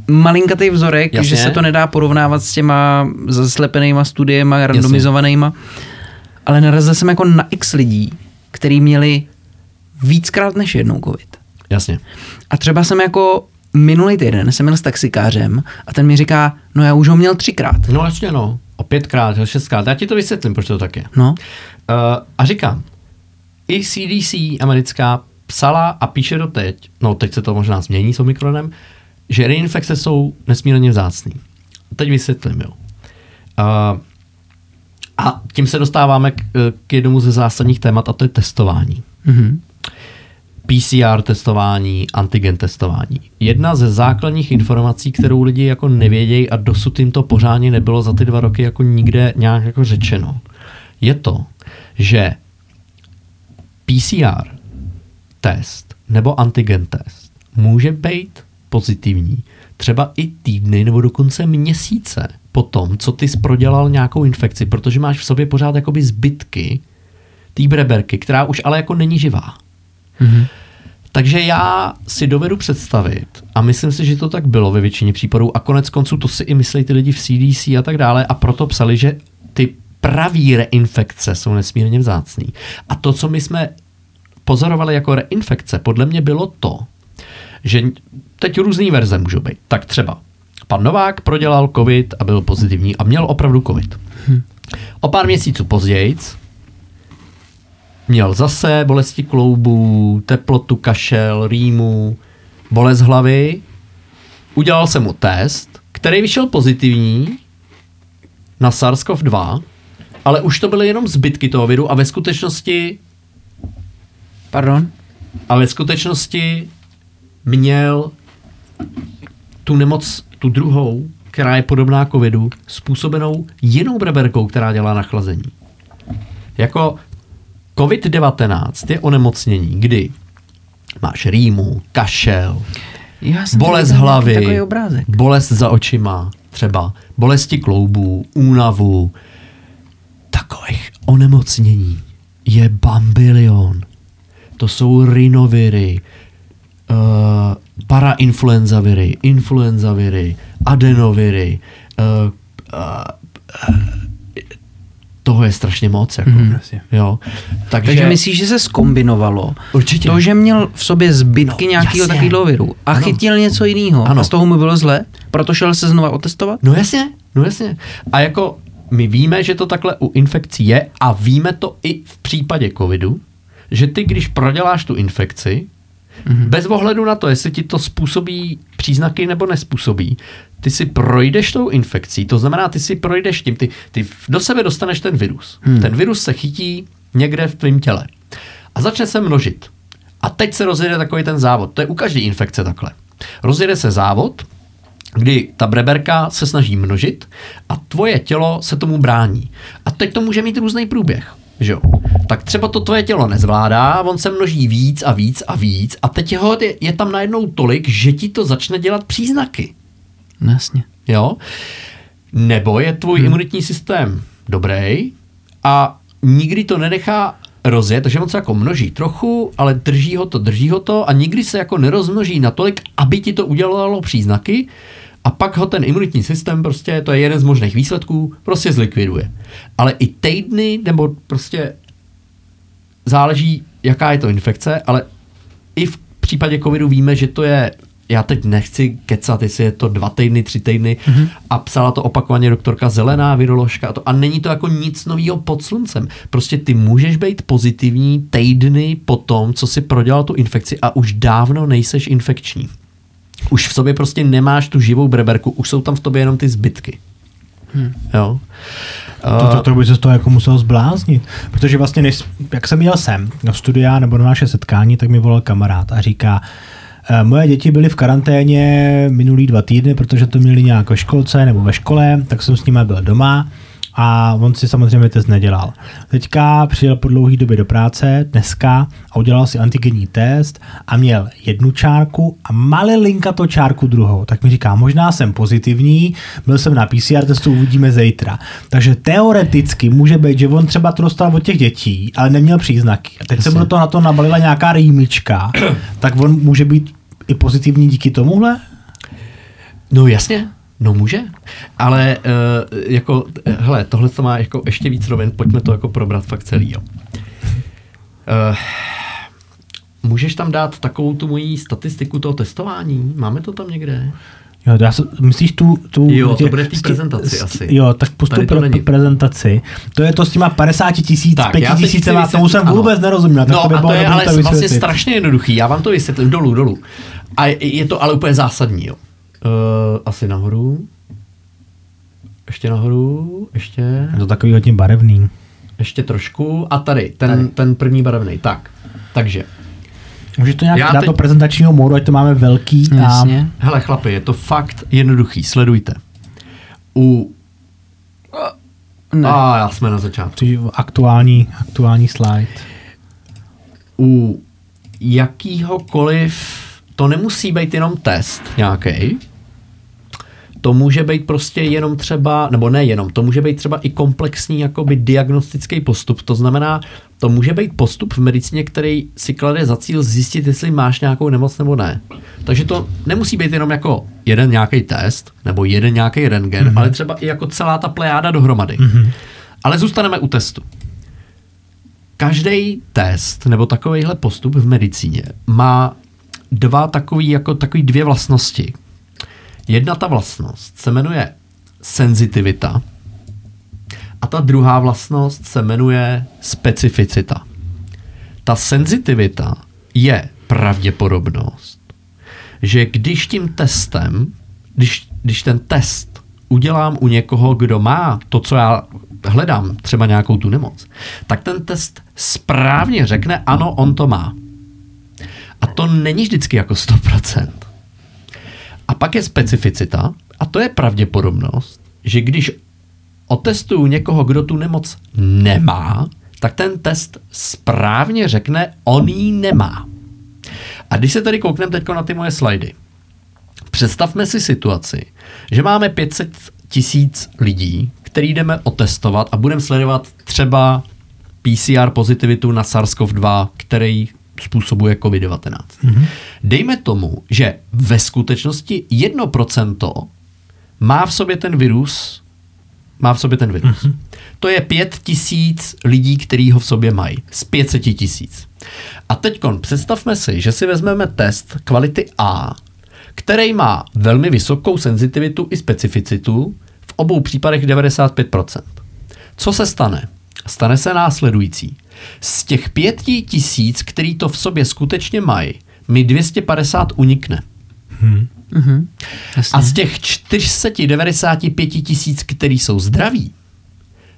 malinkatý vzorek, Jasně. že se to nedá porovnávat s těma zaslepenýma studiema, randomizovanýma, ale narazil jsem jako na x lidí, který měli víckrát než jednou covid. Jasně. A třeba jsem jako minulý týden jsem měl s taxikářem a ten mi říká, no já už ho měl třikrát. No jasně no, o pětkrát, o šestkrát, já ti to vysvětlím, proč to tak je. No. Uh, a říkám, i CDC americká psala a píše do teď, no teď se to možná změní s Omikronem, že reinfekce jsou nesmírně vzácný. Teď vysvětlím, jo. Uh, a tím se dostáváme k, k jednomu ze zásadních témat a to je testování. Mm-hmm. PCR testování, antigen testování. Jedna ze základních informací, kterou lidi jako nevědějí a dosud jim to pořádně nebylo za ty dva roky jako nikde nějak jako řečeno, je to, že PCR test nebo antigen test může být pozitivní třeba i týdny nebo dokonce měsíce po tom, co ty prodělal nějakou infekci, protože máš v sobě pořád jakoby zbytky té breberky, která už ale jako není živá. Mm-hmm. Takže já si dovedu představit, a myslím si, že to tak bylo ve většině případů, a konec konců to si i myslí ty lidi v CDC a tak dále, a proto psali, že ty pravý reinfekce jsou nesmírně vzácný. A to, co my jsme pozorovali jako reinfekce, podle mě bylo to, že teď různý verze můžou být. Tak třeba pan Novák prodělal covid a byl pozitivní a měl opravdu covid. Hm. O pár měsíců později měl zase bolesti kloubů, teplotu, kašel, rýmu, bolest hlavy. Udělal jsem mu test, který vyšel pozitivní na SARS-CoV-2, ale už to byly jenom zbytky toho viru a ve skutečnosti Pardon? A ve skutečnosti měl tu nemoc, tu druhou, která je podobná covidu, způsobenou jinou breberkou, která dělá nachlazení. Jako COVID-19 je onemocnění, kdy máš rýmu, kašel, bolest hlavy, bolest za očima, třeba bolesti kloubů, únavu. Takových onemocnění je bambilion to jsou rinoviry, uh, parainfluenzaviry, influenzaviry, adenoviry, uh, uh, toho je strašně moc. Jako, mm, jo. Takže, Takže myslíš, že se skombinovalo určitě. to, že měl v sobě zbytky no, nějakého takového viru a ano. chytil něco jiného a z toho mu bylo zle, proto šel se znova otestovat? No jasně, no jasně. A jako my víme, že to takhle u infekcí je a víme to i v případě covidu, že ty, když proděláš tu infekci, mm-hmm. bez ohledu na to, jestli ti to způsobí příznaky nebo nespůsobí, ty si projdeš tou infekcí, to znamená, ty si projdeš tím, ty, ty do sebe dostaneš ten virus. Hmm. Ten virus se chytí někde v tvém těle a začne se množit. A teď se rozjede takový ten závod. To je u každé infekce takhle. Rozjede se závod, kdy ta breberka se snaží množit a tvoje tělo se tomu brání. A teď to může mít různý průběh že jo, tak třeba to tvoje tělo nezvládá, on se množí víc a víc a víc a teď jeho je, je tam najednou tolik, že ti to začne dělat příznaky. No, jasně. Jo? Nebo je tvůj hmm. imunitní systém dobrý a nikdy to nenechá rozjet, takže on se jako množí trochu, ale drží ho to, drží ho to a nikdy se jako nerozmnoží natolik, aby ti to udělalo příznaky a pak ho ten imunitní systém prostě, to je jeden z možných výsledků, prostě zlikviduje. Ale i týdny, nebo prostě záleží, jaká je to infekce, ale i v případě covidu víme, že to je já teď nechci kecat, jestli je to dva týdny, tři týdny mm-hmm. a psala to opakovaně doktorka Zelená, viroložka a, to, a není to jako nic nového pod sluncem. Prostě ty můžeš být pozitivní týdny po tom, co si prodělal tu infekci a už dávno nejseš infekční. Už v sobě prostě nemáš tu živou breberku, už jsou tam v tobě jenom ty zbytky. Hmm. Jo. To, to, to by se z toho jako musel zbláznit. Protože vlastně, než, jak jsem jel sem na studia nebo na naše setkání, tak mi volal kamarád a říká, Eh, moje děti byly v karanténě minulý dva týdny, protože to měli nějak ve školce nebo ve škole, tak jsem s nimi byl doma a on si samozřejmě test nedělal. Teďka přijel po dlouhé době do práce, dneska, a udělal si antigenní test a měl jednu čárku a malilinka to čárku druhou. Tak mi říká, možná jsem pozitivní, byl jsem na PCR testu, uvidíme zítra. Takže teoreticky může být, že on třeba to dostal od těch dětí, ale neměl příznaky. A teď se mu to na to nabalila nějaká rýmička, tak on může být i pozitivní díky tomuhle? No jasně, No může, ale uh, jako, hele, tohle to má jako ještě víc rovin, pojďme to jako probrat fakt celý, jo. Uh, můžeš tam dát takovou tu mojí statistiku toho testování? Máme to tam někde? Jo, já se, myslíš tu... tu jo, to bude v té prezentaci st, asi. Jo, tak pustu pro není. prezentaci. To je to s těma 50 tisíc, 5 tisícema, tomu jsem vůbec ano. nerozuměl. Tak no to by a to je ale to vlastně strašně jednoduchý, já vám to vysvětlím dolů, dolů. A je to ale úplně zásadní, jo. Uh, asi nahoru. Ještě nahoru, ještě. Je to takový hodně barevný. Ještě trošku. A tady, ten, tady. ten první barevný. Tak, takže. Můžeš to nějak Já dát teď... do prezentačního módu, ať to máme velký. Jasně. A... Hele chlapi, je to fakt jednoduchý, sledujte. U... Ne. A já jsme na začátku. Aktuální, aktuální slide. U jakýhokoliv, to nemusí být jenom test nějaký, to může být prostě jenom třeba, nebo ne jenom, to může být třeba i komplexní jakoby diagnostický postup. To znamená, to může být postup v medicíně, který si klade za cíl zjistit, jestli máš nějakou nemoc nebo ne. Takže to nemusí být jenom jako jeden nějaký test nebo jeden nějaký rentgen, mm-hmm. ale třeba i jako celá ta plejáda dohromady. Mm-hmm. Ale zůstaneme u testu. Každý test nebo takovýhle postup v medicíně má dva takový, jako takový dvě vlastnosti, Jedna ta vlastnost se jmenuje senzitivita a ta druhá vlastnost se jmenuje specificita. Ta senzitivita je pravděpodobnost, že když tím testem, když, když ten test udělám u někoho, kdo má to, co já hledám, třeba nějakou tu nemoc, tak ten test správně řekne, ano, on to má. A to není vždycky jako 100%. A pak je specificita, a to je pravděpodobnost, že když otestuju někoho, kdo tu nemoc nemá, tak ten test správně řekne, on ji nemá. A když se tady koukneme teď na ty moje slajdy, představme si situaci, že máme 500 tisíc lidí, který jdeme otestovat a budeme sledovat třeba PCR pozitivitu na SARS-CoV-2, který způsobuje COVID-19. Mm-hmm. Dejme tomu, že ve skutečnosti 1% má v sobě ten virus, má v sobě ten virus. Mm-hmm. To je 5 tisíc lidí, který ho v sobě mají. Z 500 tisíc. A teď představme si, že si vezmeme test kvality A, který má velmi vysokou senzitivitu i specificitu, v obou případech 95%. Co se stane? Stane se následující. Z těch pěti tisíc, který to v sobě skutečně mají, mi 250 unikne. Hmm. Mm-hmm. A z těch 495 tisíc, který jsou zdraví,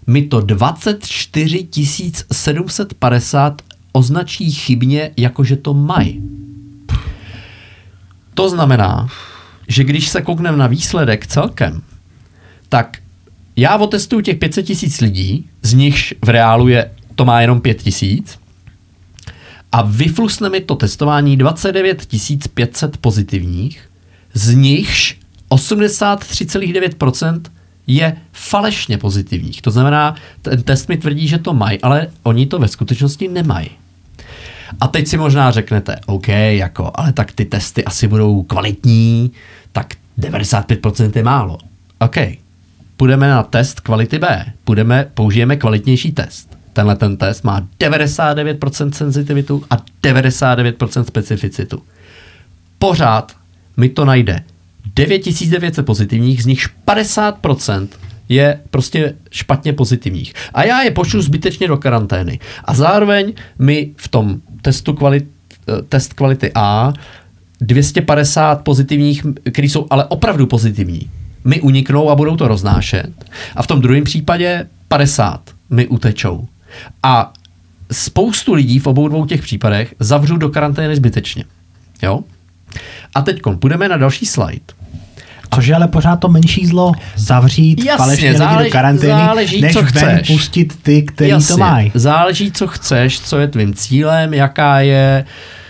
mi to 24 750 označí chybně, jakože to mají. To znamená, že když se koukneme na výsledek celkem, tak já otestuju těch 500 tisíc lidí, z nichž v reálu je to má jenom 5 tisíc a vyflusne mi to testování 29 500 pozitivních, z nichž 83,9% je falešně pozitivních. To znamená, ten test mi tvrdí, že to mají, ale oni to ve skutečnosti nemají. A teď si možná řeknete, OK, jako, ale tak ty testy asi budou kvalitní, tak 95% je málo. OK, půjdeme na test kvality B, půjdeme, použijeme kvalitnější test. Tenhle ten test má 99% senzitivitu a 99% specificitu. Pořád mi to najde 9900 pozitivních, z nich 50% je prostě špatně pozitivních. A já je pošlu zbytečně do karantény. A zároveň mi v tom testu kvalit, eh, test kvality A 250 pozitivních, který jsou ale opravdu pozitivní, mi uniknou a budou to roznášet. A v tom druhém případě 50 mi utečou. A spoustu lidí v obou dvou těch případech zavřu do karantény zbytečně. Jo? A teď půjdeme na další slide. Což je ale pořád to menší zlo. Zavřít Jasně, falešně lidi do karantény, záleží, než co ven chceš. pustit ty, kteří to mají. Záleží, co chceš, co je tvým cílem, jaká je, uh,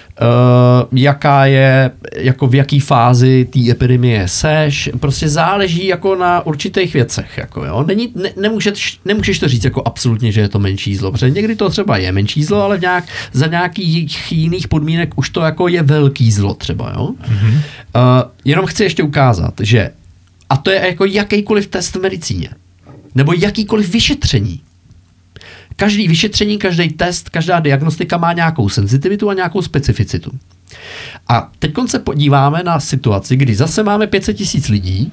jaká je, jako v jaký fázi té epidemie seš. Prostě záleží jako na určitých věcech. Jako jo. Není, ne, nemůžeš, nemůžeš to říct jako absolutně, že je to menší zlo, protože někdy to třeba je menší zlo, ale v nějak, za nějakých jiných podmínek už to jako je velký zlo třeba. Jo. Mm-hmm. Uh, jenom chci ještě ukázat, že a to je jako jakýkoliv test v medicíně. Nebo jakýkoliv vyšetření. Každý vyšetření, každý test, každá diagnostika má nějakou senzitivitu a nějakou specificitu. A teď se podíváme na situaci, kdy zase máme 500 tisíc lidí,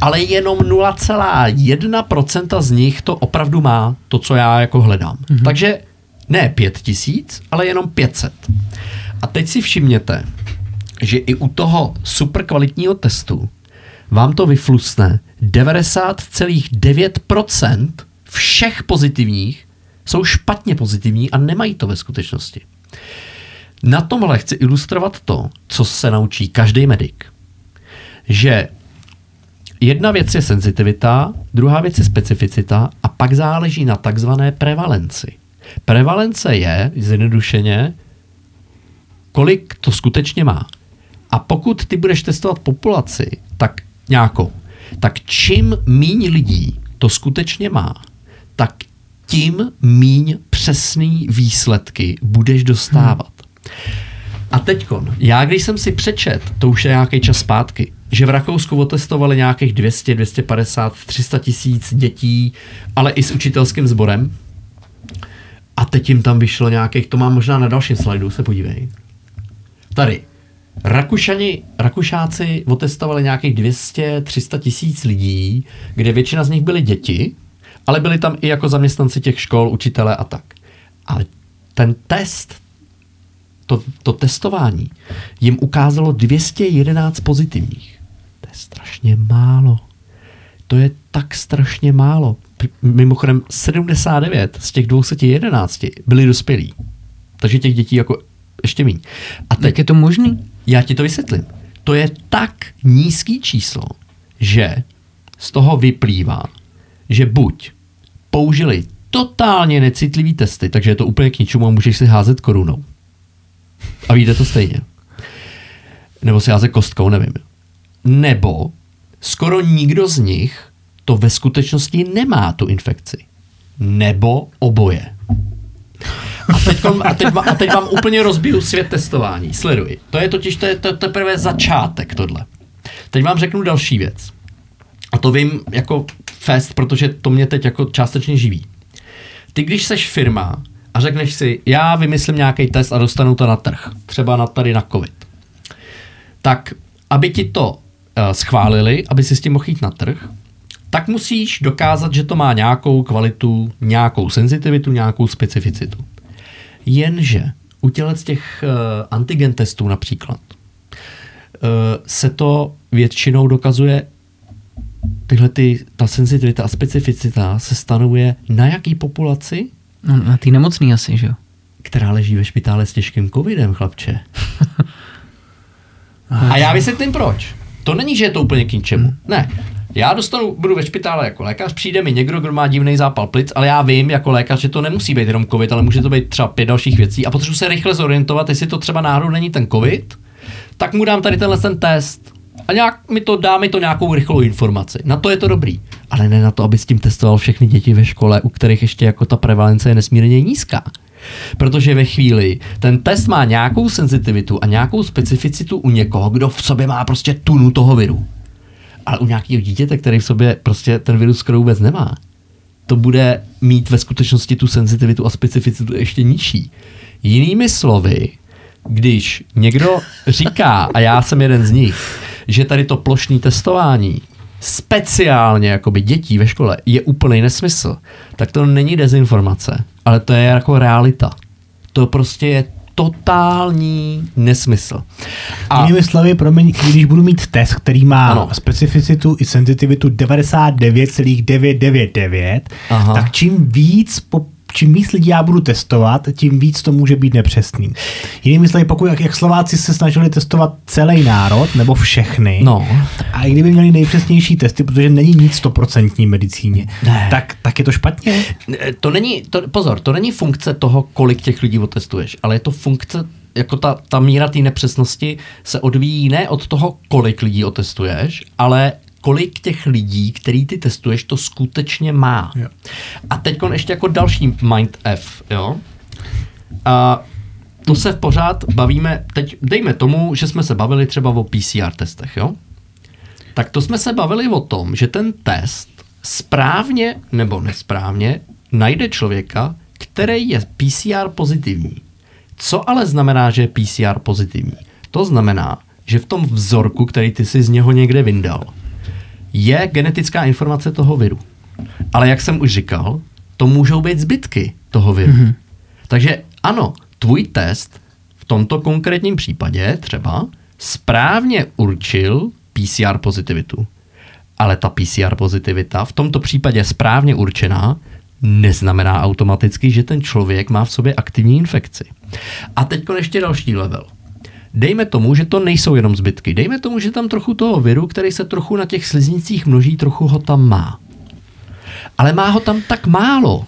ale jenom 0,1% z nich to opravdu má, to, co já jako hledám. Mm-hmm. Takže ne 5 tisíc, ale jenom 500. A teď si všimněte, že i u toho super kvalitního testu vám to vyflusne 90,9% všech pozitivních jsou špatně pozitivní a nemají to ve skutečnosti. Na tomhle chci ilustrovat to, co se naučí každý medic. Že jedna věc je senzitivita, druhá věc je specificita a pak záleží na takzvané prevalenci. Prevalence je, zjednodušeně, kolik to skutečně má. A pokud ty budeš testovat populaci, tak nějakou, tak čím míň lidí to skutečně má, tak tím míň přesný výsledky budeš dostávat. A teďkon, já když jsem si přečet, to už je nějaký čas zpátky, že v Rakousku otestovali nějakých 200, 250, 300 tisíc dětí, ale i s učitelským sborem. A teď jim tam vyšlo nějakých, to mám možná na dalším slajdu, se podívej. Tady. Rakušani, Rakušáci otestovali nějakých 200-300 tisíc lidí, kde většina z nich byly děti, ale byli tam i jako zaměstnanci těch škol, učitele a tak. Ale ten test, to, to testování, jim ukázalo 211 pozitivních. To je strašně málo. To je tak strašně málo. Mimochodem 79 z těch 211 byli dospělí. Takže těch dětí jako ještě méně. A teď Jak je to možný? já ti to vysvětlím. To je tak nízký číslo, že z toho vyplývá, že buď použili totálně necitlivý testy, takže je to úplně k ničemu a můžeš si házet korunou. A vyjde to stejně. Nebo si házet kostkou, nevím. Nebo skoro nikdo z nich to ve skutečnosti nemá tu infekci. Nebo oboje. A teď, a, teď, a teď vám úplně rozbiju svět testování. Sleduj. To je totiž to je to, teprve začátek tohle. Teď vám řeknu další věc. A to vím jako fest, protože to mě teď jako částečně živí. Ty, když seš firma a řekneš si, já vymyslím nějaký test a dostanu to na trh, třeba na tady na COVID, tak aby ti to uh, schválili, aby si s tím mohl jít na trh, tak musíš dokázat, že to má nějakou kvalitu, nějakou senzitivitu, nějakou specificitu. Jenže u těch uh, antigen testů například uh, se to většinou dokazuje tyhle ty, ta senzitivita a specificita se stanovuje na jaký populaci, No, na ty nemocný asi, že jo? která leží ve špitále s těžkým covidem, chlapče. A já vysvětlím proč. To není, že je to úplně k ničemu. Ne. Já dostanu, budu ve špitále jako lékař, přijde mi někdo, kdo má divný zápal plic, ale já vím jako lékař, že to nemusí být jenom covid, ale může to být třeba pět dalších věcí a potřebuji se rychle zorientovat, jestli to třeba náhodou není ten covid, tak mu dám tady tenhle ten test a nějak mi to dá mi to nějakou rychlou informaci. Na to je to dobrý. ale ne na to, aby s tím testoval všechny děti ve škole, u kterých ještě jako ta prevalence je nesmírně nízká. Protože ve chvíli ten test má nějakou senzitivitu a nějakou specificitu u někoho, kdo v sobě má prostě tunu toho viru. Ale u nějakého dítěte, který v sobě prostě ten virus skoro vůbec nemá, to bude mít ve skutečnosti tu senzitivitu a specificitu ještě nižší. Jinými slovy, když někdo říká, a já jsem jeden z nich, že tady to plošní testování speciálně jakoby dětí ve škole je úplný nesmysl, tak to není dezinformace, ale to je jako realita. To prostě je totální nesmysl. A jinými slovy, promiň, když budu mít test, který má ano. specificitu i senzitivitu 99,999, Aha. tak čím víc po čím víc lidí já budu testovat, tím víc to může být nepřesný. Jinými slovy, pokud jak, jak Slováci se snažili testovat celý národ, nebo všechny, No. a i kdyby měli nejpřesnější testy, protože není nic stoprocentní medicíně, Ne. tak, tak je to špatně. To není, to, pozor, to není funkce toho, kolik těch lidí otestuješ, ale je to funkce, jako ta, ta míra té nepřesnosti se odvíjí ne od toho, kolik lidí otestuješ, ale kolik těch lidí, který ty testuješ, to skutečně má. Jo. A teď ještě jako další mind F, jo? A to se pořád bavíme, teď dejme tomu, že jsme se bavili třeba o PCR testech, jo? Tak to jsme se bavili o tom, že ten test správně nebo nesprávně najde člověka, který je PCR pozitivní. Co ale znamená, že je PCR pozitivní? To znamená, že v tom vzorku, který ty si z něho někde vyndal, je genetická informace toho viru. Ale jak jsem už říkal, to můžou být zbytky toho viru. Mm-hmm. Takže ano, tvůj test v tomto konkrétním případě třeba správně určil PCR pozitivitu. Ale ta PCR pozitivita v tomto případě správně určená neznamená automaticky, že ten člověk má v sobě aktivní infekci. A teď ještě další level. Dejme tomu, že to nejsou jenom zbytky. Dejme tomu, že tam trochu toho viru, který se trochu na těch sliznicích množí, trochu ho tam má. Ale má ho tam tak málo,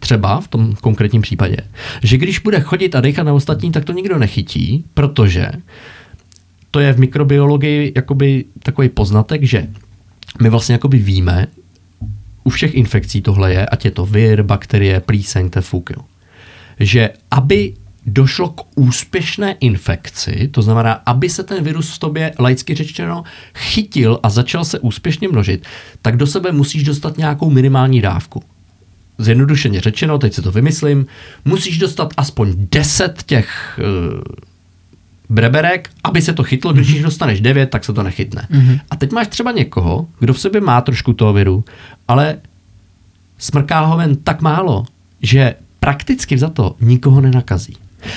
třeba v tom konkrétním případě, že když bude chodit a dechat na ostatní, tak to nikdo nechytí, protože to je v mikrobiologii jakoby takový poznatek, že my vlastně jakoby víme, u všech infekcí tohle je, ať je to vir, bakterie, plíseň, tefuk, že aby došlo k úspěšné infekci, to znamená, aby se ten virus v tobě, laicky řečeno, chytil a začal se úspěšně množit, tak do sebe musíš dostat nějakou minimální dávku. Zjednodušeně řečeno, teď si to vymyslím, musíš dostat aspoň 10 těch uh, breberek, aby se to chytlo, když jich dostaneš 9, tak se to nechytne. Mm-hmm. A teď máš třeba někoho, kdo v sobě má trošku toho viru, ale smrká ho ven tak málo, že prakticky za to nikoho nenakazí.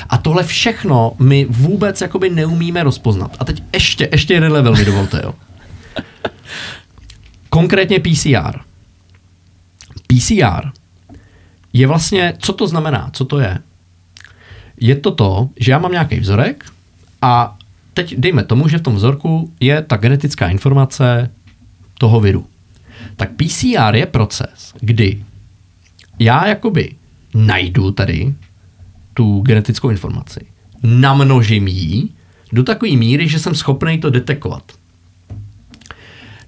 A tohle všechno my vůbec jakoby neumíme rozpoznat. A teď ještě, ještě jeden level mi dovolte, jo. Konkrétně PCR. PCR je vlastně, co to znamená, co to je? Je to to, že já mám nějaký vzorek a teď dejme tomu, že v tom vzorku je ta genetická informace toho viru. Tak PCR je proces, kdy já jakoby najdu tady tu genetickou informaci, namnožím ji do takové míry, že jsem schopný to detekovat.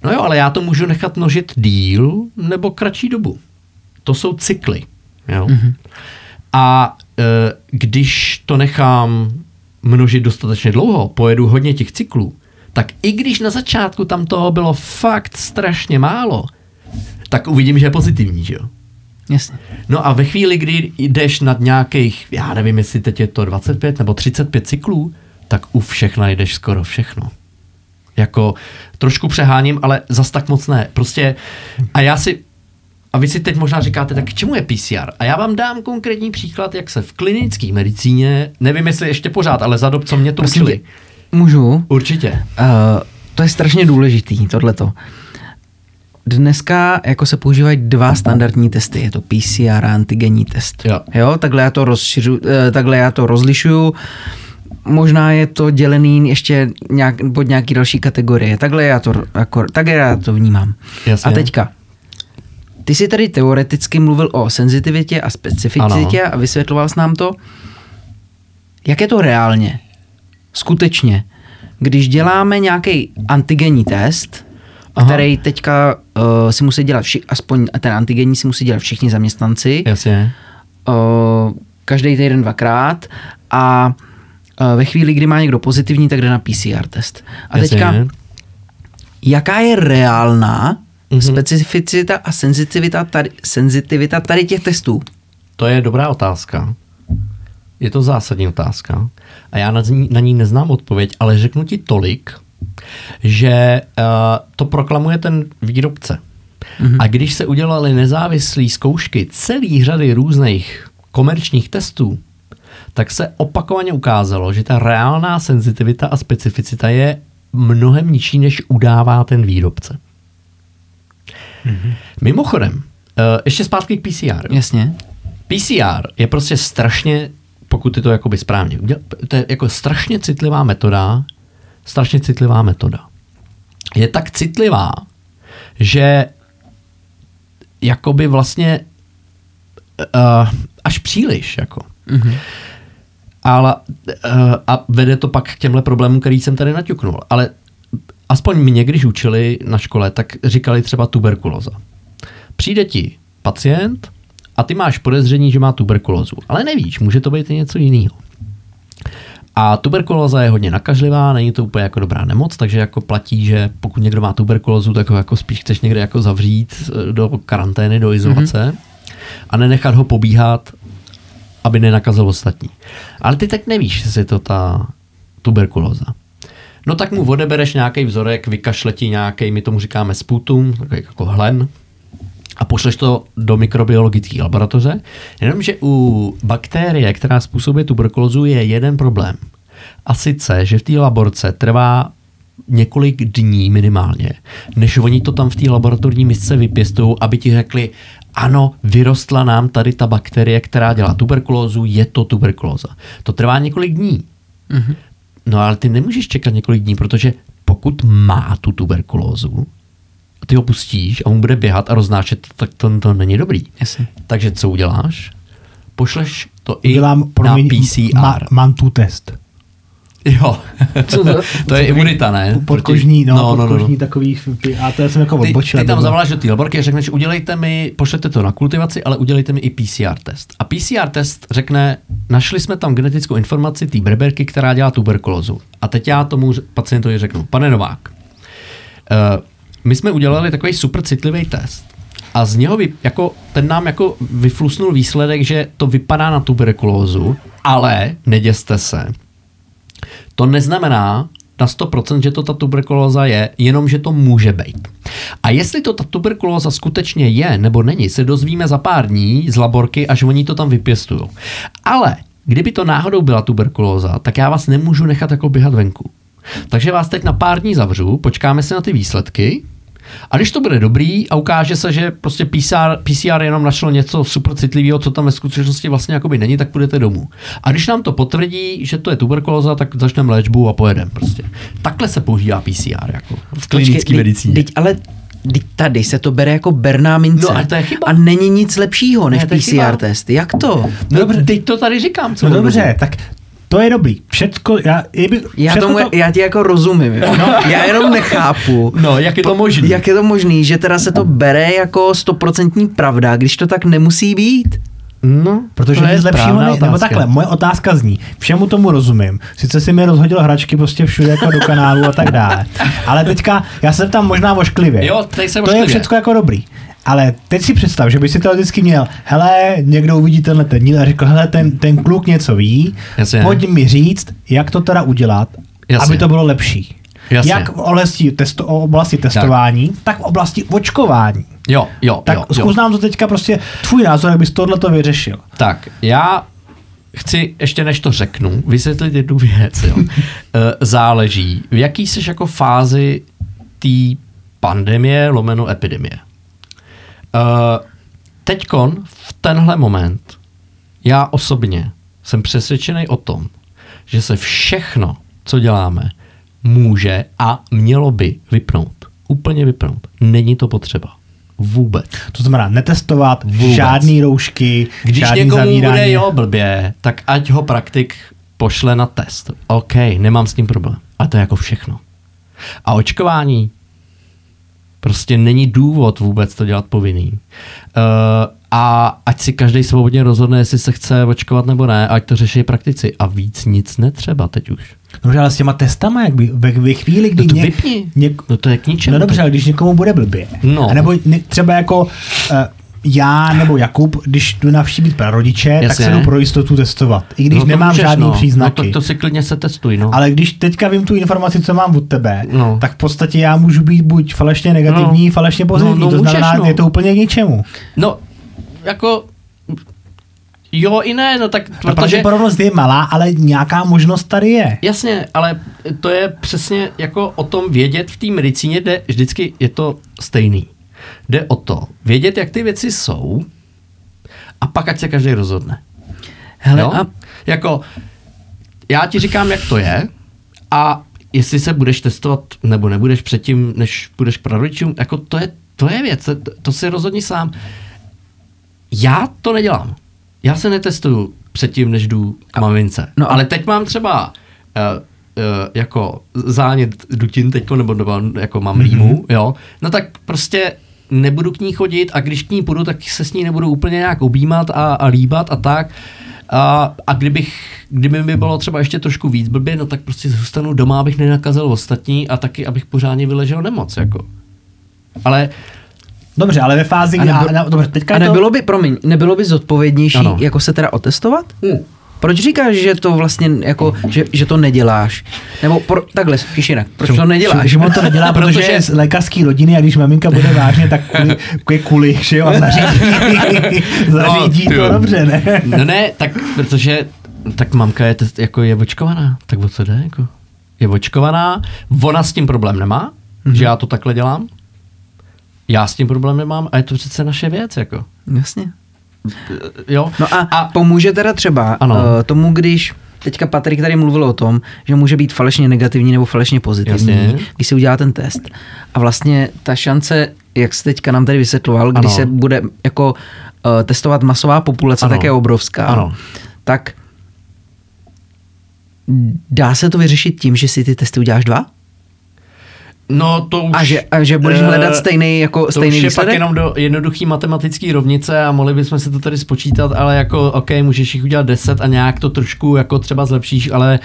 No jo, ale já to můžu nechat množit díl nebo kratší dobu. To jsou cykly. Jo? Mm-hmm. A e, když to nechám množit dostatečně dlouho, pojedu hodně těch cyklů, tak i když na začátku tam toho bylo fakt strašně málo, tak uvidím, že je pozitivní, že jo? Jasně. No a ve chvíli, kdy jdeš nad nějakých, já nevím, jestli teď je to 25 nebo 35 cyklů, tak u všech najdeš skoro všechno. Jako trošku přeháním, ale zas tak moc ne. Prostě a já si, a vy si teď možná říkáte, tak k čemu je PCR? A já vám dám konkrétní příklad, jak se v klinické medicíně, nevím jestli ještě pořád, ale za dob, co mě to Prosím učili. tě, Můžu? Určitě. Uh, to je strašně důležitý, tohleto. Dneska jako se používají dva standardní testy, je to PCR a antigenní test. Jo. jo takhle, já to rozšiřu, eh, takhle já to rozlišuju. Možná je to dělený ještě nějak, pod nějaký další kategorie. Takhle já to, jako, takhle já to vnímám. Jasně. A teďka, ty jsi tady teoreticky mluvil o senzitivitě a specificitě Ano. a vysvětloval jsi nám to. Jak je to reálně? Skutečně. Když děláme nějaký antigenní test, Aha. který teďka uh, si musí dělat všichni, aspoň ten antigenní si musí dělat všichni zaměstnanci. Jasně. Uh, každý týden dvakrát a uh, ve chvíli, kdy má někdo pozitivní, tak jde na PCR test. A Jasně. teďka, jaká je reálná Mhm. mm-hmm. specificita a senzitivita tady, senzitivita tady těch testů? To je dobrá otázka. Je to zásadní otázka. A já na ní, na ní neznám odpověď, ale řeknu ti tolik, že uh, to proklamuje ten výrobce. Mm-hmm. A když se udělaly nezávislé zkoušky celý řady různých komerčních testů, tak se opakovaně ukázalo, že ta reálná senzitivita a specificita je mnohem nižší, než udává ten výrobce. Mm-hmm. Mimochodem, uh, ještě zpátky k PCR. Jasně. PCR je prostě strašně, pokud ty to jakoby správně uděl, to je jako strašně citlivá metoda, strašně citlivá metoda. Je tak citlivá, že jakoby vlastně uh, až příliš, jako. Mhm. Ale, uh, a vede to pak k těmhle problémům, který jsem tady naťuknul. Ale aspoň mě, když učili na škole, tak říkali třeba tuberkulóza. Přijde ti pacient a ty máš podezření, že má tuberkulózu, ale nevíš, může to být i něco jiného. A tuberkulóza je hodně nakažlivá, není to úplně jako dobrá nemoc, takže jako platí, že pokud někdo má tuberkulózu, tak ho jako spíš chceš někde jako zavřít eh, do karantény, do izolace mm-hmm. a nenechat ho pobíhat, aby nenakazil ostatní. Ale ty teď nevíš, jestli je to ta tuberkulóza. No tak mu odebereš nějaký vzorek, vykašle ti nějaký, my tomu říkáme sputum, takový jako hlen, a pošleš to do mikrobiologické laboratoře. Jenomže u bakterie, která způsobuje tuberkulózu, je jeden problém. A sice, že v té laborce trvá několik dní minimálně, než oni to tam v té laboratorní misce vypěstují, aby ti řekli, ano, vyrostla nám tady ta bakterie, která dělá tuberkulózu, je to tuberkulóza. To trvá několik dní. Mhm. No ale ty nemůžeš čekat několik dní, protože pokud má tu tuberkulózu, ty ho pustíš a on bude běhat a roznášet, tak to, to není dobrý. Jasně. Takže co uděláš? Pošleš to i Dělám, na promiň, PCR. ma, mám tu test. Jo, Co to? to je imunita, ne? Podkožní, no, no, no, no, podkožní no. takový, ty, a to jsem jako Ty, odbočil. ty tam nebo- zavoláš do té laborky a řekneš, udělejte mi, pošlete to na kultivaci, ale udělejte mi i PCR test. A PCR test řekne, našli jsme tam genetickou informaci té berberky, která dělá tuberkulózu. A teď já tomu pacientovi řeknu, pane Novák, uh, my jsme udělali takový super citlivý test. A z něho vy, jako, ten nám jako vyflusnul výsledek, že to vypadá na tuberkulózu, ale neděste se. To neznamená na 100%, že to ta tuberkulóza je, jenom že to může být. A jestli to ta tuberkulóza skutečně je nebo není, se dozvíme za pár dní z laborky, až oni to tam vypěstují. Ale kdyby to náhodou byla tuberkulóza, tak já vás nemůžu nechat jako běhat venku. Takže vás teď na pár dní zavřu, počkáme se na ty výsledky a když to bude dobrý a ukáže se, že prostě PCR, PCR jenom našlo něco super citlivého, co tam ve skutečnosti vlastně jakoby není, tak půjdete domů. A když nám to potvrdí, že to je tuberkulóza, tak začneme léčbu a pojedeme prostě. Takhle se používá PCR jako v klinické medicíně. Teď, ale teď tady se to bere jako berná mince. No, ale to je chyba. A není nic lepšího než Ne, PCR chyba. test. Jak to? No dobře, teď to tady říkám. Co No dobře, tak to je dobrý. Všecko, já, kdyby, Já, všecko tomu, to, já ti jako rozumím. Jo. Já jenom nechápu. No, jak je to možné? Jak je to možný, že teda se to bere jako stoprocentní pravda, když to tak nemusí být? No, Protože to je lepšího správná ne, nebo takhle, moje otázka zní, všemu tomu rozumím. Sice si mi rozhodil hračky prostě všude jako do kanálu a tak dále. Ale teďka, já se tam možná ošklivě. Jo, tady se To je ošklivě. všechno jako dobrý. Ale teď si představ, že by si teoreticky měl, hele, někdo uvidí tenhle ten díl a řekl, hele, ten, ten kluk něco ví, Jasně. pojď mi říct, jak to teda udělat, Jasně. aby to bylo lepší. Jasně. Jak v oblasti, testo, oblasti testování, tak. tak v oblasti očkování. Jo, jo, Tak jo, zkus jo. nám to teďka prostě tvůj názor, jak bys tohle vyřešil. Tak, já chci, ještě než to řeknu, vysvětlit jednu věc. Jo. Eh, Záleží, v jaký jsi jako fázi té pandemie lomeno epidemie. Uh, teďkon, v tenhle moment, já osobně jsem přesvědčený o tom, že se všechno, co děláme, může a mělo by vypnout. Úplně vypnout. Není to potřeba. Vůbec. To znamená netestovat, Vůbec. žádný roušky, Když žádný někomu zavírání. bude jo blbě, tak ať ho praktik pošle na test. OK, nemám s tím problém. A to je jako všechno. A očkování? Prostě není důvod vůbec to dělat povinný. Uh, a ať si každý svobodně rozhodne, jestli se chce očkovat nebo ne, ať to řeší praktici. A víc nic netřeba teď už. No, ale s těma testama, jak by, ve, ve chvíli, kdy No to něk- vypni. něk- No to je k ničemu. No dobře, ale když někomu bude blbě. No. A nebo ne, třeba jako uh, já nebo Jakub, když jdu navštívit prarodiče, tak Jasně. se jdu pro jistotu testovat. I když no to nemám můžeš, žádný no. příznaky. No tak to si klidně se testuj, no. Ale když teďka vím tu informaci, co mám od tebe, No. tak v podstatě já můžu být buď falešně negativní, No. falešně pozitivní. No, no, to znamená, můžeš, no. je to úplně k ničemu. No, jako... Jo i ne, no tak Ta protože... pravděpodobnost je malá, ale nějaká možnost tady je. Jasně, ale to je přesně jako o tom vědět v té medicíně, jde vždycky je to stejný. Jde o to vědět, jak ty věci jsou a pak ať se každý rozhodne. Hele, jo? a Jako, já ti říkám, jak to je a jestli se budeš testovat nebo nebudeš předtím, než půjdeš k prarodičům, jako to je, to je věc, to, to si rozhodni sám. Já to nedělám. Já se netestuju předtím, než jdu k mamince. no ale teď mám třeba uh, uh, jako zánět dutin teďko, nebo, nebo jako mám Mhm. rýmu, jo, no tak prostě nebudu k ní chodit a když k ní půjdu, tak se s ní nebudu úplně nějak objímat a, a líbat a tak. A, a kdybych, kdyby mi bylo třeba ještě trošku víc blbě, no tak prostě zůstanu doma, abych nenakazil ostatní a taky, abych pořádně vyležel nemoc, jako. Ale Dobře, ale ve fázi, A kdy... nebylo- A, a, dobře, teďka a je to... nebylo by, promiň, nebylo by zodpovědnější Ano. jako se teda otestovat? Hmm. Proč říkáš, že to vlastně jako, že, že to neděláš? Nebo pro, takhle, spíš jinak, proč to neděláš? Šimon to nedělá, protože, Protože- je z lékařský rodiny a když maminka bude vážně, tak kvůli, kvůli kuli, že jo, a zařídí, zařídí ty to dobře, ne? No ne, tak protože tak mamka je, jako je očkovaná, tak o co jde? Jako? Je očkovaná, ona s tím problém nemá, mm-hmm. že já to takhle dělám, já s tím problém nemám a je to přece naše věc, jako. Jasně. Jo? No a, a pomůže teda třeba Ano. uh, tomu, když teďka Patrik tady mluvil o tom, že může být falešně negativní nebo falešně pozitivní, Jasně. když si udělá ten test. A vlastně ta šance, jak jsi teďka nám tady vysvětloval, když Ano. se bude jako uh, testovat masová populace, Ano. tak je obrovská. Ano. Tak dá se to vyřešit tím, že si ty testy uděláš dva? No to už... A že, a že budeš eh, hledat stejný, jako, to stejný už je výsledek? pak jenom do jednoduchý matematický rovnice a mohli bychom si to tady spočítat, ale jako OK, můžeš jich udělat 10 a nějak to trošku jako třeba zlepšíš, ale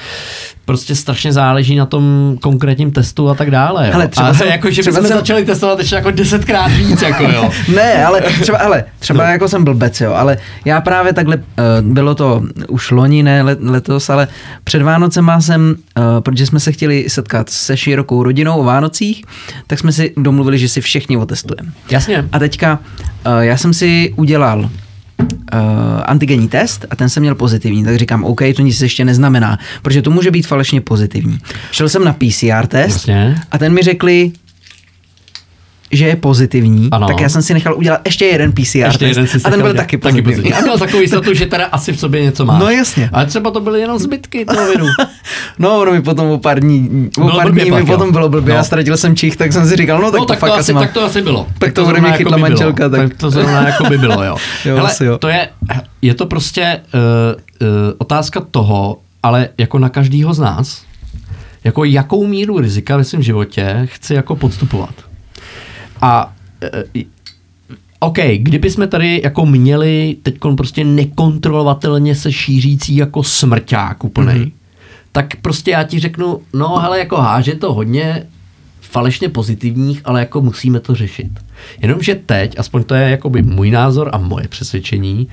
prostě strašně záleží na tom konkrétním testu a tak dále. Jo. Hele, třeba a jsem- jako, že třeba bychom jsem- začali testovat ještě jako desetkrát víc, jako jo. Ne, ale třeba, hele, třeba no. jako jsem blbec, jo, ale já právě takhle, uh, bylo to už loni, ne let, letos, ale před Vánocema jsem, uh, protože jsme se chtěli setkat se širokou rodinou o Vánocích, tak jsme si domluvili, že si všichni otestujeme. Jasně. A teďka uh, já jsem si udělal uh, antigenní test a ten jsem měl pozitivní, tak říkám, OK, to nic ještě neznamená, protože to může být falešně pozitivní. Šel jsem na PCR test Jasně. a ten mi řekli, že je pozitivní, Ano. tak já jsem si nechal udělat ještě jeden PCR Ještě test jeden a ten byl nechal dělat. taky pozitivní. A měl takovou jistotu, že teda asi v sobě něco má. No jasně. Ale třeba to byly jenom zbytky toho viru. No, ono mi potom o pár dní, o Bylo pár dní mi potom bylo blbě No. a ztratil jsem čich, tak jsem si říkal, no tak no, to tak fakt to, asi mám. tak to asi bylo. Tak to ode zrovna mě chytla jako manželka, tak- tak to zrovna jako by bylo, jo. Jo, Hele, jo. to je, je to prostě uh, uh, otázka toho, ale jako na každýho z nás, jako jakou míru rizika ve svém životě chci jako podstupovat. A uh, OK, kdyby jsme tady jako měli teď prostě nekontrolovatelně se šířící jako smrťák Mhm. mm-hmm. tak prostě já ti řeknu, no hele, jako háže to hodně falešně pozitivních, ale jako musíme to řešit. Jenomže teď, aspoň to je jakoby můj názor a moje přesvědčení,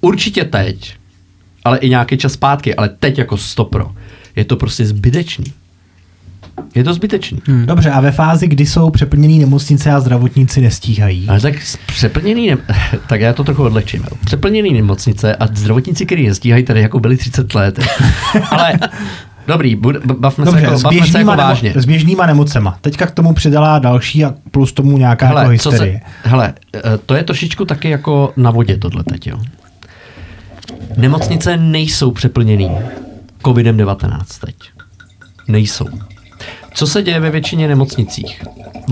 určitě teď, ale i nějaký čas zpátky, ale teď jako stopro, je to prostě zbytečný. Je to zbytečný. Hmm. Dobře, a ve fázi, kdy jsou přeplněné nemocnice a zdravotníci nestíhají. Ale tak s- přeplněný, ne... tak já to trochu odlehčím. jo. Přeplněný nemocnice a zdravotníci, kteří nestíhají, tady jako byli 30 let. Ale dobrý, bavme Dobře, se jako, s, bavme se jako nemo- vážně. s běžnýma nemocema. Teďka k tomu přidala další a plus tomu nějaká jako Hele, co hysterie. se, hele, eh, to je trošičku taky jako na vodě tohle teď, jo. Nemocnice nejsou přeplněný covidem-19 teď. Nejsou. Co se děje ve většině nemocnicích?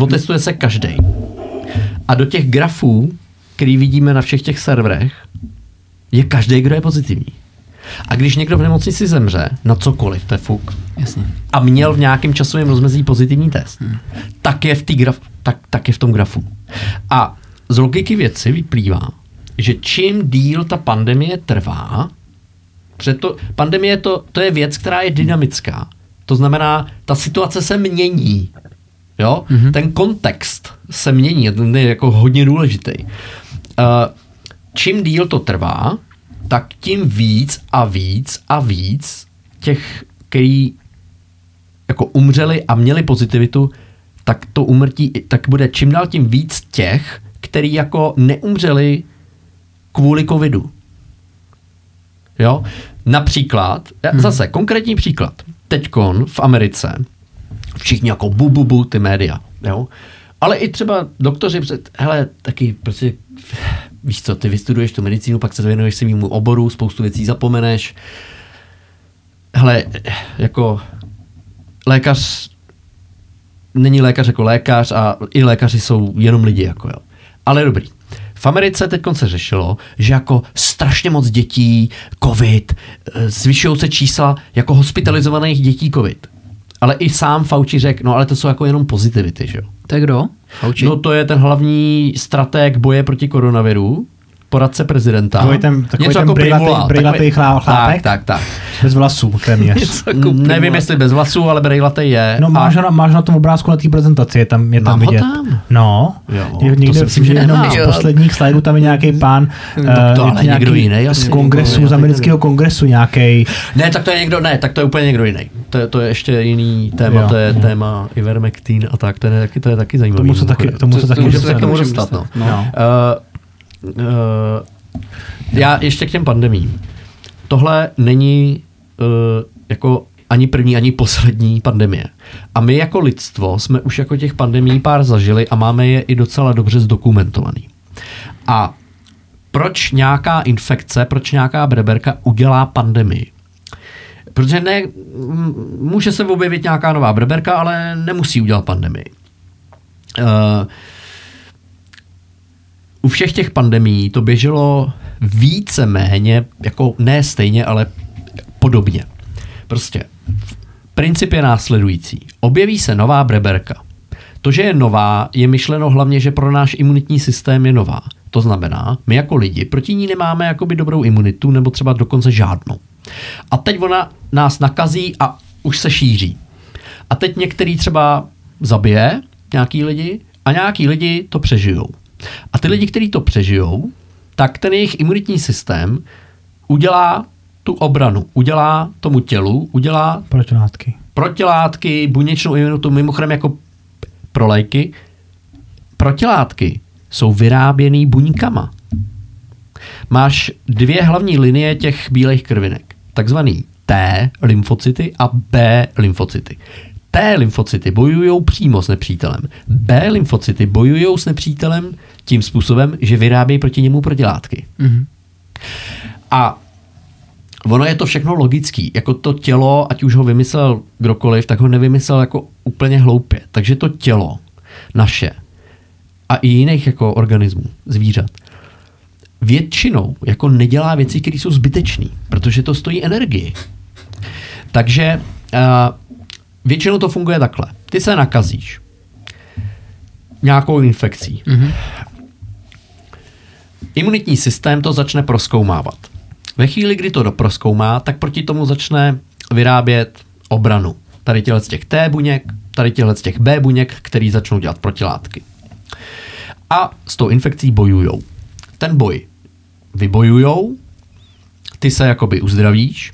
Otestuje se každý. A do těch grafů, který vidíme na všech těch serverech, je každý, kdo je pozitivní. A když někdo v nemocnici zemře na cokoliv, to je fuk, Jasně. a měl v nějakém časovém rozmezí pozitivní test, hmm. tak, je v tý graf, tak, tak je v tom grafu. A z logiky věci vyplývá, že čím díl ta pandemie trvá, to, pandemie to, to je věc, která je dynamická. To znamená, ta situace se mění. Jo? Mm-hmm. Ten kontext se mění, ten je jako hodně důležitý. Uh, čím díl to trvá, tak tím víc a víc a víc těch, který jako umřeli a měli pozitivitu, tak to umrtí, tak bude čím dál tím víc těch, který jako neumřeli kvůli covidu. Jo? Například, hmm. zase konkrétní příklad. Teďkon v Americe všichni jako bu, bu, bu, ty média. Jo? Ale i třeba doktoři, hele, taky prostě, víš co, ty vystuduješ tu medicínu, pak se věnuješ svýmu oboru, spoustu věcí zapomeneš. Hele, jako lékař není lékař jako lékař a i lékaři jsou jenom lidi, jako jo. Ale dobrý. V Americe teď se řešilo, že jako strašně moc dětí covid, eh, zvyšují se čísla jako hospitalizovaných dětí covid. Ale i sám Fauci řekl, no ale to jsou jako jenom pozitivity, že jo. To je kdo? Fauci? No to je ten hlavní strateg boje proti koronaviru, poradce prezidenta. Takový ten, takový Něco ten jako brejlatý, brejlatý chlápek? Tak, tak, tak. Bez vlasů téměř. Nevím, jestli bez vlasů, ale brejlatý je. No máš, a... na, máš na tom obrázku na té prezentaci, je tam, je tam Mám vidět. tam? No, jo, někde, myslím, že jenom z posledních slajdů tam je nějaký pán no, to, uh, ale nějaký někdo jiný, z kongresu, z amerického kongresu nějaký. Ne, tak to je někdo, ne, tak to je úplně někdo jiný. To je, to je ještě jiný téma, jo. to je téma Ivermectin a tak, to je taky, to je taky zajímavé. Tomu se taky, tomu se taky, můžeme dostat. No. No. Uh, uh, já ještě k těm pandemím. Tohle není uh, jako ani první, ani poslední pandemie. A my jako lidstvo jsme už jako těch pandemí pár zažili a máme je i docela dobře zdokumentovaný. A proč nějaká infekce, proč nějaká breberka udělá pandemii? Protože ne, může se objevit nějaká nová breberka, ale nemusí udělat pandemii. Uh, u všech těch pandemí to běželo více méně, jako ne stejně, ale podobně. Prostě princip je následující. Objeví se nová breberka. To, že je nová, je myšleno hlavně, že pro náš imunitní systém je nová. To znamená, my jako lidi proti ní nemáme jakoby dobrou imunitu nebo třeba dokonce žádnou. A teď ona nás nakazí a už se šíří. A teď některý třeba zabije nějaký lidi a nějaký lidi to přežijou. A ty lidi, kteří to přežijou, tak ten jejich imunitní systém udělá tu obranu, udělá tomu tělu, udělá protilátky, protilátky buněčnou imunitu, mimochodem jako pro lajky, protilátky jsou vyráběný buňkama. Máš dvě hlavní linie těch bílých krvinek, takzvaný T lymfocyty a B lymfocyty. T lymfocyty bojují přímo s nepřítelem. B lymfocyty bojují s nepřítelem tím způsobem, že vyrábějí proti němu protilátky. Mm-hmm. A ono je to všechno logický. Jako to tělo, ať už ho vymyslel kdokoliv, tak ho nevymyslel jako úplně hloupě. Takže to tělo naše a i jiných jako organismů, zvířat, většinou jako nedělá věci, které jsou zbytečné, protože to stojí energii. Takže uh, většinou to funguje takhle. Ty se nakazíš nějakou infekcí. Mm-hmm. Imunitní systém to začne proskoumávat. Ve chvíli, kdy to doproskoumá, tak proti tomu začne vyrábět obranu. Tady těhle z těch T buněk, tady těhle z těch B buněk, který začnou dělat protilátky. A s tou infekcí bojujou. Ten boj vybojujou, ty se jakoby uzdravíš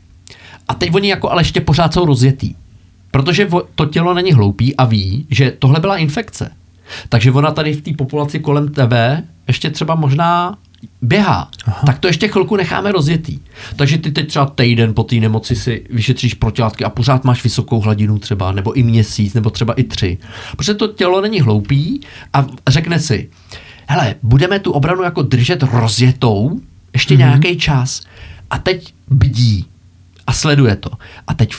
a teď oni jako ale ještě pořád jsou rozjetý. Protože to tělo není hloupý a ví, že tohle byla infekce. Takže ona tady v té populaci kolem tebe ještě třeba možná běhá, Aha. tak to ještě chvilku necháme rozjetý. Takže ty teď třeba týden po té nemoci si vyšetříš protilátky a pořád máš vysokou hladinu třeba, nebo i měsíc, nebo třeba i tři. Protože to tělo není hloupý a řekne si, hele, budeme tu obranu jako držet rozjetou ještě mm-hmm. nějaký čas a teď bdí a sleduje to. A teď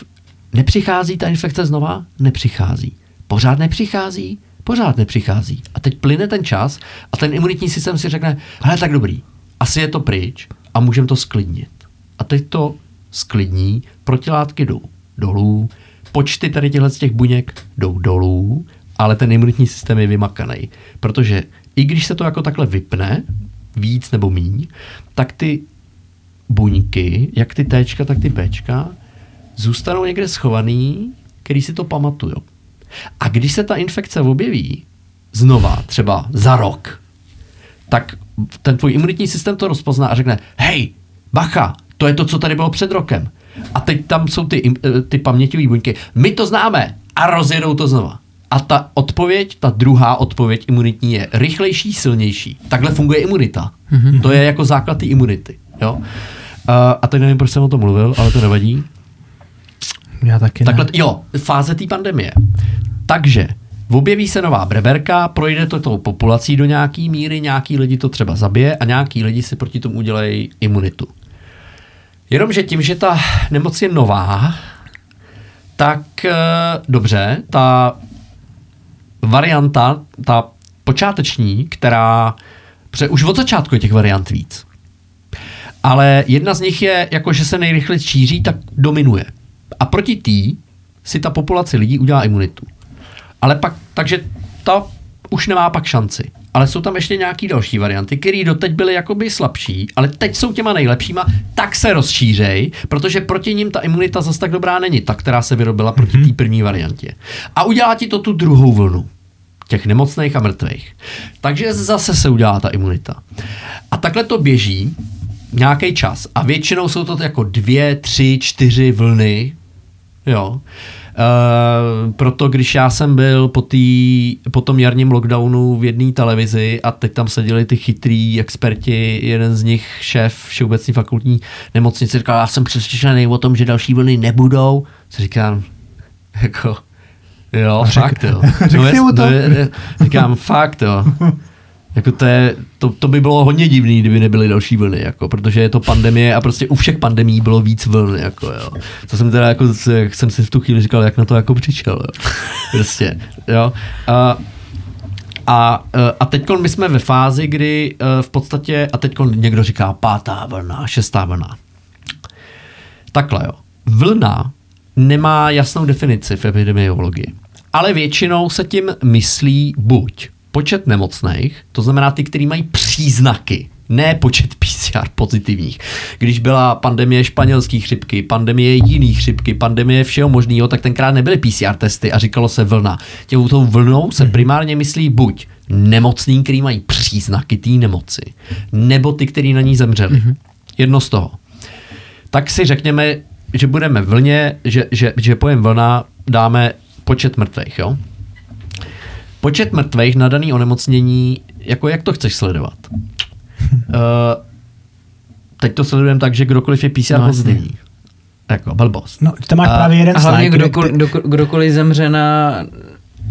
nepřichází ta infekce znova? Nepřichází. Pořád nepřichází? pořád nepřichází. A teď plyne ten čas a ten imunitní systém si řekne, hele, tak dobrý, asi je to pryč a můžeme to sklidnit. A teď to sklidní, protilátky jdou dolů, počty tady těchto z těch buněk jdou dolů, ale ten imunitní systém je vymakaný. Protože i když se to jako takhle vypne, víc nebo míň, tak ty buňky, jak ty T, tak ty B, zůstanou někde schovaný, který si to pamatujou. A když se ta infekce objeví znova, třeba za rok, tak ten tvůj imunitní systém to rozpozná a řekne, hej, bacha, to je to, co tady bylo před rokem. A teď tam jsou ty, eh, ty paměťové buňky. My to známe a rozjedou to znova. A ta odpověď, ta druhá odpověď imunitní je rychlejší, silnější. Takhle funguje imunita. Mm-hmm. To je jako základ té imunity. Jo? Uh, a teď nevím, proč jsem o tom mluvil, ale to nevadí. Já taky ne. Takhle, jo, fáze té pandemie. Takže objeví se nová breberka, projde to tou populací do nějaký míry, nějaký lidi to třeba zabije a nějaký lidi si proti tomu udělají imunitu. Jenomže tím, že ta nemoc je nová, tak e, dobře, ta varianta, ta počáteční, která, protože už od začátku je těch variant víc, ale jedna z nich je, jako že se nejrychleji šíří, tak dominuje. A proti tý si ta populace lidí udělá imunitu. Ale pak, takže ta už nemá pak šanci. Ale jsou tam ještě nějaký další varianty, které doteď byly jakoby slabší, ale teď jsou těma nejlepšíma, tak se rozšířej, protože proti ním ta imunita zase tak dobrá není, ta, která se vyrobila proti té první variantě. A udělá ti to tu druhou vlnu těch nemocných a mrtvých. Takže zase se udělá ta imunita. A takhle to běží nějaký čas. A většinou jsou to jako dvě, tři, čtyři vlny. Jo. Uh, proto když já jsem byl po, tý, po tom jarním lockdownu v jedné televizi a teď tam seděli ty chytrý experti, jeden z nich šéf všeobecní fakultní nemocnice říkal, já jsem přesvědčený o tom, že další vlny nebudou. Co říkám, jako, jo, Řek- fakt jo. mu to. no je, říkám, fakt jo. Jako to, je, to, to, by bylo hodně divný, kdyby nebyly další vlny, jako, protože je to pandemie a prostě u všech pandemí bylo víc vln, jako, jo. To jsem teda, jako, jak jsem si v tu chvíli říkal, jak na to jako přišel, jo. Prostě, jo. A, a, a teď my jsme ve fázi, kdy eh, v podstatě, a teď někdo říká pátá vlna, šestá vlna. Takhle jo. Vlna nemá jasnou definici v epidemiologii. Ale většinou se tím myslí buď počet nemocných, to znamená ty, kteří mají příznaky, ne počet PCR pozitivních. Když byla pandemie španělské chřipky, pandemie jiných chřipky, pandemie všeho možného, tak tenkrát nebyly PCR testy a říkalo se vlna. Těm tou vlnou se primárně myslí buď nemocný, který mají příznaky té nemoci, nebo ty, kteří na ní zemřeli. Jedno z toho. Tak si řekněme, že budeme vlně, že, že, že pojem vlna dáme počet mrtvých, jo? Počet mrtvých na daný onemocnění, jako jak to chceš sledovat? uh, teď to sledujeme tak, že kdokoliv je PCR No, pozitivní. Jako blbost. No, tam máš A- právě jeden A hlavně slide, kdokoliv, kdo, kdokoliv zemře na...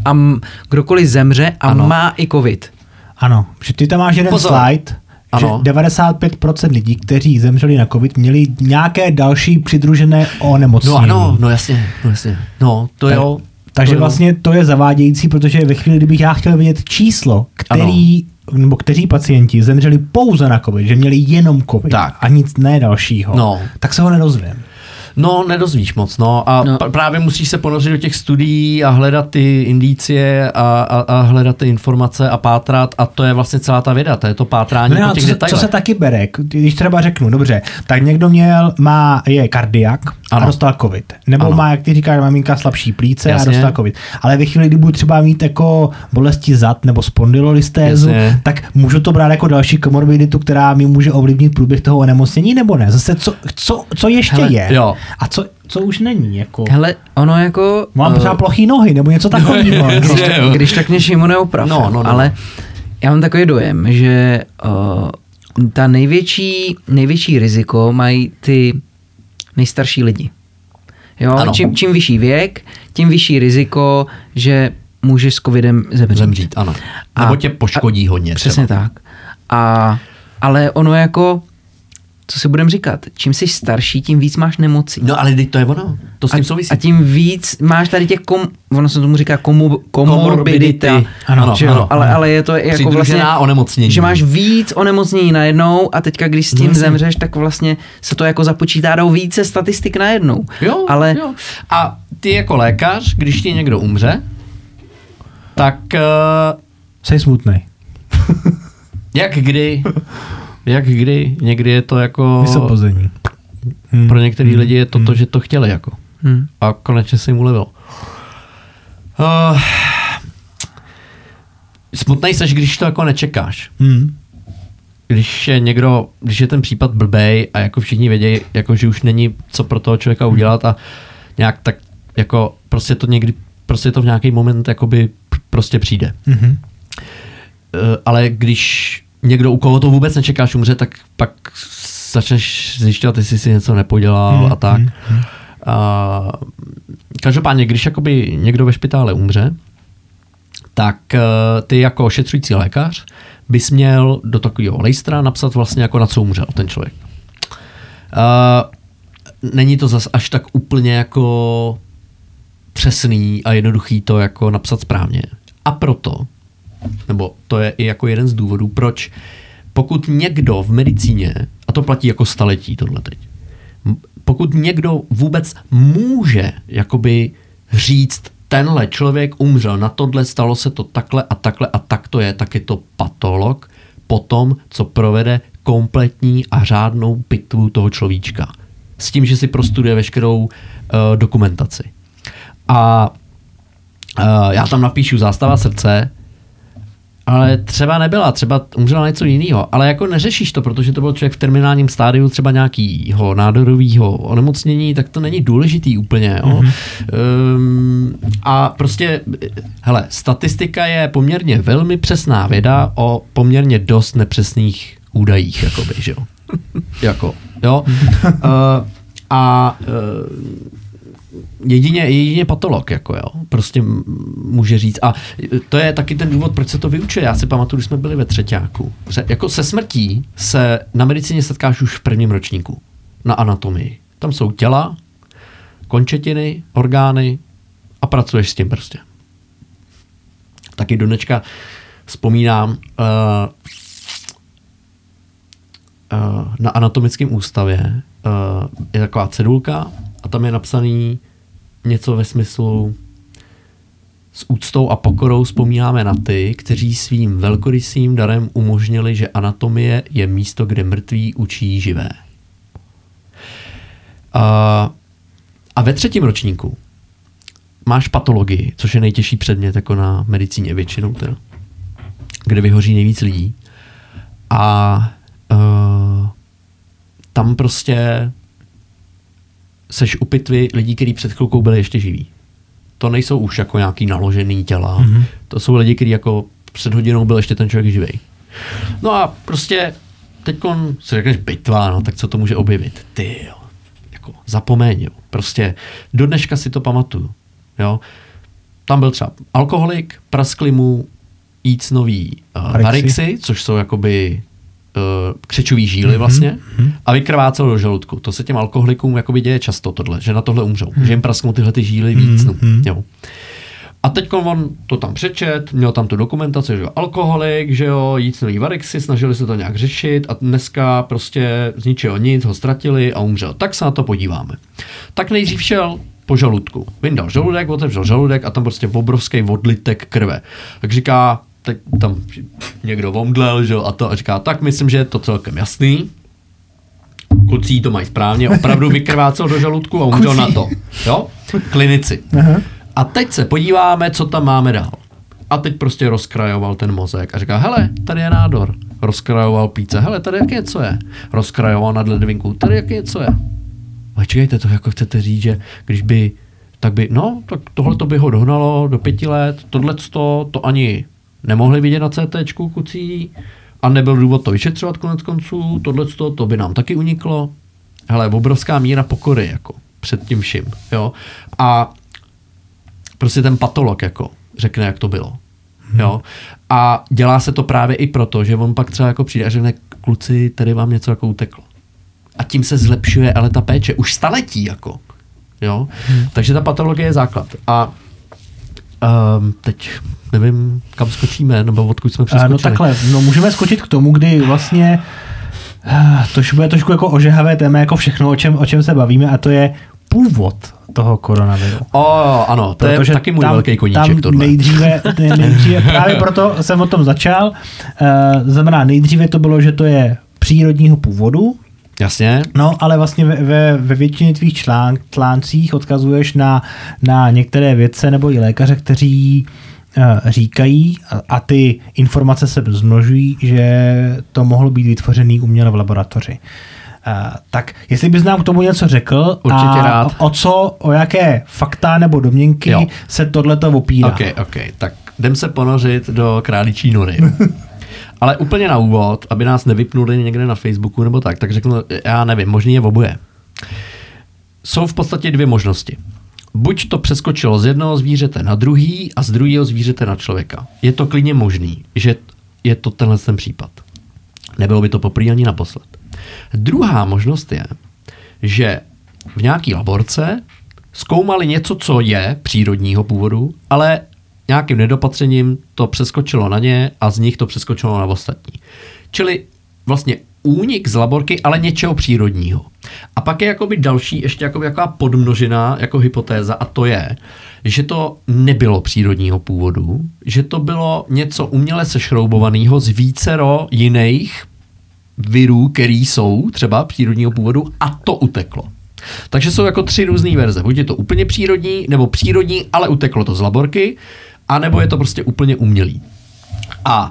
A m- kdokoliv zemře a Ano. má i covid. Ano, že ty tam máš jeden Pozor. slide, Ano. že 95% lidí, kteří zemřeli na covid, měli nějaké další přidružené No onemocnění. ano, no jasně, no jasně. No, to Tak- jo. Takže vlastně to je zavádějící, protože ve chvíli, kdybych já chtěl vědět číslo, který, nebo kteří pacienti zemřeli pouze na covid, že měli jenom covid Tak. a nic ne dalšího, No. tak se ho nedozvím. No, nedozvíš moc, no. A No. no. právě musíš se ponořit do těch studií a hledat ty indicie a, a, a hledat ty informace a pátrat a to je vlastně celá ta věda, to je to pátrání No, po a těch co, se, co se taky bere, když třeba řeknu, dobře, tak někdo měl, má, je kardiak a Ano. dostal covid. Nebo Ano. má, jak ty říkáš, maminka slabší plíce Jasně. a dostal covid. Ale ve chvíli, kdy budu třeba mít jako bolesti zad nebo spondylolistézu, Jasně. tak můžu to brát jako další komorbiditu, která mi může ovlivnit průběh toho onemocnění, nebo ne? Zase, co, co, co ještě Hele, je? jo. A co, co už není? Jako... Hele, ono jako... Mám eh, třeba plochý nohy, nebo něco takového. Jasně. když, tak, když tak mě Šimone oprav, No, no, no. ale já mám takový dojem, že uh, ta největší, největší riziko mají ty nejstarší lidi. Jo, Ano. čím, čím vyšší věk, tím vyšší riziko, že můžeš s covidem zemřít. Zemřít, ano. A- Nebo tě poškodí hodně Přesně třeba. tak. A, ale ono jako co si budeme říkat, čím jsi starší, tím víc máš nemocí. No ale teď to je ono, to s tím souvisí. A tím víc máš tady těch, kom, ono se tomu říká komu, komorbidita, Komorbidity. Ano, že jo, ano, ale, ano. ale je to jako vlastně, Přidružená onemocnění. že máš víc onemocnění najednou a teďka, když s tím No, jasně. zemřeš, tak vlastně se to jako započítá do více statistik najednou. Jo, ale jo. A ty jako lékař, když ti někdo umře, tak uh, Jsi smutný. jak kdy, jak kdy, někdy je to jako, Vysopození. Hmm. pro některý lidi je to to, že to chtěli jako. hm, A konečně se jim ulevilo. Uh, smutnej seš, když to jako nečekáš. Hmm. Když je někdo, když je ten případ blbej a jako všichni vědějí, jako že už není co pro toho člověka udělat a nějak tak jako prostě to někdy, prostě to v nějaký moment jakoby prostě přijde. Mhm. Eh, ale když někdo, u koho to vůbec nečekáš, umře, tak pak začneš zjišťovat, jestli si něco nepodělal Hmm, a tak. hmm, hmm. A, každopádně, když jakoby někdo ve špitále umře, tak eh, ty jako ošetřující lékař bys měl do takového lejstra napsat vlastně jako na co umřel ten člověk. Uh, není to zas až tak úplně jako přesný a jednoduchý to jako napsat správně. A proto, nebo to je i jako jeden z důvodů, proč pokud někdo v medicíně, a to platí jako staletí tohle teď, pokud někdo vůbec může jakoby říct, tenhle člověk umřel na tohle, stalo se to takhle a takhle a tak to je, tak je to patolog po tom, co provede kompletní a řádnou pitvu toho človíčka. S tím, že si prostuduje veškerou uh, dokumentaci. A uh, já tam napíšu zástava srdce, ale třeba nebyla, třeba umřela něco jiného, ale jako neřešíš to, protože to byl člověk v terminálním stádiu třeba nějakého nádorového onemocnění, tak to není důležitý úplně. Jo? Mm-hmm. Um, a prostě, hele, statistika je poměrně velmi přesná věda o poměrně dost nepřesných údajích, jakoby, že jo. jako, jo. Uh, a uh, jedině, jedině patolog, jako jo, prostě může říct. A to je taky ten důvod, proč se to vyučuje. Já si pamatuju, když jsme byli ve třetíku. Jako se smrtí se na medicíně setkáš už v prvním ročníku. Na anatomii. Tam jsou těla, končetiny, orgány a pracuješ s tím prostě. Taky do dnečka vzpomínám uh, uh, na anatomickém ústavě uh, je taková cedulka a tam je napsaný něco ve smyslu s úctou a pokorou vzpomínáme na ty, kteří svým velkorysým darem umožnili, že anatomie je místo, kde mrtví učí živé. A, a ve třetím ročníku máš patologii, což je nejtěžší předmět jako na medicíně většinou teda, kde vyhoří nejvíc lidí. A uh, tam prostě seš u pitvy lidí, kteří před chvilkou byli ještě živí. To nejsou už jako nějaký naložený těla. Mhm. Mm-hmm. To jsou lidi, kteří jako před hodinou byl ještě ten člověk živý. No a prostě teď si řekneš bitva, no tak co to může objevit? Ty jo, jako zapomeň, jo. Prostě do dneška si to pamatuju, jo. Tam byl třeba alkoholik, praskli mu jícnový uh, Varixy. varixy, což jsou jakoby křečový žíly vlastně a vykrvácel do žaludku. To se těm alkoholikům jakoby děje často tohle, že na tohle umřou, že jim prasknou tyhle ty žíly víc. No, jo. A teď on to tam přečet, měl tam tu dokumentaci, že jo, alkoholik, že jo, jícnový varixy, snažili se to nějak řešit a dneska prostě z ničeho nic ho ztratili a umřel. Tak se na to podíváme. Tak nejdřív šel po žaludku. Vyndal žaludek, otevřel žaludek a tam prostě obrovský odlitek krve. Tak říká, teď tam někdo omdlel, že jo, a to a říká, tak myslím, že je to celkem jasný. Kluci to mají správně, opravdu vykrvácel do žaludku a umřel na to. Jo? Klinici. Aha. A teď se podíváme, co tam máme dál. A teď prostě rozkrajoval ten mozek a říká, hele, tady je nádor. Rozkrajoval plíce, hele, tady jak něco je. Rozkrajoval nad ledvinku, tady jak něco je. Ale čekejte, to jako chcete říct, že když by, tak by, no, tak tohle to by ho dohnalo do pěti let, tohle to, to ani nemohli vidět na CT kucí a nebyl důvod to vyšetřovat konec konců, tohle to, by nám taky uniklo. Hele, obrovská míra pokory, jako před tím vším, jo. A prostě ten patolog jako řekne, jak to bylo. Jo? A dělá se to právě i proto, že on pak třeba jako přijde a řekne, kluci, tady vám něco jako uteklo. A tím se zlepšuje ale ta péče. Už staletí jako. Jo? Hmm. Takže ta patologie je základ. A um, teď nevím, kam skočíme, nebo odkud jsme přeskočili. No takhle, no můžeme skočit k tomu, kdy vlastně eh, to bude trošku jako ožehavé téma, jako všechno, o čem, o čem se bavíme, a to je původ toho koronaviru. O, ano, to Protože je taky můj tam, velký koníček tam tohle. Nejdříve, nejdříve, právě proto jsem o tom začal, uh, znamená nejdříve to bylo, že to je přírodního původu, Jasně. No, ale vlastně ve, ve, ve většině tvých člán, článcích odkazuješ na, na některé vědce nebo i lékaře, kteří uh, říkají, a, ty informace se zmnožují, že to mohlo být vytvořený uměle v laboratoři. Uh, tak jestli bys nám k tomu něco řekl Určitě a rád. o co, o jaké fakta nebo domněnky jo. se tohleto opírá. Ok, ok, tak jdem se ponořit do králičí nory. Ale úplně na úvod, aby nás nevypnuli někde na Facebooku nebo tak, tak řeknu, já nevím, možný je oboje. Jsou v podstatě dvě možnosti. Buď to přeskočilo z jednoho zvířete na druhý a z druhého zvířete na člověka. Je to klidně možný, že je to tenhle ten případ. Nebylo by to poprvé ani naposled. Druhá možnost je, že v nějaký laborce zkoumali něco, co je přírodního původu, ale nějakým nedopatřením to přeskočilo na ně a z nich to přeskočilo na ostatní. Čili vlastně únik z laborky, ale něčeho přírodního. A pak je jakoby další, ještě jakoby jaká podmnožina jako hypotéza a to je, že to nebylo přírodního původu, že to bylo něco uměle sešroubovaného z vícero jiných virů, který jsou třeba přírodního původu a to uteklo. Takže jsou jako tři různé verze. Buď je to úplně přírodní, nebo přírodní, ale uteklo to z laborky, anebo je to prostě úplně umělý. A Uh,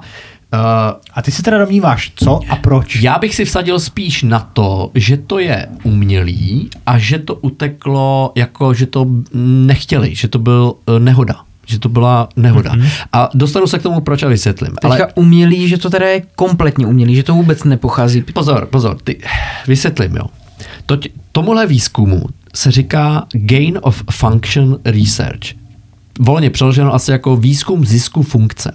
a ty se teda domníváš, co a proč? Já bych si vsadil spíš na to, že to je umělý a že to uteklo jako, že to nechtěli, že to byl uh, nehoda že to byla nehoda. Mm-hmm. A dostanu se k tomu, proč a vysvětlím. Teďka ale... umělý, že to teda je kompletně umělý, že to vůbec nepochází. Pozor, pozor, ty, vysvětlím, jo. To, tomuhle výzkumu se říká Gain of Function Research volně přeloženo asi jako výzkum zisku funkce.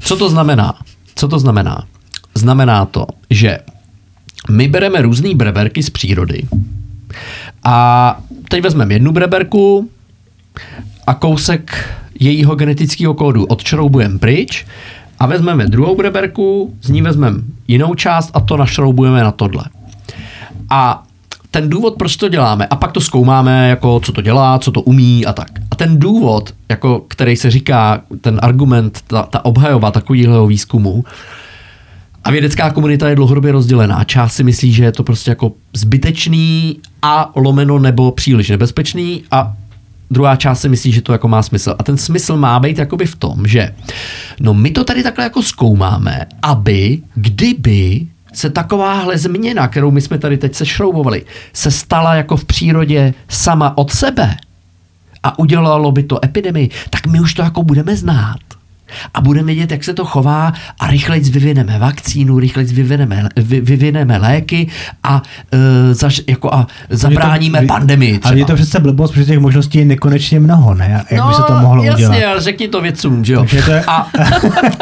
Co to znamená? Co to znamená? Znamená to, že my bereme různé breberky z přírody a teď vezmeme jednu breberku a kousek jejího genetického kódu odšroubujeme pryč a vezmeme druhou breberku, z ní vezmeme jinou část a to našroubujeme na tohle. A ten důvod, proč to děláme, a pak to zkoumáme, jako co to dělá, co to umí a tak. A ten důvod, jako který se říká, ten argument, ta, ta obhajoba takového výzkumu, a vědecká komunita je dlouhodobě rozdělená. Část si myslí, že je to prostě jako zbytečný a lomeno nebo příliš nebezpečný a druhá část si myslí, že to jako má smysl. A ten smysl má být jakoby v tom, že no my to tady takhle jako zkoumáme, aby kdyby se takováhle změna, kterou my jsme tady teď sešroubovali, se stala jako v přírodě sama od sebe a udělalo by to epidemii, tak my už to jako budeme znát a budeme vědět, jak se to chová a rychleji vyvineme vakcínu, rychleji vyvineme, vy, vyvineme léky a, uh, zaž, jako a zabráníme to, pandemii. Třeba. Ale je to přece blbost, protože těch možností je nekonečně mnoho, ne? Jak no, by se to mohlo jasně, udělat? ale řekni to vědcům, že jo? To je... a,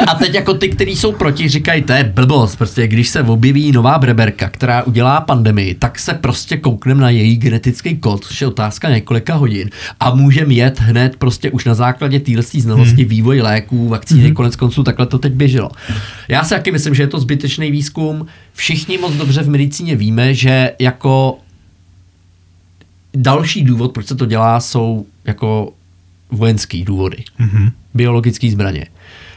a teď jako ty, kteří jsou proti, říkají, to je blbost, prostě když se objeví nová breberka, která udělá pandemii, tak se prostě koukneme na její genetický kód, což je otázka několika hodin a můžeme jet hned prostě už na základě téhle znalosti hmm. vývoj léků, vakcíny, mm-hmm. konec konců takhle to teď běželo. Já si taky myslím, že je to zbytečný výzkum. Všichni moc dobře v medicíně víme, že jako další důvod, proč se to dělá, jsou jako vojenský důvody. Mm-hmm. Biologické zbraně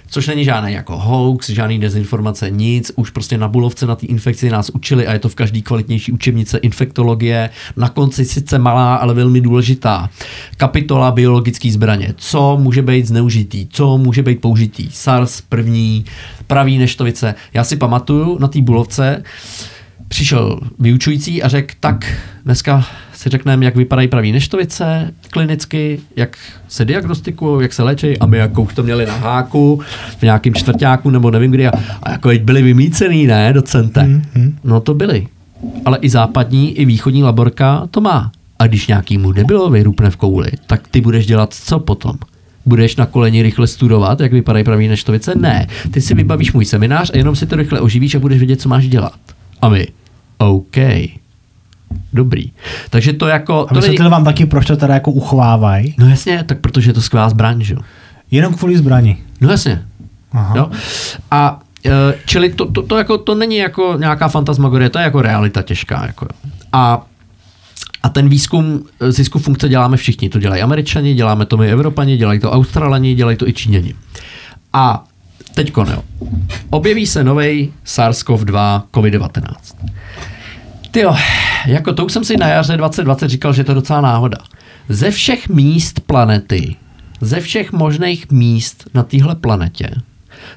což není žádný jako hoax, žádný dezinformace, nic. Už prostě na Bulovce na té infekci nás učili a je to v každý kvalitnější učebnice infektologie. Na konci sice malá, ale velmi důležitá. Kapitola biologické zbraně. Co může být zneužitý, co může být použitý. SARS první, pravý neštovice. Já si pamatuju na té Bulovce, přišel vyučující a řekl, tak dneska si řekneme, jak vypadají pravý neštovice klinicky, jak se diagnostikují, jak se léčí a my jako už to měli na háku v nějakém čtvrtáku nebo nevím kdy a, a jako byli vymícený, ne, docente. Mm-hmm. No to byli. Ale i západní, i východní laborka to má. A když nějakýmu debilovi rupne v kouli, tak ty budeš dělat co potom? Budeš na koleni rychle studovat, jak vypadají pravý neštovice? Ne. Ty si vybavíš můj seminář a jenom si to rychle oživíš a budeš vědět, co máš dělat. A my, OK. Dobrý. Takže to jako... A vysvětlil vám taky, proč to teda jako uchovávají. No jasně, tak protože je to skvělá zbraň, že jo. Jenom kvůli zbraní. No jasně. Aha. Jo? A e, čili to, to, to, jako, to není jako nějaká fantasmagorie, to je jako realita těžká. Jako. A a ten výzkum e, zisku funkce děláme všichni. To dělají američani, děláme to my Evropani, dělají to Australani, dělají to i Číňani. A teď jo. Objeví se nový SARS-CoV-2 COVID-19. Tyjo, jako to už jsem si na jaře 2020 říkal, že to je docela náhoda. Ze všech míst planety, ze všech možných míst na téhle planetě,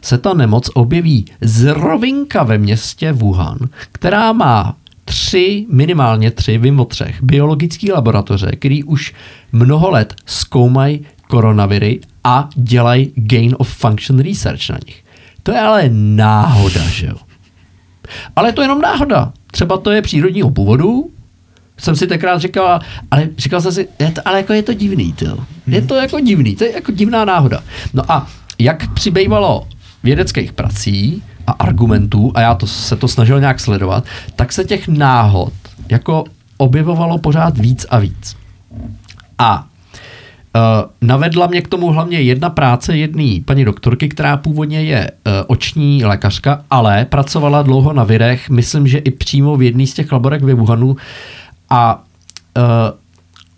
se ta nemoc objeví zrovinka ve městě Wuhan, která má tři, minimálně tři, vím o třech, biologické laboratoře, který už mnoho let zkoumají koronaviry a dělají gain of function research na nich. To je ale náhoda, že jo? Ale je to jenom náhoda. Třeba to je přírodního původu, jsem si tenkrát říkal, ale říkal jsem si, je to, ale jako je to divný, tyjo. Je to jako divný, to je jako divná náhoda. No a jak přibývalo vědeckých prací a argumentů, a já to, se to snažil nějak sledovat, tak se těch náhod jako objevovalo pořád víc a víc. A navedla mě k tomu hlavně jedna práce jedné paní doktorky, která původně je uh, oční lékařka, ale pracovala dlouho na virech, myslím, že i přímo v jedné z těch laborek ve Wuhanu. A uh,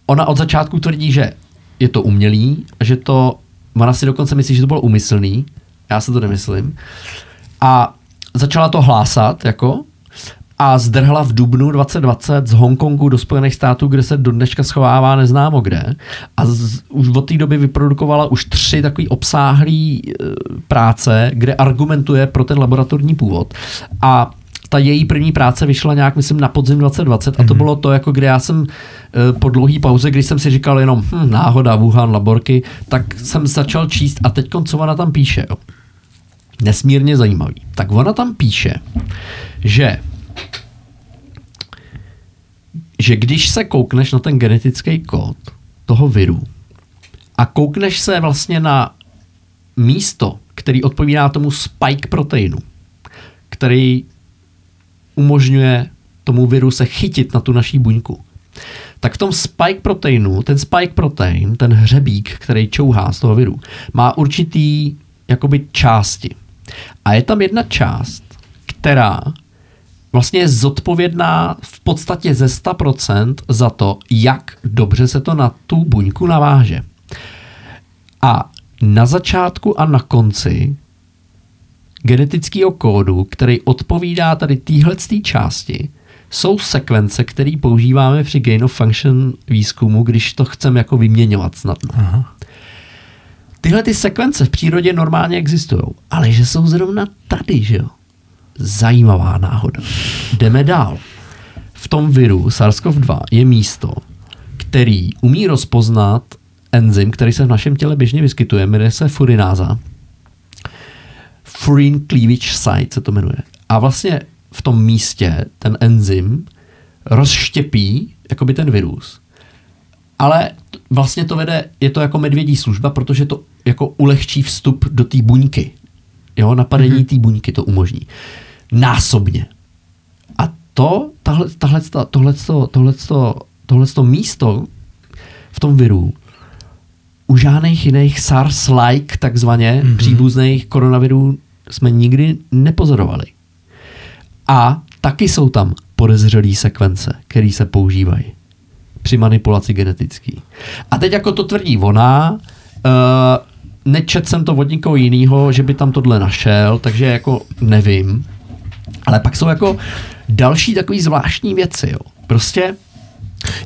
ona od začátku tvrdí, že je to umělý, že to, ona si dokonce myslí, že to bylo umyslný, já se to nemyslím. A začala to hlásat, jako, a zdrhla v dubnu 2020 z Hongkongu do Spojených států, kde se do dneška schovává neznámo kde. A z, už od té doby vyprodukovala už tři takové obsáhlé e, práce, kde argumentuje pro ten laboratorní původ. A ta její první práce vyšla nějak, myslím, na podzim 2020 a to bylo to, jako kde já jsem e, po dlouhý pauze, když jsem si říkal jenom hm, náhoda, Wuhan, laborky, tak jsem začal číst a teď co ona tam píše. Jo. Nesmírně zajímavý. Tak ona tam píše, že že když se koukneš na ten genetický kód toho viru a koukneš se vlastně na místo, který odpovídá tomu spike proteinu, který umožňuje tomu viru se chytit na tu naší buňku, tak v tom spike proteinu, ten spike protein, ten hřebík, který čouhá z toho viru, má určitý jakoby části. A je tam jedna část, která vlastně je zodpovědná v podstatě ze 100% za to, jak dobře se to na tu buňku naváže. A na začátku a na konci genetického kódu, který odpovídá tady téhle části, jsou sekvence, které používáme při gain of function výzkumu, když to chceme jako vyměňovat snadno. Aha. Tyhle ty sekvence v přírodě normálně existují, ale že jsou zrovna tady, že jo? Zajímavá náhoda. Jdeme dál. V tom viru SARS-CoV-2 je místo, který umí rozpoznat enzym, který se v našem těle běžně vyskytuje, jmenuje se furináza. Furin cleavage site se to jmenuje. A vlastně v tom místě ten enzym rozštěpí jakoby ten virus. Ale vlastně to vede, je to jako medvědí služba, protože to jako ulehčí vstup do té buňky. Jo, napadení mm-hmm. té buňky to umožní. Násobně. A to, tahle, tahle, tohleto, tohleto, tohleto místo v tom viru u žádných jiných SARS-like takzvaně mm-hmm. příbuzných koronavirů jsme nikdy nepozorovali. A taky jsou tam podezřelé sekvence, které se používají při manipulaci genetický. A teď jako to tvrdí ona, uh, nečet jsem to od nikoho jiného, že by tam tohle našel, takže jako nevím. Ale pak jsou jako další takový zvláštní věci. Jo. Prostě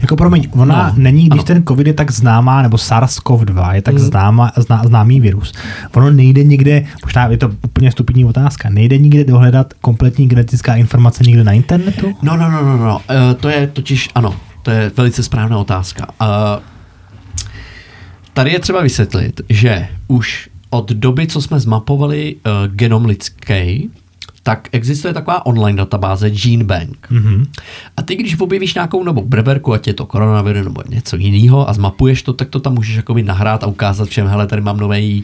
Jako promiň, ona No, není, když ano. ten covid je tak známá, nebo SARS-CoV-2 je tak hmm. známá, zná, známý virus. Ono nejde nikde, možná je to úplně stupidní otázka, nejde nikde dohledat kompletní genetická informace někde na internetu? No, no, no, no, no. Uh, to je totiž, ano, to je velice správná otázka. Uh, tady je třeba vysvětlit, že už od doby, co jsme zmapovali uh, genom lidský, tak existuje taková online databáze GeneBank. Mm-hmm. A ty, když objevíš nějakou novou breberku, ať je to koronavir nebo něco jiného a zmapuješ to, tak to tam můžeš jakoby nahrát a ukázat všem, hele, tady mám nový,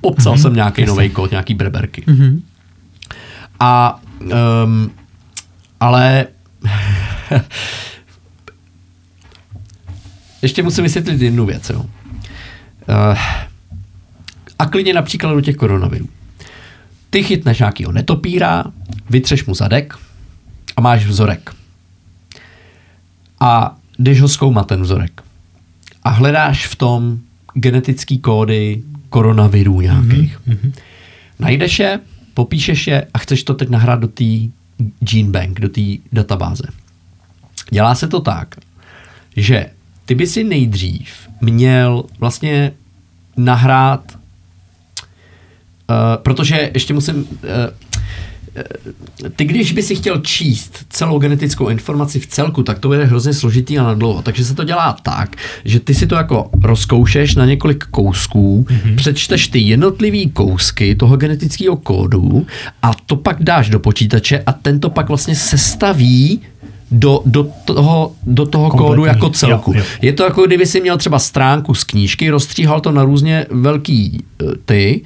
popsal mm-hmm. jsem nějaký nový kód, nějaký breberky. Mhm. A, um, ale ještě musím vysvětlit jednu věc. Jo. Uh, a klidně například do těch koronavirů. Ty chytneš nějakýho netopíra, vytřeš mu zadek a máš vzorek. A jdeš ho zkoumat ten vzorek. A hledáš v tom genetický kódy koronavirů nějakých. Mm-hmm. Najdeš je, popíšeš je a chceš to teď nahrát do té gene bank, do té databáze. Dělá se to tak, že ty by si nejdřív měl vlastně nahrát, protože ještě musím, uh, ty když by si chtěl číst celou genetickou informaci v celku, tak to bude hrozně složitý a nadlouho. Takže se to dělá tak, že ty si to jako rozkoušeš na několik kousků, mm-hmm. přečteš ty jednotlivý kousky toho genetického kódu a to pak dáš do počítače a tento pak vlastně sestaví do, do toho, do toho kódu jako celku. Jo, jo. Je to jako kdyby si měl třeba stránku z knížky, rozstříhal to na různě velký eh, ty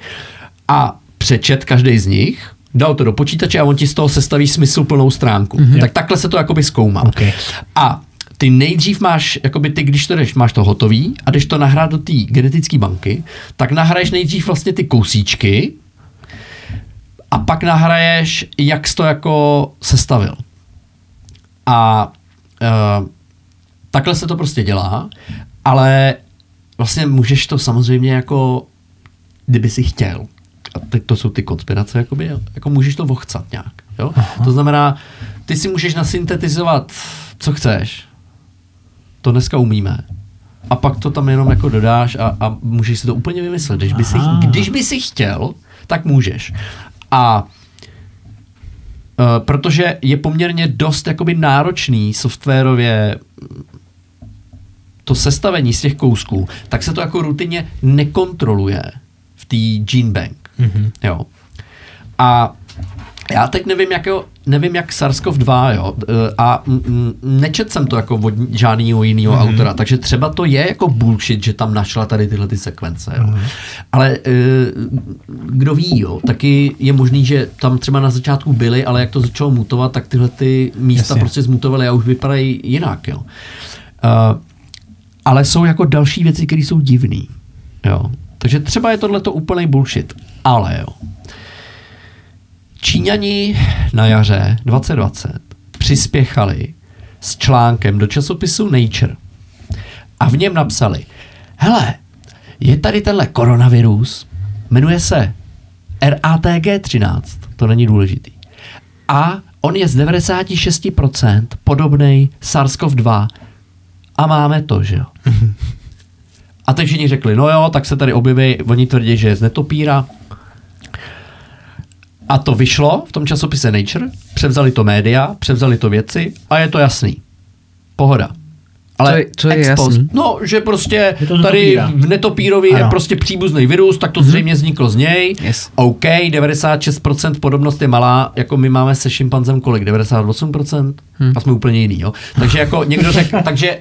a přečet každý z nich, dal to do počítače a on ti z toho sestaví smysluplnou stránku. Mm-hmm. Tak takhle se to jakoby zkoumá. Okay. A ty nejdřív máš, jakoby ty, když to jdeš, máš to hotový a když to nahrát do té genetické banky, tak nahraješ nejdřív vlastně ty kousíčky a pak nahraješ, jak jsi to jako sestavil. A uh, takhle se to prostě dělá, ale vlastně můžeš to samozřejmě jako, kdyby si chtěl. A teď to jsou ty konspirace, jakoby, jako můžeš to vochcat nějak. Jo? To znamená, ty si můžeš nasyntetizovat, co chceš. To dneska umíme. A pak to tam jenom jako dodáš a, a můžeš si to úplně vymyslet. Když by, si, když by si chtěl, tak můžeš. A Uh, protože je poměrně dost jakoby náročný softwarově to sestavení z těch kousků, tak se to jako rutině nekontroluje v té gene bank. Mm-hmm. Jo. A já teď nevím, jakého, nevím jak SARS-CoV-2, jo, e, a nečet jsem to jako od žádného jiného mm-hmm. autora, takže třeba to je jako bullshit, že tam našla tady tyhle ty sekvence, jo. Mm-hmm. Ale e, kdo ví, jo, taky je možný, že tam třeba na začátku byly, ale jak to začalo mutovat, tak tyhle ty místa Jasně. prostě zmutovaly a už vypadají jinak, jo. Uh, ale jsou jako další věci, které jsou divné, jo. Takže třeba je tohle to úplný bullshit, ale jo. Číňani na jaře 2020 přispěchali s článkem do časopisu Nature a v něm napsali, hele, je tady tenhle koronavirus, jmenuje se RATG13, to není důležitý. A on je z 96% podobný SARS-CoV-2 a máme to, že jo. A teď všichni řekli, no jo, tak se tady objeví, oni tvrdí, že je z netopíra, a to vyšlo v tom časopise Nature, převzali to média, převzali to věci a je to jasný. Pohoda. Ale co je, co je jasný? No, že prostě to tady v netopírovi ano. je prostě příbuzný virus, tak to mm-hmm. zřejmě vzniklo z něj. Yes. OK, 96% podobnost je malá, jako my máme se šimpanzem kolik? 98%? Hmm. A jsme úplně jiný, jo? Takže jako někdo řekl, takže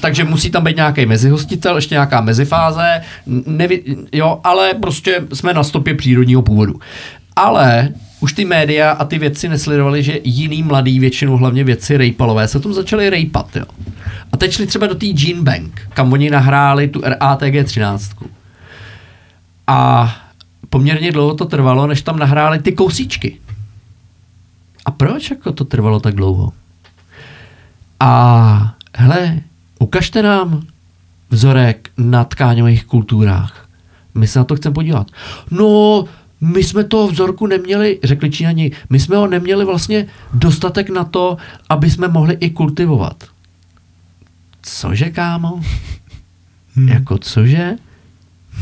takže musí tam být nějaký mezihostitel, ještě nějaká mezifáze, nevi, jo, ale prostě jsme na stopě přírodního původu. Ale už ty média a ty věci nesledovali, že jiný mladý, většinou hlavně věci rejpalové, se tom začali rejpat, jo. A teď šli třeba do té Gene Bank, kam oni nahráli tu RATG 13. A poměrně dlouho to trvalo, než tam nahráli ty kousíčky. A proč jako to trvalo tak dlouho? A hele, ukažte nám vzorek na tkáňových kulturách. My se na to chceme podívat. No, my jsme toho vzorku neměli, řekli Číňani, my jsme ho neměli vlastně dostatek na to, aby jsme mohli i kultivovat. Cože, kámo? Hmm. Jako cože?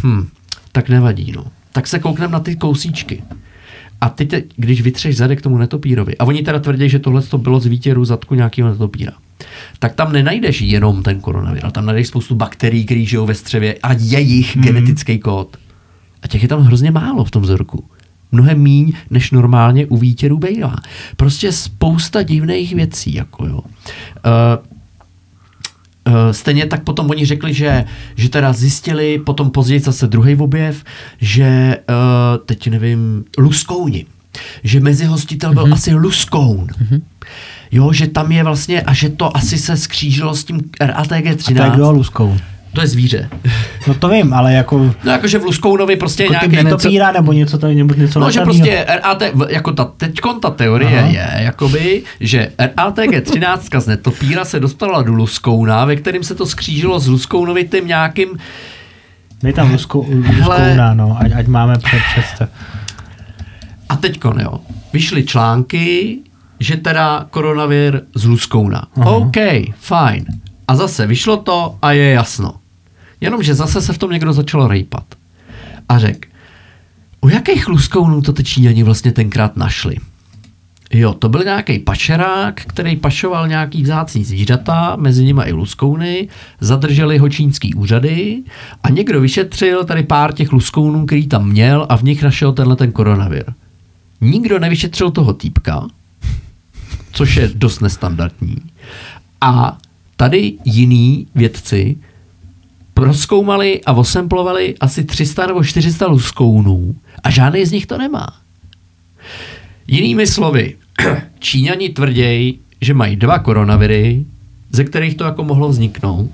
Hm, tak nevadí, no. Tak se koukneme na ty kousíčky. A ty, te, když vytřeš zadek tomu netopírovi, a oni teda tvrdí, že tohle to bylo z výtěru zadku nějakého netopíra, tak tam nenajdeš jenom ten koronavir, ale tam najdeš spoustu bakterií, které žijou ve střevě a jejich hmm. genetický kód. A těch je tam hrozně málo v tom vzorku. Mnohem míň, než normálně u výtěru bývá. Prostě spousta divných věcí. Jako jo. Uh, stejně tak potom oni řekli, že, že teda zjistili potom později zase druhý objev, že uh, teď nevím, luskouni. Že mezihostitel byl mm-hmm. asi luskoun. Mm-hmm. Jo, že tam je vlastně, a že to asi se skřížilo s tím RATG A 13. to je kdo luskou? To je zvíře. No to vím, ale jako, No jakože v Luskounovi prostě jako nějaký... netopíra nebo něco tady, nebo něco No, že prostě RAT, jako ta, teďkon ta teorie Aha. je, jakoby, že RATG 13 z netopíra se dostala do Luskouna, ve kterým se to skřížilo s Luskounovitým nějakým Dej tam luskou, luskouna, no, ať, ať máme před, představ. A teďkon, jo, vyšly články, že teda koronavir z Luskouna. Aha. OK, fajn. A zase vyšlo to a je jasno. Jenomže zase se v tom někdo začal rejpat. A řekl, u jakých Luskounů to ty Číňani vlastně tenkrát našli? Jo, to byl nějaký pašerák, který pašoval nějaký vzácný zvířata, mezi nimi i luskouny, zadrželi ho čínský úřady a někdo vyšetřil tady pár těch luskounů, který tam měl a v nich našel tenhle ten koronavir. Nikdo nevyšetřil toho týpka, což je dost nestandardní. A tady jiní vědci proskoumali a osemplovali asi 300 nebo 400 luskounů a žádný z nich to nemá. Jinými slovy, Číňani tvrdějí, že mají dva koronaviry, ze kterých to jako mohlo vzniknout,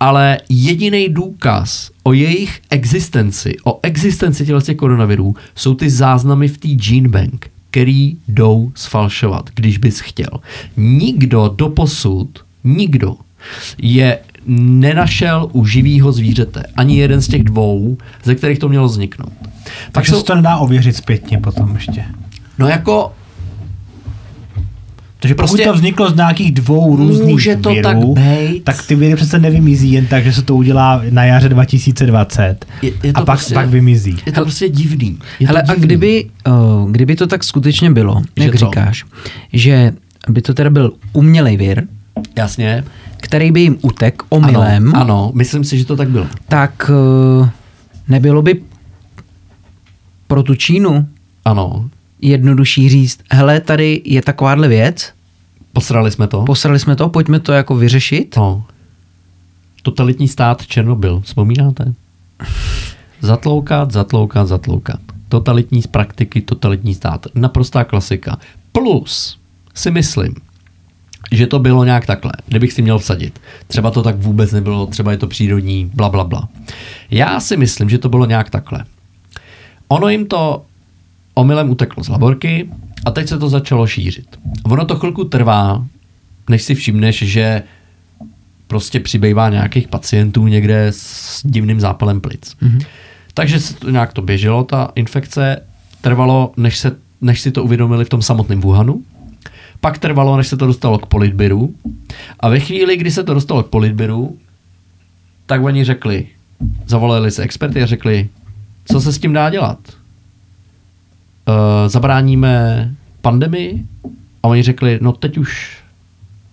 ale jediný důkaz o jejich existenci, o existenci těchto těch koronavirů, jsou ty záznamy v té Gene Bank, který jdou sfalšovat, když bys chtěl. Nikdo doposud, nikdo je nenašel u živého zvířete. Ani jeden z těch dvou, ze kterých to mělo vzniknout. Tak Takže jsou, se to nedá ověřit zpětně potom ještě. no jako Takže pokud Prostě- to vzniklo z nějakých dvou různých Může to virů, tak být. tak ty viry přece nevymizí jen tak, že se to udělá na jaře 2020 Je- je to a pak, prostě- pak vymizí. je to prostě divný. Je to Hele, a divný. kdyby, uh, kdyby to tak skutečně bylo, Že jak co? říkáš, že by to teda byl umělej vir, Jasně. který by jim utek omylem, Ano, ano, myslím si, že to tak bylo. tak uh, nebylo by pro tu Čínu Ano. jednodušší říct, hele, tady je takováhle věc, Posrali jsme to. posrali jsme to, pojďme to jako vyřešit. No. Totalitní stát Černobyl, vzpomínáte? Zatloukat, zatloukat, zatloukat. Totalitní z praktiky, totalitní stát. Naprostá klasika. Plus si myslím, že to bylo nějak takhle, kdybych si měl vsadit. Třeba to tak vůbec nebylo, třeba je to přírodní, bla, bla, bla. Já si myslím, že to bylo nějak takhle. Ono jim to omylem uteklo z laborky a teď se to začalo šířit. Ono to chvilku trvá, než si všimneš, že prostě přibývá nějakých pacientů někde s divným zápalem plic. Mm-hmm. Takže se to nějak to běželo, ta infekce trvalo, než, se, než si to uvědomili v tom samotném Wuhanu. Pak trvalo, než se to dostalo k politbyru. A ve chvíli, kdy se to dostalo k politbyru, tak oni řekli, zavolali se experty a řekli, co se s tím dá dělat? Uh, zabráníme pandemii? A oni řekli, no teď už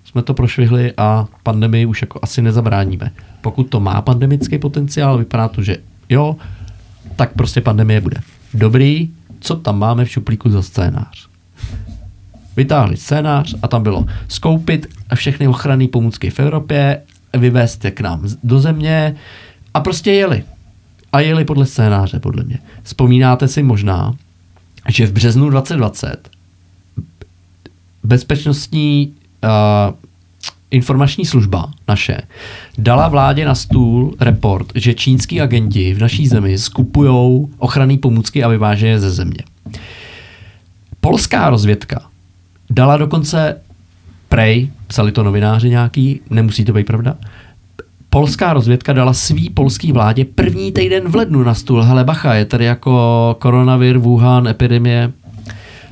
jsme to prošvihli a pandemii už jako asi nezabráníme. Pokud to má pandemický potenciál, vypadá to, že jo, tak prostě pandemie bude. Dobrý, co tam máme v šuplíku za scénář? Vytáhli scénář a tam bylo skoupit všechny ochranné pomůcky v Evropě, vyvést je k nám do země a prostě jeli. A jeli podle scénáře, podle mě. Vzpomínáte si možná, že v březnu 2020 bezpečnostní uh, informační služba naše dala vládě na stůl report, že čínský agenti v naší zemi skupují ochranné pomůcky a vyvážejí je ze země. Polská rozvědka dala dokonce prej, psali to novináři nějaký, nemusí to být pravda, polská rozvědka dala svý polský vládě první týden v lednu na stůl. Hele bacha, je tady jako koronavir, Wuhan, epidemie.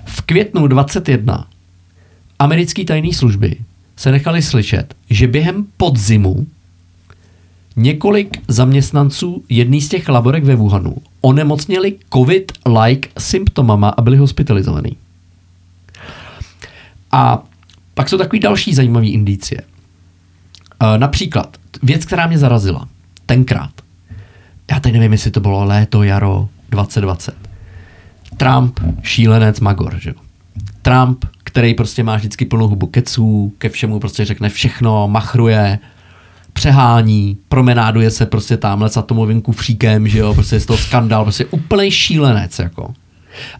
V květnu 21 americké tajné služby se nechali slyšet, že během podzimu několik zaměstnanců jedný z těch laborek ve Wuhanu onemocněli covid-like symptomama a byli hospitalizovaní. A pak jsou takový další zajímavé indicie. Uh, například věc, která mě zarazila tenkrát. Já teď nevím, jestli to bylo léto, jaro 2020. Trump, šílenec, magor, že. Trump, který prostě má vždycky plnou hubu keců, ke všemu prostě řekne všechno, machruje, přehání, promenáduje se prostě tamhle s atomovým kufříkem, že jo, prostě je z toho skandál, prostě úplný šílenec, jako.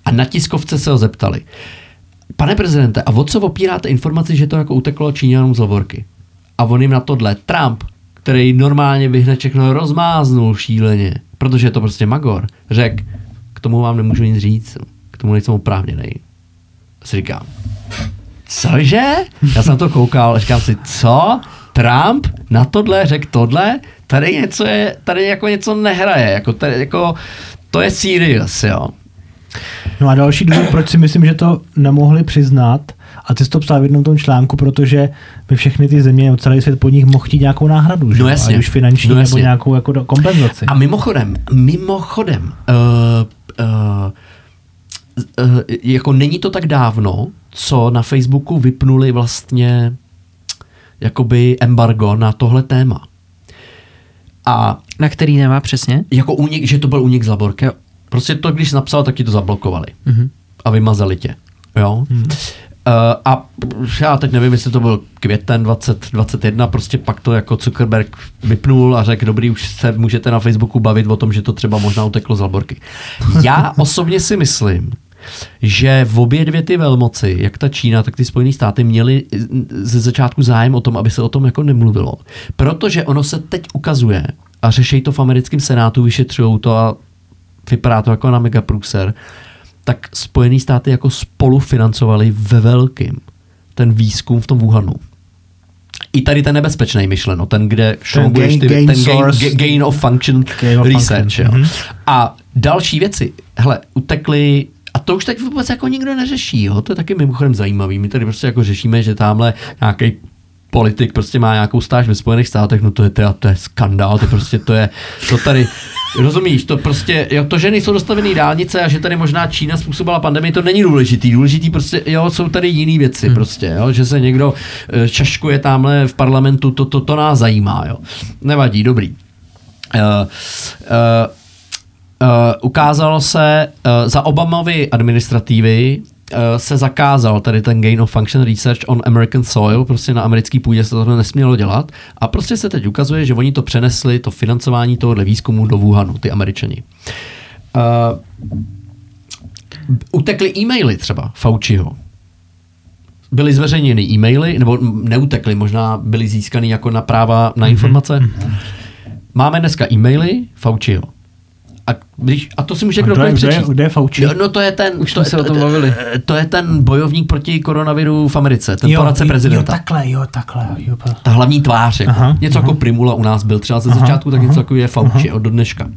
A na tiskovce se ho zeptali, pane prezidente, a o co opíráte informaci, že to jako uteklo Číňanům z laborky? A on jim na tohle Trump, který normálně by hned všechno rozmáznul šíleně, protože je to prostě magor, řekl, k tomu vám nemůžu nic říct, k tomu nejsem oprávněný. Si říkám, cože? Já jsem to koukal, říkám si, co? Trump na tohle řekl tohle? Tady něco je, tady jako něco nehraje, jako, tady, jako to je serious, jo. No a další důvod, proč si myslím, že to nemohli přiznat, a ty jsi to psal v jednom tom článku, protože by všechny ty země nebo celý svět pod nich mohl chtít nějakou náhradu, že? No jasně. Ať už finanční No nebo jasně. nějakou jako kompenzaci. A mimochodem, mimochodem, uh, uh, uh, jako není to tak dávno, co na Facebooku vypnuli vlastně jakoby embargo na tohle téma. A Na který nemá přesně? jako únik, že to byl únik z laborky. Prostě to, když napsal, tak ti to zablokovali. Mhm. A vymazali tě. Jo? Hmm. Uh, a já teď nevím, jestli to byl květen 2021, prostě pak to jako Zuckerberg vypnul a řekl, dobrý, už se můžete na Facebooku bavit o tom, že to třeba možná uteklo z laborky. Já osobně si myslím, že v obě dvě ty velmoci, jak ta Čína, tak ty Spojené státy, měly ze začátku zájem o tom, aby se o tom jako nemluvilo. Protože ono se teď ukazuje, a řeší to v americkém senátu, vyšetřují to a vypadá to jako na megaprůser, tak Spojené státy jako spolufinancovali ve velkým ten výzkum v tom Wuhanu. I tady ten nebezpečný myšleno, ten, kde šroubuješ ty, gain ten gain, source. ga- gain of function Gain of research. function, Jo. mhm. A další věci, hele, utekly a to už teď vůbec jako nikdo neřeší, jo? to je taky mimochodem zajímavý. My tady prostě jako řešíme, že tamhle nějaký politik prostě má nějakou stáž ve Spojených státech, no to je, to je, to je skandál, to prostě to je, to tady, rozumíš, to prostě, jo, to, že nejsou dostavený dálnice a že tady možná Čína způsobila pandemii, to není důležitý, důležitý prostě, jo, jsou tady jiné věci hmm. prostě, jo, že se někdo eh, čaškuje tamhle v parlamentu, to, to, to nás zajímá, jo. Nevadí, dobrý. Uh, uh, Uh, ukázalo se, uh, za Obamovy administrativy se zakázal tady ten gain of function research on American soil, prostě na americký půdě se to nesmělo dělat a prostě se teď ukazuje, že oni to přenesli, to financování tohohle výzkumu do Wuhanu, ty američani. Uh, utekly e-maily třeba Fauciho. Byly zveřejněny e-maily, nebo neutekly, možná byly získaný jako na práva na informace. Máme dneska e-maily Fauciho. A, když, a to si může kdokoliv přečíst. kdo je Fauci? Jo, No to je ten, Už to, se o tom to- bavili. To je ten bojovník proti koronaviru v Americe, ten poradce jo, prezidenta. Jo, takhle, jo, takhle. Jo, Ta hlavní tvář, jako. Aha, něco jako Primula u nás byl třeba ze začátku, tak něco jako je Fauci od do dneška.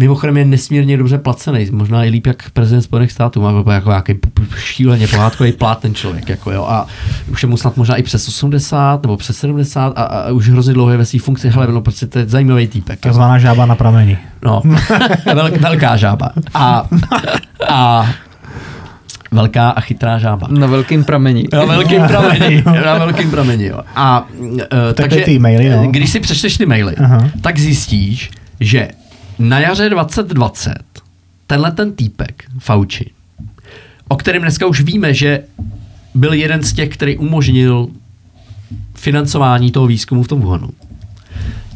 Mimochodem je nesmírně dobře placený, možná i líp jak prezident Spojených států, má jako, jako nějaký šíleně pohádkový plát ten člověk, jako jo, a už je mu snad možná i přes 80 nebo přes 70 a, a už hrozně dlouho je ve své funkci, hele, no prostě to je zajímavý týpek. jo. Takzvaná žába na prameni. No, velk, velká žába. A, a velká a chytrá žába. Na velkým pramení. Na velkým prameni. Na velkým prameni, jo. A uh, takže, ty maily, no. když si přečteš ty maily, Aha. tak zjistíš, že na jaře 2020 tenhle ten týpek, Fauci, o kterém dneska už víme, že byl jeden z těch, který umožnil financování toho výzkumu v tom Wuhanu,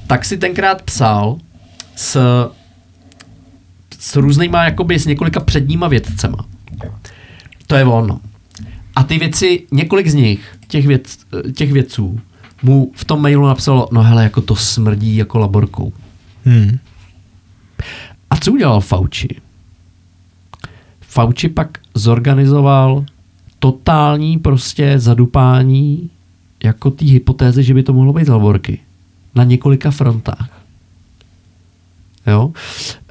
tak si tenkrát psal s, s různýma, jakoby s několika předníma vědcema. To je ono. A ty věci, několik z nich, těch, věc, těch vědců, mu v tom mailu napsalo, no hele, jako to smrdí jako laborkou. Hmm. A co udělal Fauci? Fauci pak zorganizoval totální prostě zadupání jako té hypotézy, že by to mohlo být z laborky. Na několika frontách. Jo?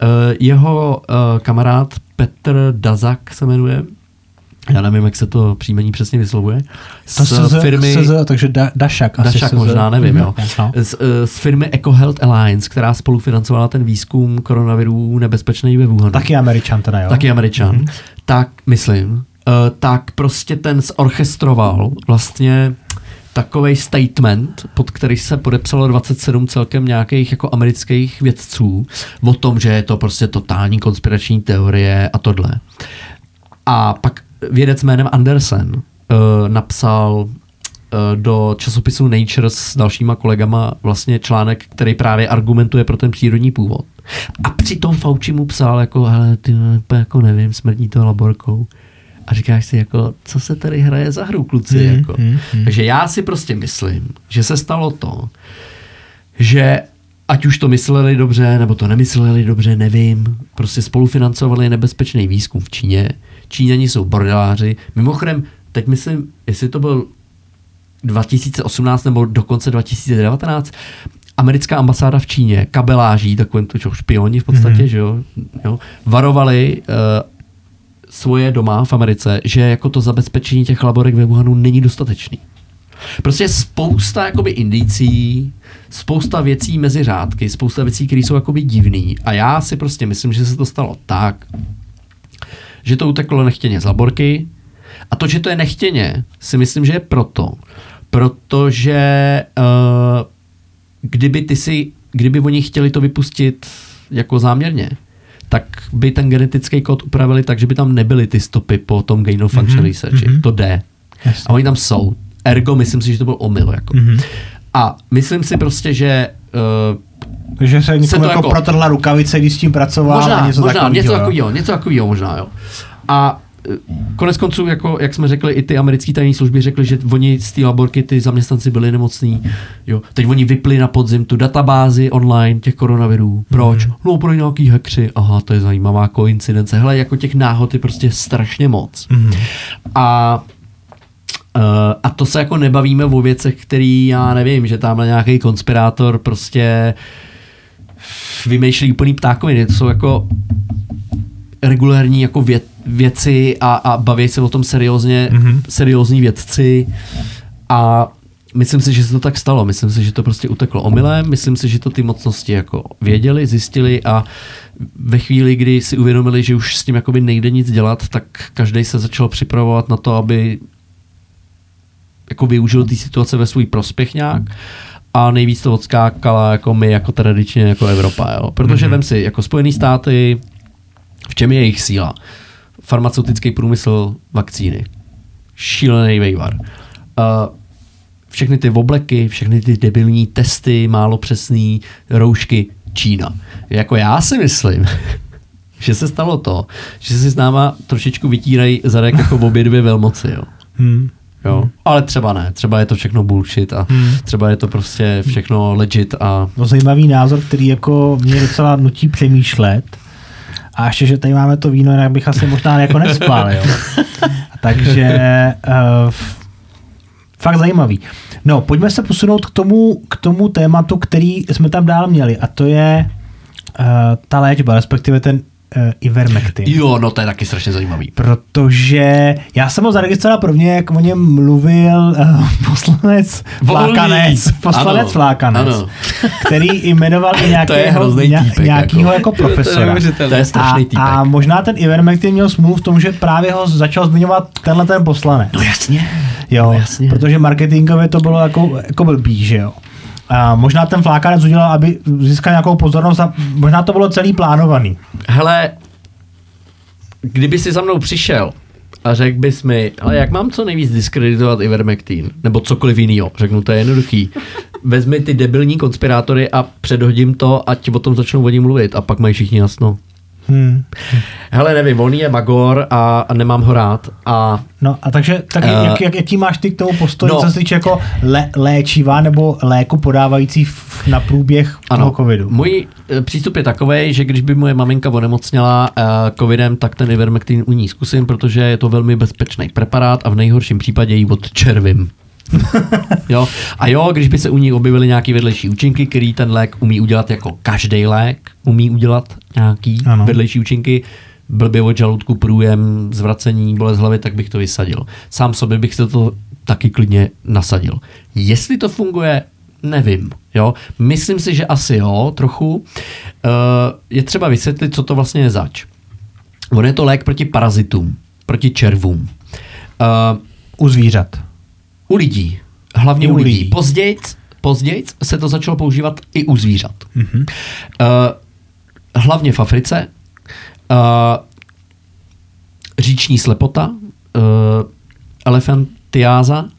Eh, Jeho eh, kamarád Petr Dazak se jmenuje, já nevím, jak se to příjmení přesně vyslovuje, To z firmy... takže da, Dašak. asi Dašak možná, nevím, jo. No. Z, eh, z firmy EcoHealth Alliance, která spolufinancovala ten výzkum koronavirů nebezpečný ve Wuhanu. Taky Američan teda, jo? Taky Američan. Mm-hmm. Tak, myslím, uh, tak prostě ten zorchestroval vlastně takový statement, pod který se podepsalo 27 celkem nějakých jako amerických vědců o tom, že je to prostě totální konspirační teorie a tohle. A pak vědec jménem Andersen uh, napsal uh, do časopisu Nature s dalšíma kolegama vlastně článek, který právě argumentuje pro ten přírodní původ. A přitom Fauci mu psal jako, hele, ty jako nevím, smrdí to laborkou. A říkáš si, jako, co se tady hraje za hru, kluci? Hmm, jako. hmm, hmm. Takže já si prostě myslím, že se stalo to, že ať už to mysleli dobře, nebo to nemysleli dobře, nevím, prostě spolufinancovali nebezpečný výzkum v Číně. Číňani jsou bordeláři. Mimochodem, teď myslím, jestli to byl 2018 nebo dokonce 2019, americká ambasáda v Číně, kabeláží, takovým to čo, špioni v podstatě, mm-hmm. že jo, jo varovali uh, svoje doma v Americe, že jako to zabezpečení těch laborek ve Wuhanu není dostatečný. Prostě spousta jakoby indicí, spousta věcí mezi řádky, spousta věcí, které jsou jakoby divný. A já si prostě myslím, že se to stalo tak, že to uteklo nechtěně z laborky. A to, že to je nechtěně, si myslím, že je proto, protože uh, kdyby ty si, kdyby oni chtěli to vypustit jako záměrně, tak by ten genetický kód upravili tak, že by tam nebyly ty stopy po tom gain of function mm-hmm. researchi. mhm. To jde. Jasně. A oni tam jsou. Ergo, myslím si, že to byl omyl. Jako. Mhm. A myslím si prostě, že uh, Takže se někomu jako, jako- protrhla rukavice, když s tím pracoval možná, a něco možná takového. něco jo. takového, něco takového možná, jo. A eh, konec konců, jako, jak jsme řekli, i ty americké tajné služby řekly, že oni z té laborky, ty zaměstnanci byli nemocní. Jo. Teď oni vypli na podzim tu databázi online těch koronavirů. Proč? Mhm. No, pro nějaký hackři. Aha, to je zajímavá koincidence. Hele, jako těch náhod je prostě strašně moc. Mhm. A Uh, a to se jako nebavíme o věcech, který já nevím, že tamhle nějaký konspirátor prostě vymýšlí úplný ptákoviny. To jsou jako regulární jako věc, věci a, a baví se o tom seriózně, Mhm. mm-hmm. seriózní vědci a myslím si, že se to tak stalo. Myslím si, že to prostě uteklo omylem. Myslím si, že to ty mocnosti jako věděli, zjistili a ve chvíli, kdy si uvědomili, že už s tím jakoby nejde nic dělat, tak každý se začal připravovat na to, aby jako využil té situace ve svůj prospěch nějak a nejvíc to odskákala jako my, jako tradičně, jako Evropa, jo. Protože mm-hmm. vem si, jako Spojené státy, v čem je jejich síla? Farmaceutický průmysl, vakcíny. Šílený vejvar. Uh, všechny ty obleky, všechny ty debilní testy, málo přesný, roušky, Čína. Jako já si myslím, že se stalo to, že si s náma trošičku vytírají zadek jako v obě dvě velmoci, jo. Hmm. Jo. Ale třeba ne, třeba je to všechno bullshit a Hmm. třeba je to prostě všechno legit a No, zajímavý názor, který jako mě docela nutí přemýšlet. A ještě, že tady máme to víno, jinak bych asi možná jako nespal, jo. Takže uh, fakt zajímavý. No, pojďme se posunout k tomu, k tomu tématu, který jsme tam dál měli, a to je uh, ta léčba, respektive ten Ivermectin. jo, no to je taky strašně zajímavý. Protože já jsem ho zaregistroval prvně, jak o něm mluvil uh, poslanec Volný. Flákanec, poslanec Ano, Flákanec, ano. který jmenoval i To je nějakého, nějakýho jako. jako, profesora. To je A, strašný týpek. a možná ten Ivermectin měl smůlu v tom, že právě ho začal zmiňovat tenhle ten poslanec. No jasně. Jo, no jasně. protože marketingově to bylo jako, jako blbý, že jo. A možná ten flákanec udělal, aby získal nějakou pozornost a možná to bylo celý plánovaný. Hele, kdyby si za mnou přišel a řekl bys mi, ale jak mám co nejvíc diskreditovat Ivermectin, nebo cokoliv jiného, řeknu, to je jednoduchý. Vezmi ty debilní konspirátory a předhodím to, ať o tom začnou oni mluvit a pak mají všichni jasno. Hmm. Hele, nevím, on je magor a, a nemám ho rád a No a takže tak Eh, jak, jak, jaký máš ty k tomu postoj, no. co se týče jako lé, léčiva nebo léku podávající v, na průběh toho covidu? Můj eh, přístup je takový, že když by moje maminka onemocněla uh, covidem, tak ten Ivermectin u ní zkusím, protože je to velmi bezpečný preparát a v nejhorším případě ji odčervím. Jo. A jo, když by se u ní objevily nějaké vedlejší účinky, který ten lék umí udělat jako každý lék, umí udělat nějaký Ano. vedlejší účinky, blbě od žaludku, průjem, zvracení, bolest hlavy, tak bych to vysadil. Sám sobě bych se to taky klidně nasadil. Jestli to funguje, nevím. Jo? Myslím si, že asi jo, trochu. Uh, je třeba vysvětlit, co to vlastně je zač. On je to lék proti parazitům, proti červům. Uh, U zvířat. U lidí. Hlavně u u lidí. lidí. Později, později se to začalo používat i u zvířat. Mhm. Uh, hlavně v Africe. Uh, říční slepota, uh, elefantiáza, uh,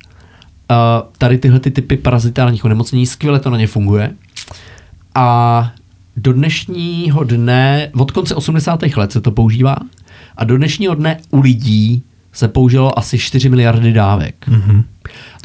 tady tyhle ty typy parazitárních onemocnění, skvěle to na ně funguje. A do dnešního dne, od konce 80. let se to používá, a do dnešního dne u lidí se použilo asi 4 miliardy dávek. Mhm.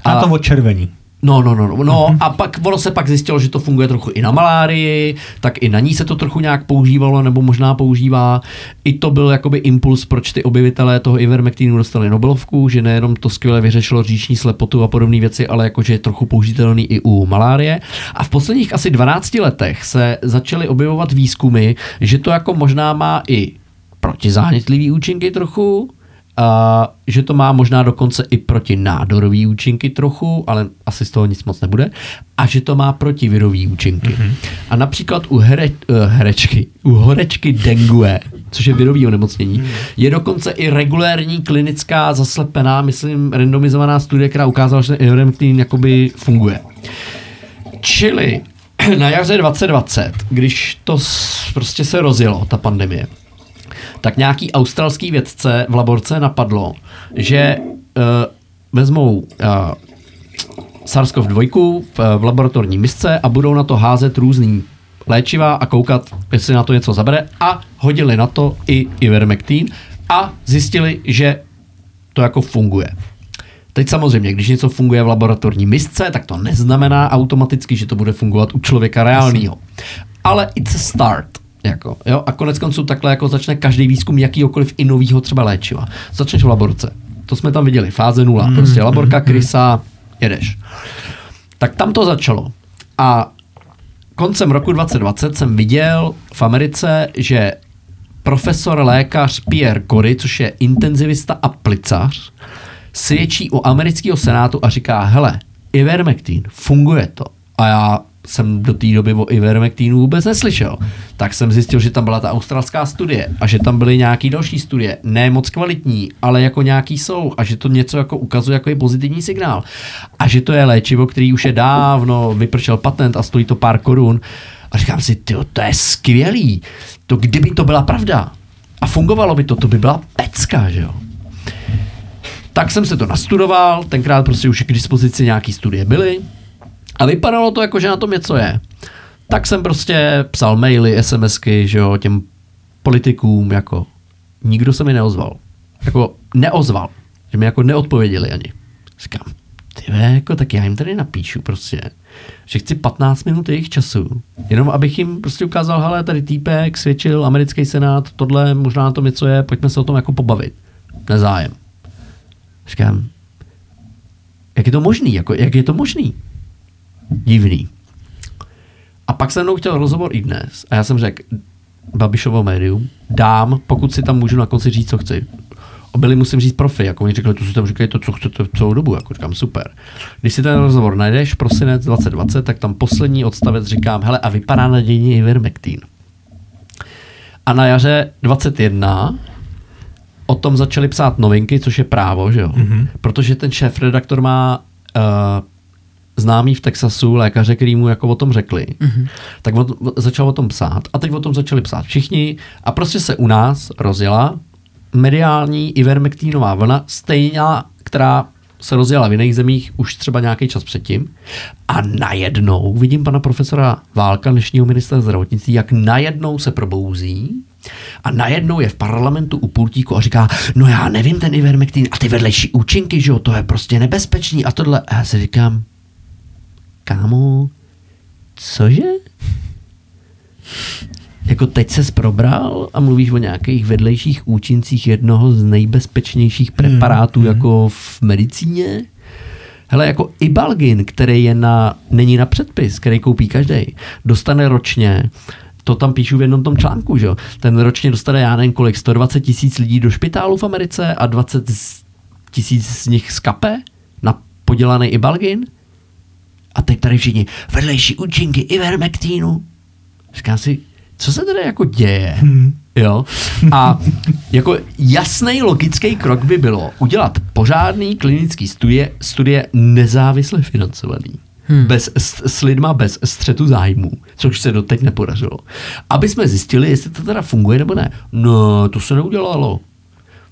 A, A- to od červení. No, no, no, no, no a pak ono se pak zjistilo, že to funguje trochu i na malárii, tak i na ní se to trochu nějak používalo, nebo možná používá. I to byl jakoby impuls, proč ty objevitelé toho Ivermectinu dostali Nobelovku, že nejenom to skvěle vyřešilo říční slepotu a podobné věci, ale jakože je trochu použitelný i u malárie. A v posledních asi 12 letech se začaly objevovat výzkumy, že to jako možná má i protizánětlivý účinky trochu, a že to má možná dokonce i proti nádorový účinky trochu, ale asi z toho nic moc nebude, a že to má protivirový účinky. Mm-hmm. A například u here, uh, herečky, u horečky dengue, což je virový onemocnění, mm. je dokonce i regulérní klinická zaslepená, myslím, randomizovaná studie, která ukázala, že ten ivermectin jakoby funguje. Čili na jaře 2020, když to prostě se rozjelo, ta pandemie, tak nějaký australský vědce v laborce napadlo, že uh, vezmou uh, SARS-CoV-2 v, v laboratorní misce a budou na to házet různý léčiva a koukat, jestli na to něco zabere a hodili na to i Ivermectin a zjistili, že to jako funguje. Teď samozřejmě, když něco funguje v laboratorní misce, tak to neznamená automaticky, že to bude fungovat u člověka reálného. Ale it's a start. Jako, jo? A konec konců takhle jako začne každý výzkum jakýhokoliv i novýho třeba léčiva. Začneš v laborce. To jsme tam viděli, fáze nula. Prostě laborka, krysa, jedeš. Tak tam to začalo. A koncem roku 2020 jsem viděl v Americe, že profesor lékař Pierre Cory, což je intenzivista a plicař, svědčí u amerického senátu a říká, hele, Ivermectin, funguje to. A já jsem do té doby o Ivermectinu vůbec neslyšel. Tak jsem zjistil, že tam byla ta australská studie a že tam byly nějaký další studie, ne moc kvalitní, ale jako nějaký jsou a že to něco jako ukazuje jako je pozitivní signál. A že to je léčivo, který už je dávno vypršel patent a stojí to pár korun. A říkám si, tyjo, to je skvělý. To kdyby to byla pravda a fungovalo by to, to by byla pecka, že jo. Tak jsem se to nastudoval, tenkrát prostě už k dispozici nějaký studie byly a vypadalo to jako, že na tom něco je. Tak jsem prostě psal maily, SMSky, že jo, těm politikům, jako nikdo se mi neozval. Jako neozval, že mi jako neodpověděli ani. Říkám, ty jako tak já jim tady napíšu prostě, že chci 15 minut jejich času, jenom abych jim prostě ukázal, hele, tady týpek svědčil, americký senát, tohle, možná na tom něco je, pojďme se o tom jako pobavit. Nezájem. Říkám, jak je to možný? Jako, jak je to možný? Divný. A pak se mnou chtěl rozhovor i dnes. A já jsem řekl, Babišovo médium, dám, pokud si tam můžu na konci říct, co chci. Byli musím říct profi, jako oni řekli, tu si tam říkají to, co chcete celou dobu, jako říkám, super. Když si ten rozhovor najdeš, prosinec 2020, tak tam poslední odstavec říkám, hele, a vypadá nadějně Ivermectin. A na jaře 21 o tom začali psát novinky, což je právo, že jo? Mm-hmm. Protože ten šéf redaktor má uh, známý v Texasu lékaře, který mu jako o tom řekli, mm-hmm. tak on začal o tom psát. A teď o tom začali psát všichni a prostě se u nás rozjela mediální ivermektínová vlna, stejně, která se rozjela v jiných zemích už třeba nějaký čas předtím. A najednou vidím pana profesora Válka, dnešního ministra zdravotnictví, jak najednou se probouzí a najednou je v parlamentu u pultíku a říká, no já nevím ten ivermektin a ty vedlejší účinky, že jo, to je prostě nebezpečný a tohle. A já si říkám, kámo, cože? Jako teď ses probral a mluvíš o nějakých vedlejších účincích jednoho z nejbezpečnějších preparátů hmm. jako v medicíně? Hele, jako Ibalgin, který je na, není na předpis, který koupí každý, dostane ročně to tam píšu v jednom tom článku, že jo? Ten ročně dostane, já nevím kolik, 120 tisíc lidí do špitálu v Americe a 20 tisíc z nich skape na podělaný Ibalgin. A teď tady všichni, vedlejší účinky Ivermectinu. Říkám si, co se tady jako děje? Hmm. Jo? A jako jasný logický krok by bylo udělat pořádný klinický studie, studie nezávisle financovaný. Hmm. Bez, s, s lidma bez střetu zájmů, což se doteď nepodařilo. Aby jsme zjistili, jestli to teda funguje nebo ne. No, to se neudělalo.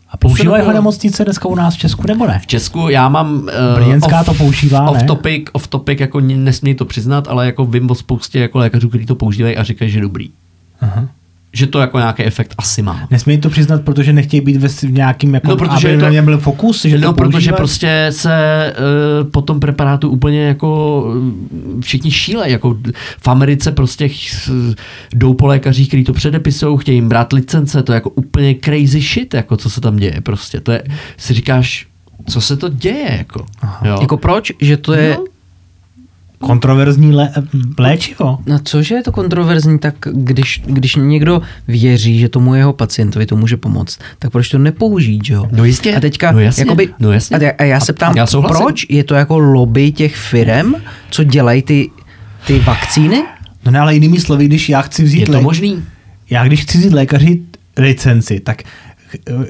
A používají ho nemocnice dneska u nás v Česku nebo ne? V Česku já mám... Uh, Brněnská to používá, off ne? topic, off topic, jako nesmí to přiznat, ale jako vím o spoustě jako lékařů, kteří to používají a říkají, že dobrý. Aha. Že to jako nějaký efekt asi má. Nesmějí to přiznat, protože nechtějí být ve v nějakým, jako, No, protože aby je to- na něm byl fokus, že no, to protože prostě se uh, po tom preparátu úplně jako uh, všichni šíle, jako v Americe prostě ch- jdou po lékařích, kteří to předepisují, chtějí jim brát licence, to je jako úplně crazy shit, jako co se tam děje prostě, to je, si říkáš, co se to děje, jako, jo. Jako proč? Že to je... No. Kontroverzní lé, léčivo. No cože je to kontroverzní, tak když, když někdo věří, že tomu jeho pacientovi to může pomoct, tak proč to nepoužít, že jo? No jistě. A teďka, No jasně, jakoby, no jasně. A, já, a já se ptám, já souhlasím. proč je to jako lobby těch firem, co dělají ty, ty vakcíny? No ne, ale jinými slovy, když já chci vzít Je to lé- možný? já když chci vzít lékaři licenci, tak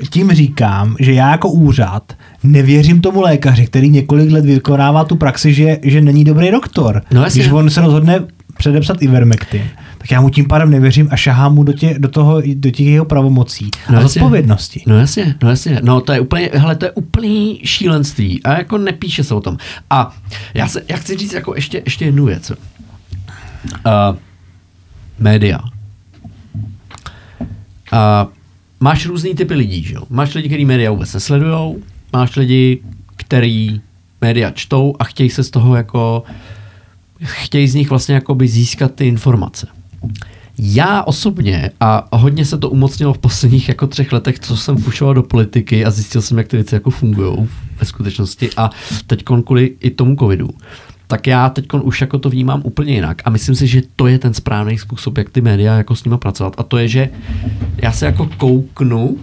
tím říkám, že já jako úřad nevěřím tomu lékaři, který několik let vykonává tu praxi, že, že není dobrý doktor. No jasně. Když on se rozhodne předepsat Ivermectin, tak já mu tím pádem nevěřím a šahám mu do, tě, do, toho, do těch jeho pravomocí No a jasně. zodpovědnosti. No jasně, no jasně. No to je úplně, hele, to je úplný šílenství a jako nepíše se o tom. A já, se, já chci říct jako ještě, ještě jednu věc. Uh, média. Uh, máš různý typy lidí, že jo? Máš lidi, kteří média vůbec nesledujou, máš lidi, kteří média čtou a chtějí se z toho jako chtějí z nich vlastně jakoby získat ty informace. Já osobně, a hodně se to umocnilo v posledních jako třech letech, co jsem fušoval do politiky a zjistil jsem, jak ty věci jako fungují ve skutečnosti a teď kvůli i tomu covidu, tak já teď už jako to vnímám úplně jinak a myslím si, že to je ten správný způsob, jak ty média jako s nimi pracovat a to je, že já se jako kouknu,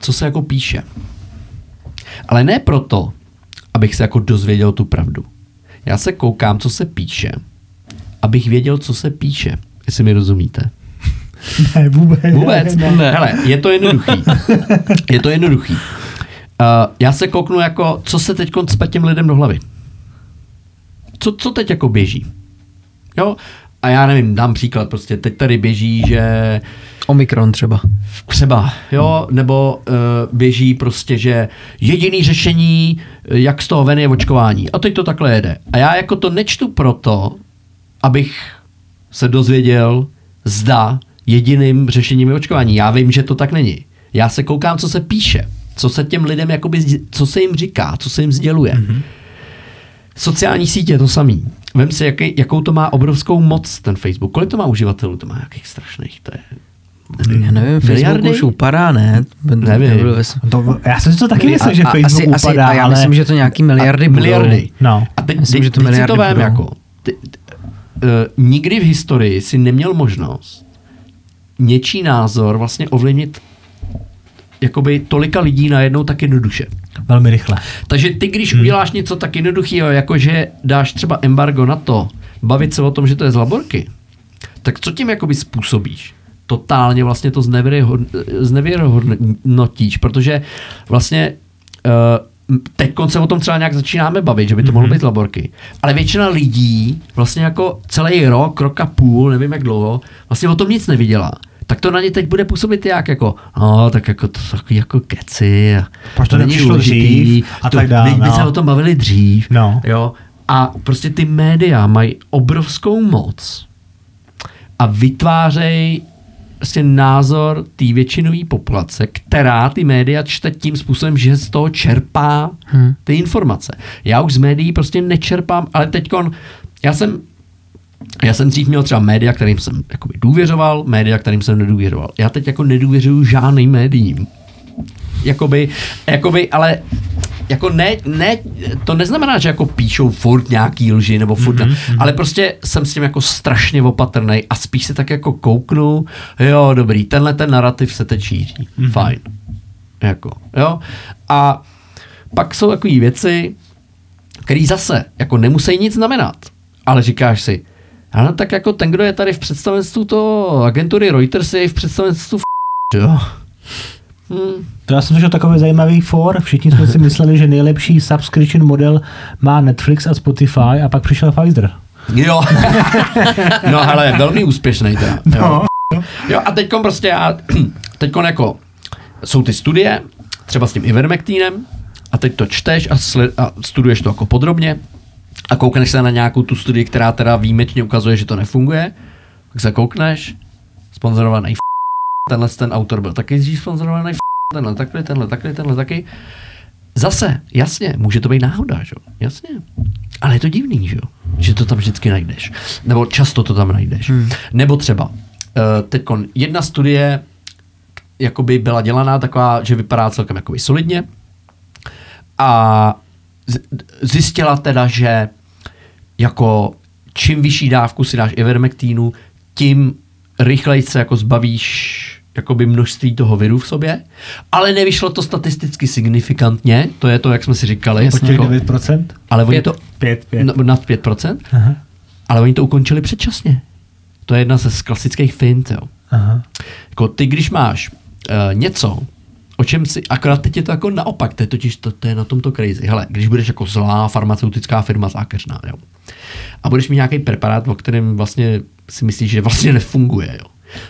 co se jako píše. Ale ne proto, abych se jako dozvěděl tu pravdu. Já se koukám, co se píše, abych věděl, co se píše. Jestli mi rozumíte. Ne, vůbec. Vůbec. Ne, Ne. Hele, je to jednoduchý. Je to jednoduchý. Uh, já se kouknu jako, co se teď cpe těm lidem do hlavy. Co, co teď jako běží? Jo? A já nevím, dám příklad, prostě teď tady běží, že Omikron třeba. třeba, jo, nebo uh, běží prostě, že jediný řešení, eh, jak z toho ven je očkování. A teď to takhle jede. A já jako to nečtu proto, abych se dozvěděl, zda jediným řešením je očkování. Já vím, že to tak není. Já se koukám, co se píše, co se těm lidem, jakoby, co se jim říká, co se jim sděluje. Mm-hmm. Sociální sítě je to samý. Vem si, jaký, jakou to má obrovskou moc, ten Facebook. Kolik to má uživatelů? To má jakých strašných, to je Já nevím, Facebook Miliardy? už upadá, ne? Nevím. Ve- To, já jsem si to taky A- myslel, že Facebook asi, asi, upadá, a já ale... myslím, že to nějaký miliardy a, budou. miliardy. No. A teď, Myslím, teď, že to teď si to vem jako, ty, ty, uh, nikdy v historii si neměl možnost něčí názor vlastně ovlivnit jakoby tolika lidí najednou tak jednoduše. Velmi rychle. Takže ty, když hmm. uděláš něco tak jednoduchého, jako že dáš třeba embargo na to, bavit se o tom, že to je z laborky, tak co tím jakoby způsobíš? Totálně vlastně to znevěrohodn- znevěrohodnotíš, protože vlastně uh, teď se o tom třeba nějak začínáme bavit, že by to mohlo být z laborky. Ale většina lidí vlastně jako celý rok, rok a půl, nevím jak dlouho, vlastně o tom nic neviděla. Tak to na ně teď bude působit jak jako, no, tak jako to jsou jako keci. A Proč to není nepřišlo dřív a to, tak dále, My, my no. se o tom bavili dřív. No. Jo. A prostě ty média mají obrovskou moc a vytvářejí vlastně názor té většinové populace, která ty média čte tím způsobem, že z toho čerpá Hmm. ty informace. Já už z médií prostě nečerpám, ale teďkon, já jsem já jsem dřív měl třeba média, kterým jsem jakoby důvěřoval, média, kterým jsem nedůvěřoval. Já teď jako nedůvěřuju žádným médiím. Jakoby, jakoby, ale jako ne, ne, to neznamená, že jako píšou furt nějaký lži nebo furt, mm-hmm. ne, ale prostě jsem s tím jako strašně opatrný a spíš se tak jako kouknu, jo, dobrý, tenhle ten narrativ se teď šíří, mm-hmm. fajn. Jako, jo. A pak jsou takové věci, které zase jako nemusí nic znamenat, ale říkáš si, ano, tak jako ten, kdo je tady v představenstvu to agentury Reuters, je i v představenstvu f- jo. Hmm. To já jsem slyšel takový zajímavý for. Všichni jsme si mysleli, že nejlepší subscription model má Netflix a Spotify a pak přišel Pfizer. Jo. no hele, velmi úspěšný teda. Jo. jo a teďkon prostě já, teďkon jako, jsou ty studie, třeba s tím Ivermectinem, a teď to čteš a, a studuješ to jako podrobně a koukneš se na nějakou tu studii, která teda výjimečně ukazuje, že to nefunguje, tak se koukneš, sponzorovaný f- tenhle ten autor byl taky dřív sponzorovaný f- tenhle taky, tenhle taky, tenhle taky. Zase, jasně, může to být náhoda, že? jo? Jasně. Ale je to divný, že jo? Že to tam vždycky najdeš. Nebo často to tam najdeš. Hmm. Nebo třeba, uh, teď jedna studie jakoby byla dělaná taková, že vypadá celkem jakoby solidně a zjistila teda, že jako čím vyšší dávku si dáš ivermektínu, tím rychleji se jako zbavíš jakoby množství toho viru v sobě, ale nevyšlo to statisticky signifikantně, to je to, jak jsme si říkali. Po těch Jako- 9%? ale oni Pět. to 5, 5. no, nad 5%, Aha, ale oni to ukončili předčasně. To je jedna ze z klasických fint, jo. aha. Jako ty, když máš uh, něco, o čem si, akorát teď je to jako naopak, to je totiž, to, to je na tomto crazy. Hele, když budeš jako zlá farmaceutická firma zákeřná, jo, a budeš mít nějaký preparát, o kterém vlastně si myslíš, že vlastně nefunguje, jo,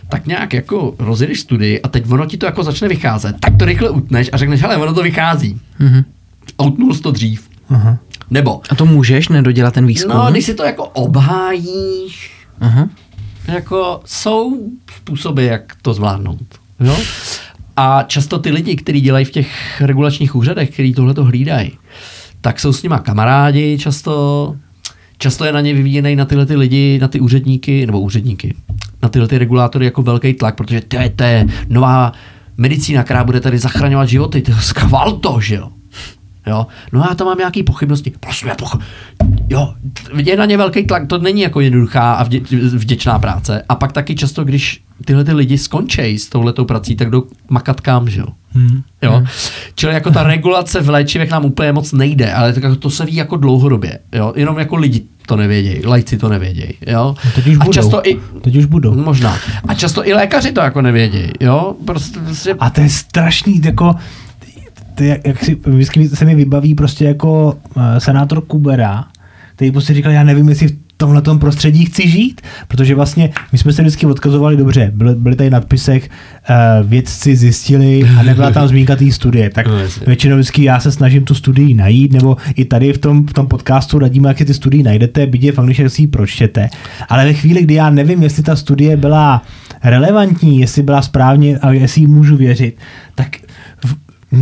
tak nějak jako rozjedeš studii a teď ono ti to jako začne vycházet, tak to rychle utneš a řekneš, hele, ono to vychází. Mhm. A utnul jsi to dřív. Aha. Nebo, A to můžeš nedodělat ten výzkum? no, když si to jako obhájíš, Aha. jako jsou způsoby, jak to zvládnout. Jo? A často ty lidi, kteří dělají v těch regulačních úřadech, kteří tohle to hlídají, tak jsou s nima kamarádi často, často je na ně vyvíjený na tyhle ty lidi, na ty úředníky, nebo úředníky, na tyhle ty regulátory jako velký tlak, protože to je, to je nová medicína, která bude tady zachraňovat životy, to je skval to, že jo. Jo, no já tam mám nějaký pochybnosti. Prosím, já poch... Jo, je na ně velký tlak, to není jako jednoduchá a vdě, vděčná práce. A pak taky často, když tyhle ty lidi skončí s touhletou prací, tak jdou makat kam, že jo. Hmm. Jo? Čili jako ta regulace v léčivech nám úplně moc nejde, ale tak jako to se ví jako dlouhodobě. Jo? Jenom jako lidi to nevědějí, lajci to nevědějí. Jo? No, teď už a budou. často i, Teď už budou. možná, a často i lékaři to jako nevědějí. Jo? Prostě, prostě A to je strašný, jako to je, jak si, vždycky se mi vybaví prostě jako uh, senátor Kubera, který prostě říkal, já nevím, jestli v tomhle prostředí chci žít, protože vlastně my jsme se vždycky odkazovali dobře, byly, byly tady nadpisech, uh, vědci zjistili a nebyla tam zmínka té studie, tak No, většinou vždycky já se snažím tu studii najít, nebo i tady v tom, v tom podcastu radíme, jak si ty studii najdete, je fakt, že si ji pročtěte, ale ve chvíli, kdy já nevím, jestli ta studie byla relevantní, jestli byla správně a jestli jí můžu věřit, tak v-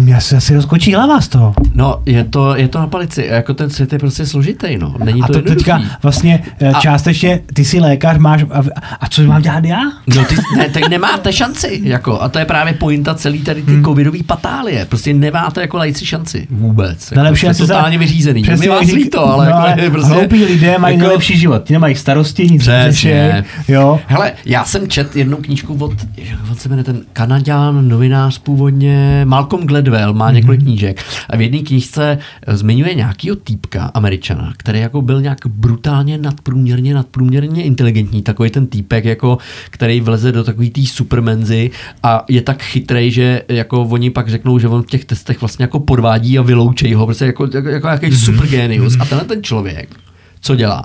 já se asi rozkočí hlava z toho. No, je to, je to na palici. Jako ten svět je prostě složitý, no. Není A to, to jednoduchý. teďka vlastně a... A- částečně, ty jsi lékař, máš, a, a co mám dělat já? No ty, ne, tak nemáte šanci, jako, a to je právě pointa celý tady ty hmm. covidový patálie. Prostě nemáte jako lajci šanci vůbec. Jako, Nejlepší jste asi za- totálně vyřízený. Přesně, Mi vás jak líto, ale, no, jako, je prostě, hloupí lidé mají jako, nejlepší život. Ti nemají starosti, nic Přesně. jo. Hele, já jsem čet jednu knížku od, jak se jmenuje ten Kanaďan, novinář původně, Malcolm Gladwell, má několik Mhm. knížek a v jedné knížce eh, zmiňuje nějakýho týpka, američana, který jako byl nějak brutálně nadprůměrně, nadprůměrně inteligentní, takový ten týpek, jako, který vleze do takový té supermenzy a je tak chytrej, že jako oni pak řeknou, že on v těch testech vlastně jako podvádí a vyloučejí ho, prostě jako, jako, jako nějaký super genius. A tenhle ten člověk, co dělá?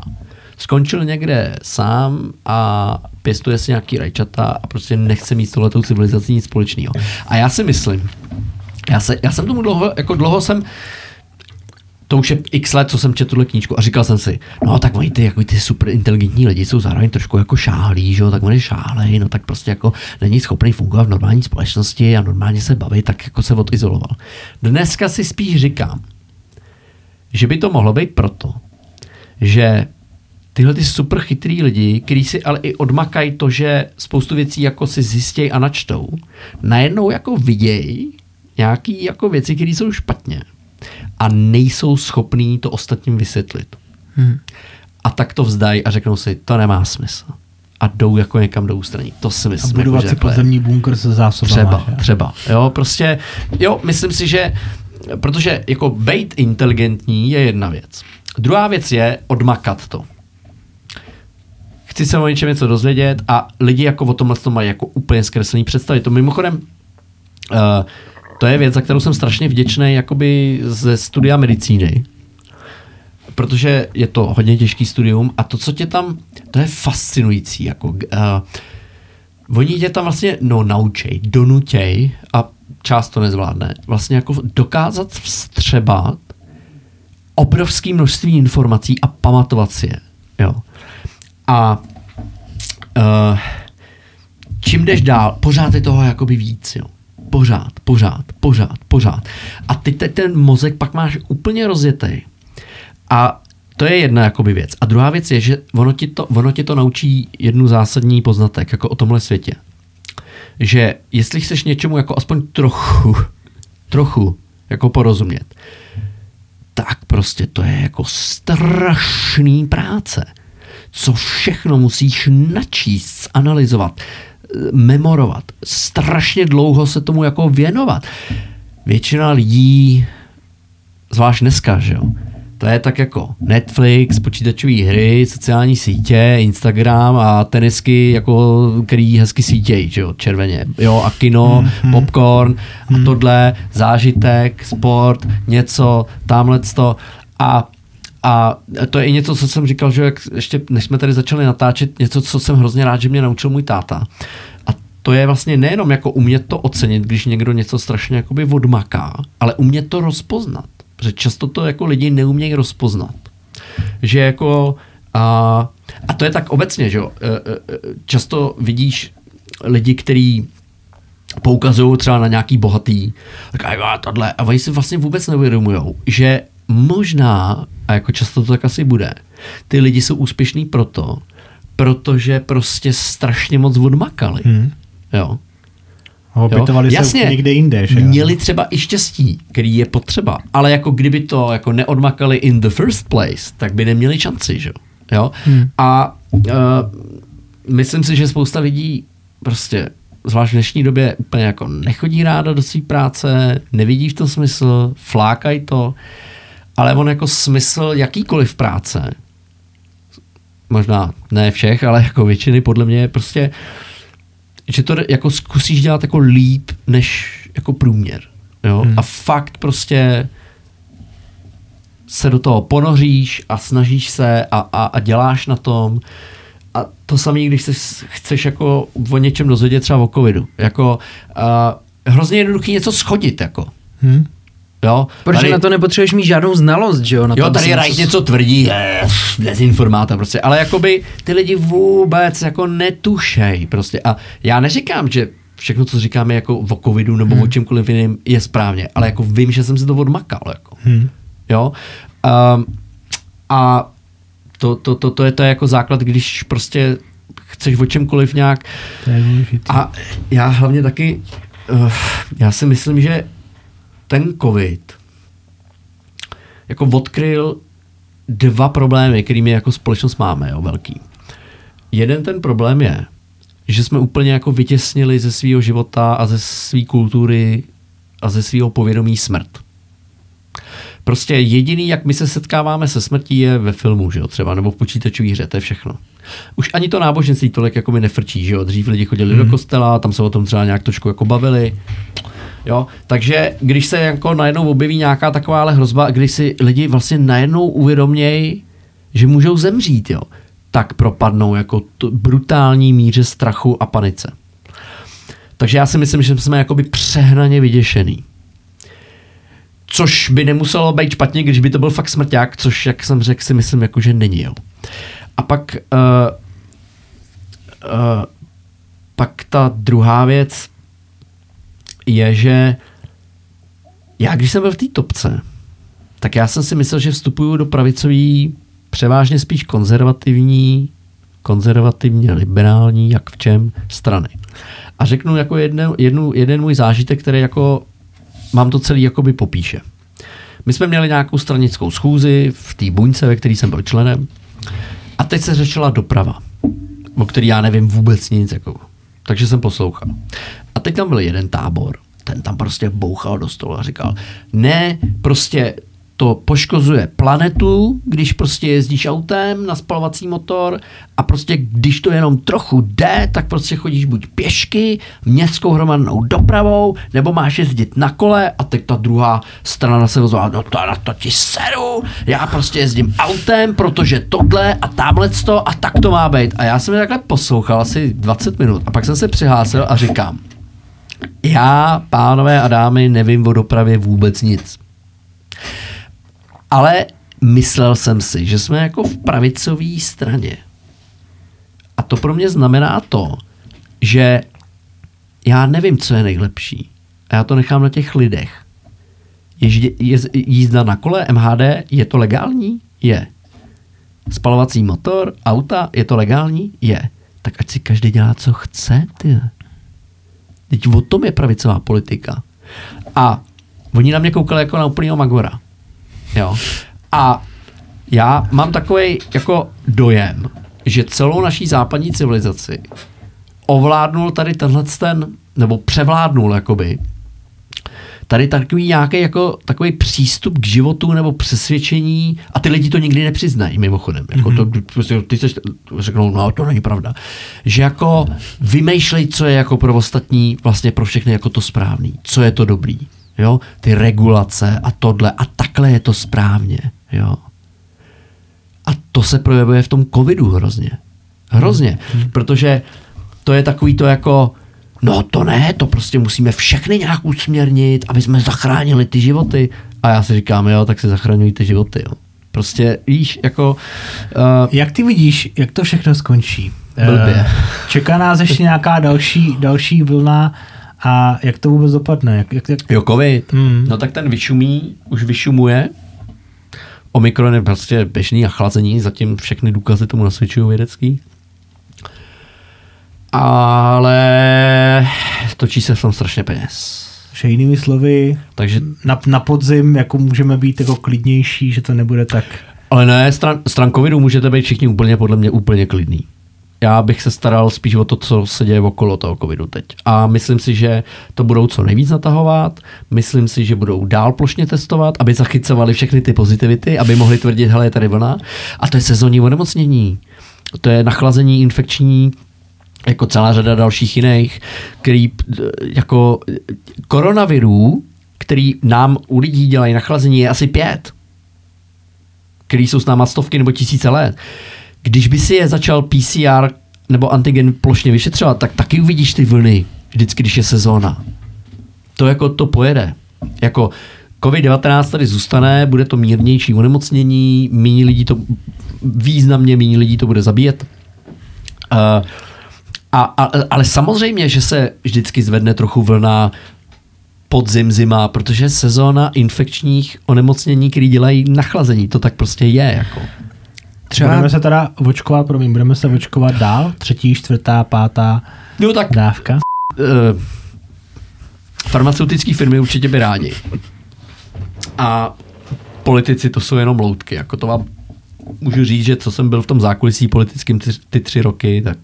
Skončil někde sám a pěstuje si nějaký rajčata a prostě nechce mít s tohletou civilizací nic společného. A já si myslím, já, se, já jsem tomu dlouho, jako dlouho jsem, to už je x let, co jsem četl tuhle knížku a říkal jsem si, no tak oni ty, jako ty super inteligentní lidi jsou zároveň trošku jako šáhlí, že jo, tak oni šálej, no tak prostě jako není schopný fungovat v normální společnosti a normálně se bavit, tak jako se odizoloval. Dneska si spíš říkám, že by to mohlo být proto, že tyhle ty super chytrý lidi, kteří si ale i odmakají to, že spoustu věcí jako si zjistějí a načtou, najednou jako vidějí nějaký jako věci, které jsou špatně a nejsou schopní to ostatním vysvětlit. Hmm. A tak to vzdají a řeknou si, to nemá smysl. A jdou jako někam do ústraní. To si A myslím. budovat jako, si je. podzemní bunkr se zásobama. Třeba, že? třeba. Jo, prostě, jo, myslím si, že, protože jako být inteligentní je jedna věc. Druhá věc je odmakat to. Chci se o něčem něco dozvědět a lidi jako o tomhle to mají jako úplně zkreslený představy. To mimochodem, uh, to je věc, za kterou jsem strašně vděčný jakoby ze studia medicíny, protože je to hodně těžký studium a to, co tě tam, to je fascinující. Jako, uh, Oni tě tam vlastně no, naučej, donutěj a část to nezvládne. Vlastně jako dokázat vstřebat obrovské množství informací a pamatovat si je. Jo. A uh, čím jdeš dál, pořád je toho jakoby víc, jo. Pořád, pořád, pořád, pořád. A ty teď ten mozek pak máš úplně rozjetý. A to je jedna jakoby věc. A druhá věc je, že ono ti to, ono ti to naučí jednu zásadní poznatek, jako o tomhle světě. Že jestli chceš něčemu jako aspoň trochu, trochu jako porozumět, tak prostě to je jako strašný práce. Co všechno musíš načíst, analyzovat, memorovat, strašně dlouho se tomu jako věnovat. Většina lidí, zvlášť dneska, že jo, to je tak jako Netflix, počítačové hry, sociální sítě, Instagram a tenisky, jako, který hezky svítějí, že jo, červeně. Jo, a kino, mm-hmm. popcorn a tohle, zážitek, sport, něco, tamhle to. A a to je i něco, co jsem říkal, že jak ještě než jsme tady začali natáčet, něco, co jsem hrozně rád, že mě naučil můj táta. A to je vlastně nejenom jako umět to ocenit, když někdo něco strašně jakoby odmaká, ale umět to rozpoznat. Protože často to jako lidi neumějí rozpoznat. Že jako a, a to je tak obecně, že jo. E, e, e, často vidíš lidi, kteří poukazují třeba na nějaký bohatý, tak a tohle, a oni si vlastně vůbec neuvědomují, že možná, a jako často to tak asi bude, ty lidi jsou úspěšní proto, protože prostě strašně moc odmakali. Hmm. Jo. Opětovali se někde jinde. Že? Měli třeba i štěstí, který je potřeba, ale jako kdyby to jako neodmakali in the first place, tak by neměli šanci, že jo. Hmm. A uh, myslím si, že spousta lidí prostě zvlášť v dnešní době úplně jako nechodí ráda do své práce, nevidí v tom smysl, flákají to, ale on jako smysl jakýkoliv práce, možná ne všech, ale jako většiny podle mě je prostě že to jako zkusíš dělat jako líp než jako průměr. Jo? Hmm. A fakt prostě se do toho ponoříš a snažíš se a, a, a děláš na tom. A to samé, když se chceš jako o něčem dozvědět třeba o covidu. Jako uh, hrozně jednoduchý něco schodit. Jako. Hmm. Jo, Protože tady, na to nepotřebuješ mít žádnou znalost, že jo? Na jo, tady Rajt něco tvrdí, dezinformáta prostě, ale jakoby ty lidi vůbec jako netušej prostě a já neříkám, že všechno, co říkáme jako o covidu nebo hmm. o čemkoliv jiným je správně, ale jako vím, že jsem si to odmakal, jako. Hmm. Jo? Um, a to, to, to, to, je to jako základ, když prostě chceš o čemkoliv nějak. To je a já hlavně taky, uh, já si myslím, že ten covid jako odkryl dva problémy, kterými jako společnost máme, jo, velký. Jeden ten problém je, že jsme úplně jako vytěsnili ze svého života a ze své kultury a ze svého povědomí smrt. Prostě jediný, jak my se setkáváme se smrtí, je ve filmu, že jo, třeba, nebo v počítačové hře, to je všechno. Už ani to náboženství tolik jako mi nefrčí, že jo, dřív lidi chodili mm. do mhm. kostela, tam se o tom třeba nějak trošku jako bavili. Jo? Takže když se jako najednou objeví nějaká taková hrozba, kdy si lidi vlastně najednou uvědomějí, že můžou zemřít, jo? tak propadnou jako to brutální míře strachu a panice. Takže já si myslím, že jsme jakoby přehnaně vyděšený. Což by nemuselo být špatně, když by to byl fakt smrťák, což, jak jsem řekl, si myslím, jako, že není. Jo. A pak, uh, uh, pak ta druhá věc, je, že já, když jsem byl v té topce, tak já jsem si myslel, že vstupuju do pravicový, převážně spíš konzervativní, konzervativně liberální, jak v čem, strany. A řeknu jako jedne, jednu, jeden můj zážitek, který jako mám to celý jakoby popíše. My jsme měli nějakou stranickou schůzi v té buňce, ve které jsem byl členem a teď se řešila doprava, o který já nevím vůbec nic. Jako. Takže jsem poslouchal. A teď tam byl jeden tábor, ten tam prostě bouchal do stolu a říkal, ne, prostě to poškozuje planetu, když prostě jezdíš autem na spalovací motor a prostě když to jenom trochu jde, tak prostě chodíš buď pěšky, městskou hromadnou dopravou, nebo máš jezdit na kole a teď ta druhá strana se ozvala, no to na to ti seru, já prostě jezdím autem, protože tohle a tamhle to a tak to má být. A já jsem je takhle poslouchal asi 20 minut a pak jsem se přihlásil a říkám, já, pánové a dámy, nevím o dopravě vůbec nic. Ale myslel jsem si, že jsme jako v pravicové straně. A to pro mě znamená to, že já nevím, co je nejlepší. A já to nechám na těch lidech. Ježdě, je, jízda na kole MHD, je to legální? Je. Spalovací motor, auta, je to legální? Je. Tak ať si každý dělá, co chce, ty. Teď o tom je pravicová politika. A oni na mě koukali jako na úplného magora. Jo. A já mám takový jako dojem, že celou naší západní civilizaci ovládnul tady tenhle ten, nebo převládnul jakoby, tady takový nějaký jako takový přístup k životu nebo přesvědčení a ty lidi to nikdy nepřiznají mimochodem. Jako to, prostě ty se řeknou, no to není pravda. Že jako vymýšlej, co je jako pro ostatní vlastně pro všechny jako to správný. Co je to dobrý. Jo? Ty regulace a tohle a takhle je to správně. Jo? A to se projevuje v tom covidu hrozně. Hrozně. Hmm. Protože to je takový to jako, no to ne, to prostě musíme všechny nějak usměrnit, aby jsme zachránili ty životy. A já si říkám, jo, tak se zachraňují ty životy, jo. Prostě víš, jako... Uh, jak ty vidíš, jak to všechno skončí? Blbě. Uh, čeká nás ještě nějaká další, další vlna a jak to vůbec dopadne? Jak, jak, jak... Jo, covid. Hmm. No tak ten vyšumí, už vyšumuje. Omikron je prostě běžný a chlazení, zatím všechny důkazy tomu nasvědčují vědecký ale točí se v tom strašně peněz. Že jinými slovy, Takže na, na podzim jako můžeme být jako klidnější, že to nebude tak... Ale ne, stran, stran covidu můžete být všichni úplně, podle mě, úplně klidný. Já bych se staral spíš o to, co se děje okolo toho covidu teď. A myslím si, že to budou co nejvíc natahovat. Myslím si, že budou dál plošně testovat, aby zachycovali všechny ty pozitivity, aby mohli tvrdit, hele, je tady vlna. A to je sezónní onemocnění. To je nachlazení infekční jako celá řada dalších jiných, který jako koronavirů, který nám u lidí dělají nachlazení, je asi pět, který jsou s náma stovky nebo tisíce let. Když by si je začal PCR nebo antigen plošně vyšetřovat, tak taky uvidíš ty vlny, vždycky, když je sezóna. To jako to pojede. Jako COVID-19 tady zůstane, bude to mírnější onemocnění, méně lidí to, významně méně lidí to bude zabíjet. Uh, a, a, ale samozřejmě, že se vždycky zvedne trochu vlna podzim, zima, protože sezóna infekčních onemocnění, které dělají nachlazení, to tak prostě je. Jako. Třeba... Budeme se teda očkovat, promiň, budeme se očkovat dál? Třetí, čtvrtá, pátá no, tak, dávka? Uh, farmaceutické firmy určitě by rádi. A politici to jsou jenom loutky. Jako to vám můžu říct, že co jsem byl v tom zákulisí politickým ty, ty tři roky, tak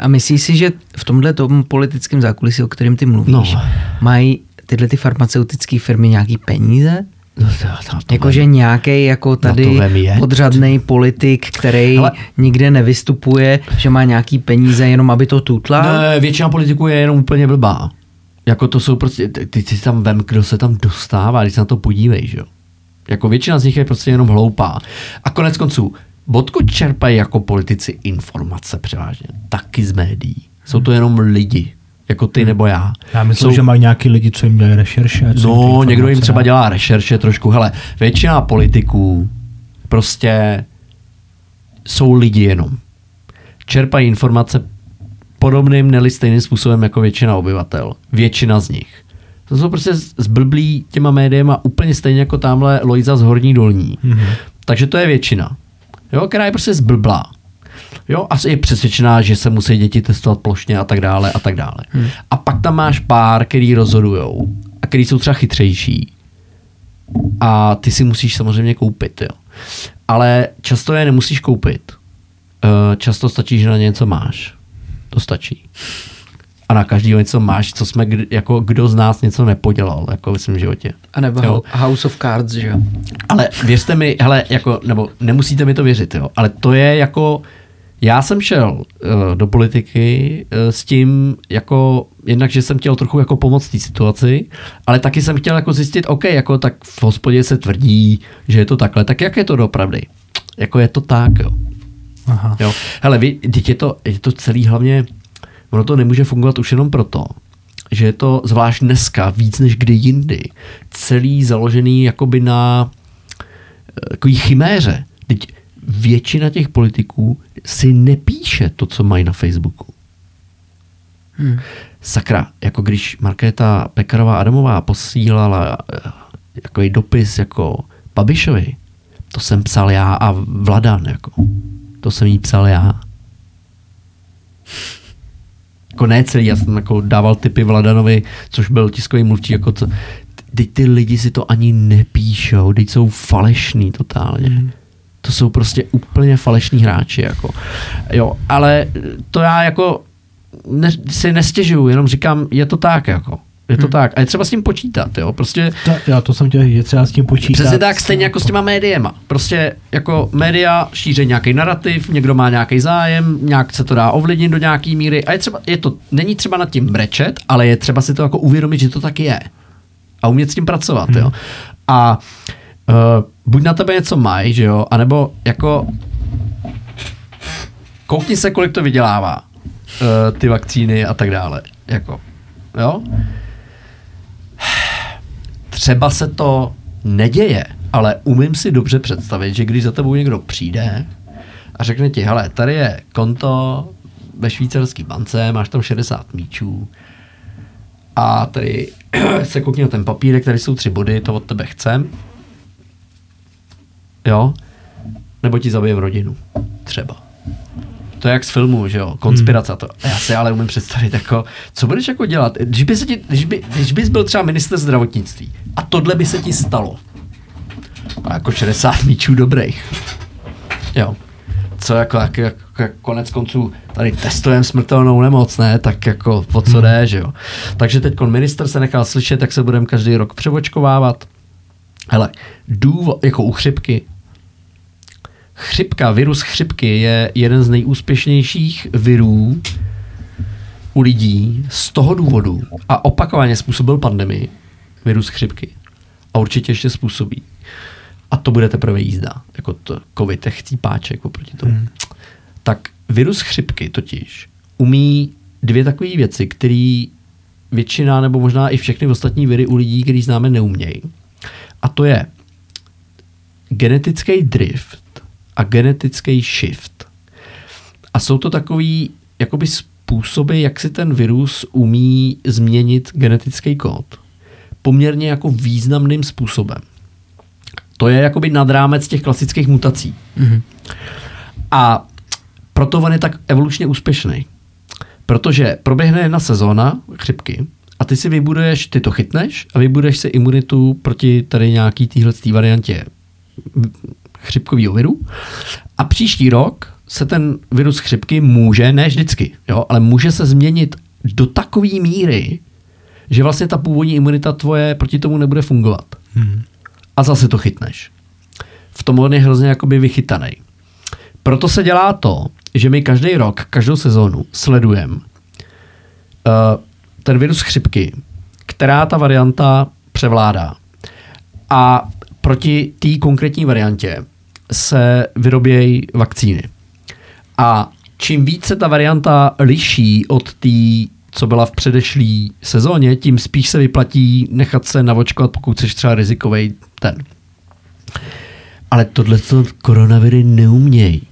a myslíš si, že v tomhle tom politickém zákulisí, o kterém ty mluvíš, no. mají tyhle ty farmaceutické firmy nějaký peníze? Jakože nějaký jako tady no podřadný politik, který Ale... nikde nevystupuje, že má nějaký peníze jenom aby to tutla? Ne, většina politiků je jenom úplně blbá. Jako to jsou prostě, ty si tam vem, kdo se tam dostává, když se na to podívej, že jo. Jako většina z nich je prostě jenom hloupá. A konec konců, Odkud čerpají jako politici informace převážně? Taky z médií. Jsou to jenom lidi, jako ty nebo já. Já myslím, jsou... že mají nějaký lidi, co jim dělají rešerše. No, někdo jim třeba dělá rešerše trošku. Hele, většina politiků prostě jsou lidi jenom. Čerpají informace podobným, neli stejným způsobem jako většina obyvatel. Většina z nich. To jsou prostě zblblí těma médiema úplně stejně jako tamhle Lojza z Horní Dolní. Mm-hmm. Takže to je většina jo, která je prostě zblblá. Jo, a je přesvědčená, že se musí děti testovat plošně a tak dále a tak dále. Hmm. A pak tam máš pár, který rozhodujou a který jsou třeba chytřejší. A ty si musíš samozřejmě koupit, jo. Ale často je nemusíš koupit. Eh, často stačí, že na něco máš. To stačí a na každý něco máš, co jsme, jako kdo z nás něco nepodělal, jako v svém životě. A nebo jo. House of Cards, že jo? Ale věřte mi, hele, jako, nebo nemusíte mi to věřit, jo, ale to je jako, já jsem šel uh, do politiky uh, s tím, jako, jednak, že jsem chtěl trochu jako pomoct té situaci, ale taky jsem chtěl jako zjistit, OK, jako tak v hospodě se tvrdí, že je to takhle, tak jak je to dopravdy? Jako je to tak, jo. Aha. Jo. Hele, vy, je to, je to celý hlavně, ono to nemůže fungovat už jenom proto, že je to zvlášť dneska víc než kdy jindy celý založený jakoby na eh, takový chiméře. Teď většina těch politiků si nepíše to, co mají na Facebooku. Hmm. Sakra, jako když Markéta Pekarová Adamová posílala jako dopis jako Babišovi, to jsem psal já a Vladan, jako. To jsem jí psal já. Jako ne celý, já jsem jako dával typy Vladanovi, což byl tiskový mluvčí, jako co, teď ty lidi si to ani nepíšou, teď jsou falešní totálně. Mm. To jsou prostě úplně falešní hráči, jako. Jo, ale to já jako ne, si nestěžuju, jenom říkám, je to tak, jako. Je to hmm. tak. A je třeba s tím počítat, jo. Prostě... To, já to jsem chtěl je třeba s tím počítat. Přesně tak, stejně jako s těma médiema. Prostě jako média šíří nějaký narrativ, někdo má nějaký zájem, nějak se to dá ovlivnit do nějaký míry a je třeba, je to, není třeba nad tím brečet, ale je třeba si to jako uvědomit, že to tak je. A umět s tím pracovat, hmm. jo. A uh, buď na tebe něco mají, že jo, anebo jako koukni se, kolik to vydělává uh, ty vakcíny a tak dále. Jako, jo? Třeba se to neděje, ale umím si dobře představit, že když za tebou někdo přijde a řekne ti, hele, tady je konto ve švýcarské bance, máš tam 60 míčů a tady se koukni na ten papírek, tady jsou tři body, to od tebe chcem. Jo? Nebo ti zabijem rodinu. Třeba. To je jak z filmu, že jo, konspirace. Hmm. To. Já si ale umím představit, jako, co budeš jako dělat, když, by se ti, když, by, když bys byl třeba minister zdravotnictví a tohle by se ti stalo. A jako 60 míčů dobrých. Jo. Co jako, jak, jak, jak konec konců tady testujeme smrtelnou nemoc, ne? Tak jako po co hmm. jde, že jo. Takže teď minister se nechal slyšet, jak se budeme každý rok převočkovávat. Hele, důvod, jako u chřipky, chřipka, virus chřipky je jeden z nejúspěšnějších virů u lidí z toho důvodu a opakovaně způsobil pandemii, virus chřipky. A určitě ještě způsobí. A to bude teprve jízda, jako to covid je chcípáček oproti tomu. Hmm. Tak virus chřipky totiž umí dvě takové věci, které většina nebo možná i všechny ostatní viry u lidí, který známe, neumějí. A to je genetický drift a genetický shift. A jsou to takový jakoby způsoby, jak si ten virus umí změnit genetický kód. Poměrně jako významným způsobem. To je jakoby nad rámec těch klasických mutací. Mm-hmm. A proto on je tak evolučně úspěšný. Protože proběhne jedna sezóna chřipky a ty si vybuduješ, ty to chytneš a vybuduješ si imunitu proti tady nějaký téhle variantě chřipkového viru. A příští rok se ten virus chřipky může, ne vždycky, jo, ale může se změnit do takové míry, že vlastně ta původní imunita tvoje proti tomu nebude fungovat. Hmm. A zase to chytneš. V tom on je hrozně jakoby vychytaný. Proto se dělá to, že my každý rok, každou sezónu sledujeme uh, ten virus chřipky, která ta varianta převládá. A proti té konkrétní variantě se vyrobějí vakcíny. A čím více ta varianta liší od té, co byla v předešlé sezóně, tím spíš se vyplatí nechat se navočkovat, pokud jsi třeba rizikový ten. Ale tohle to koronaviry neumějí.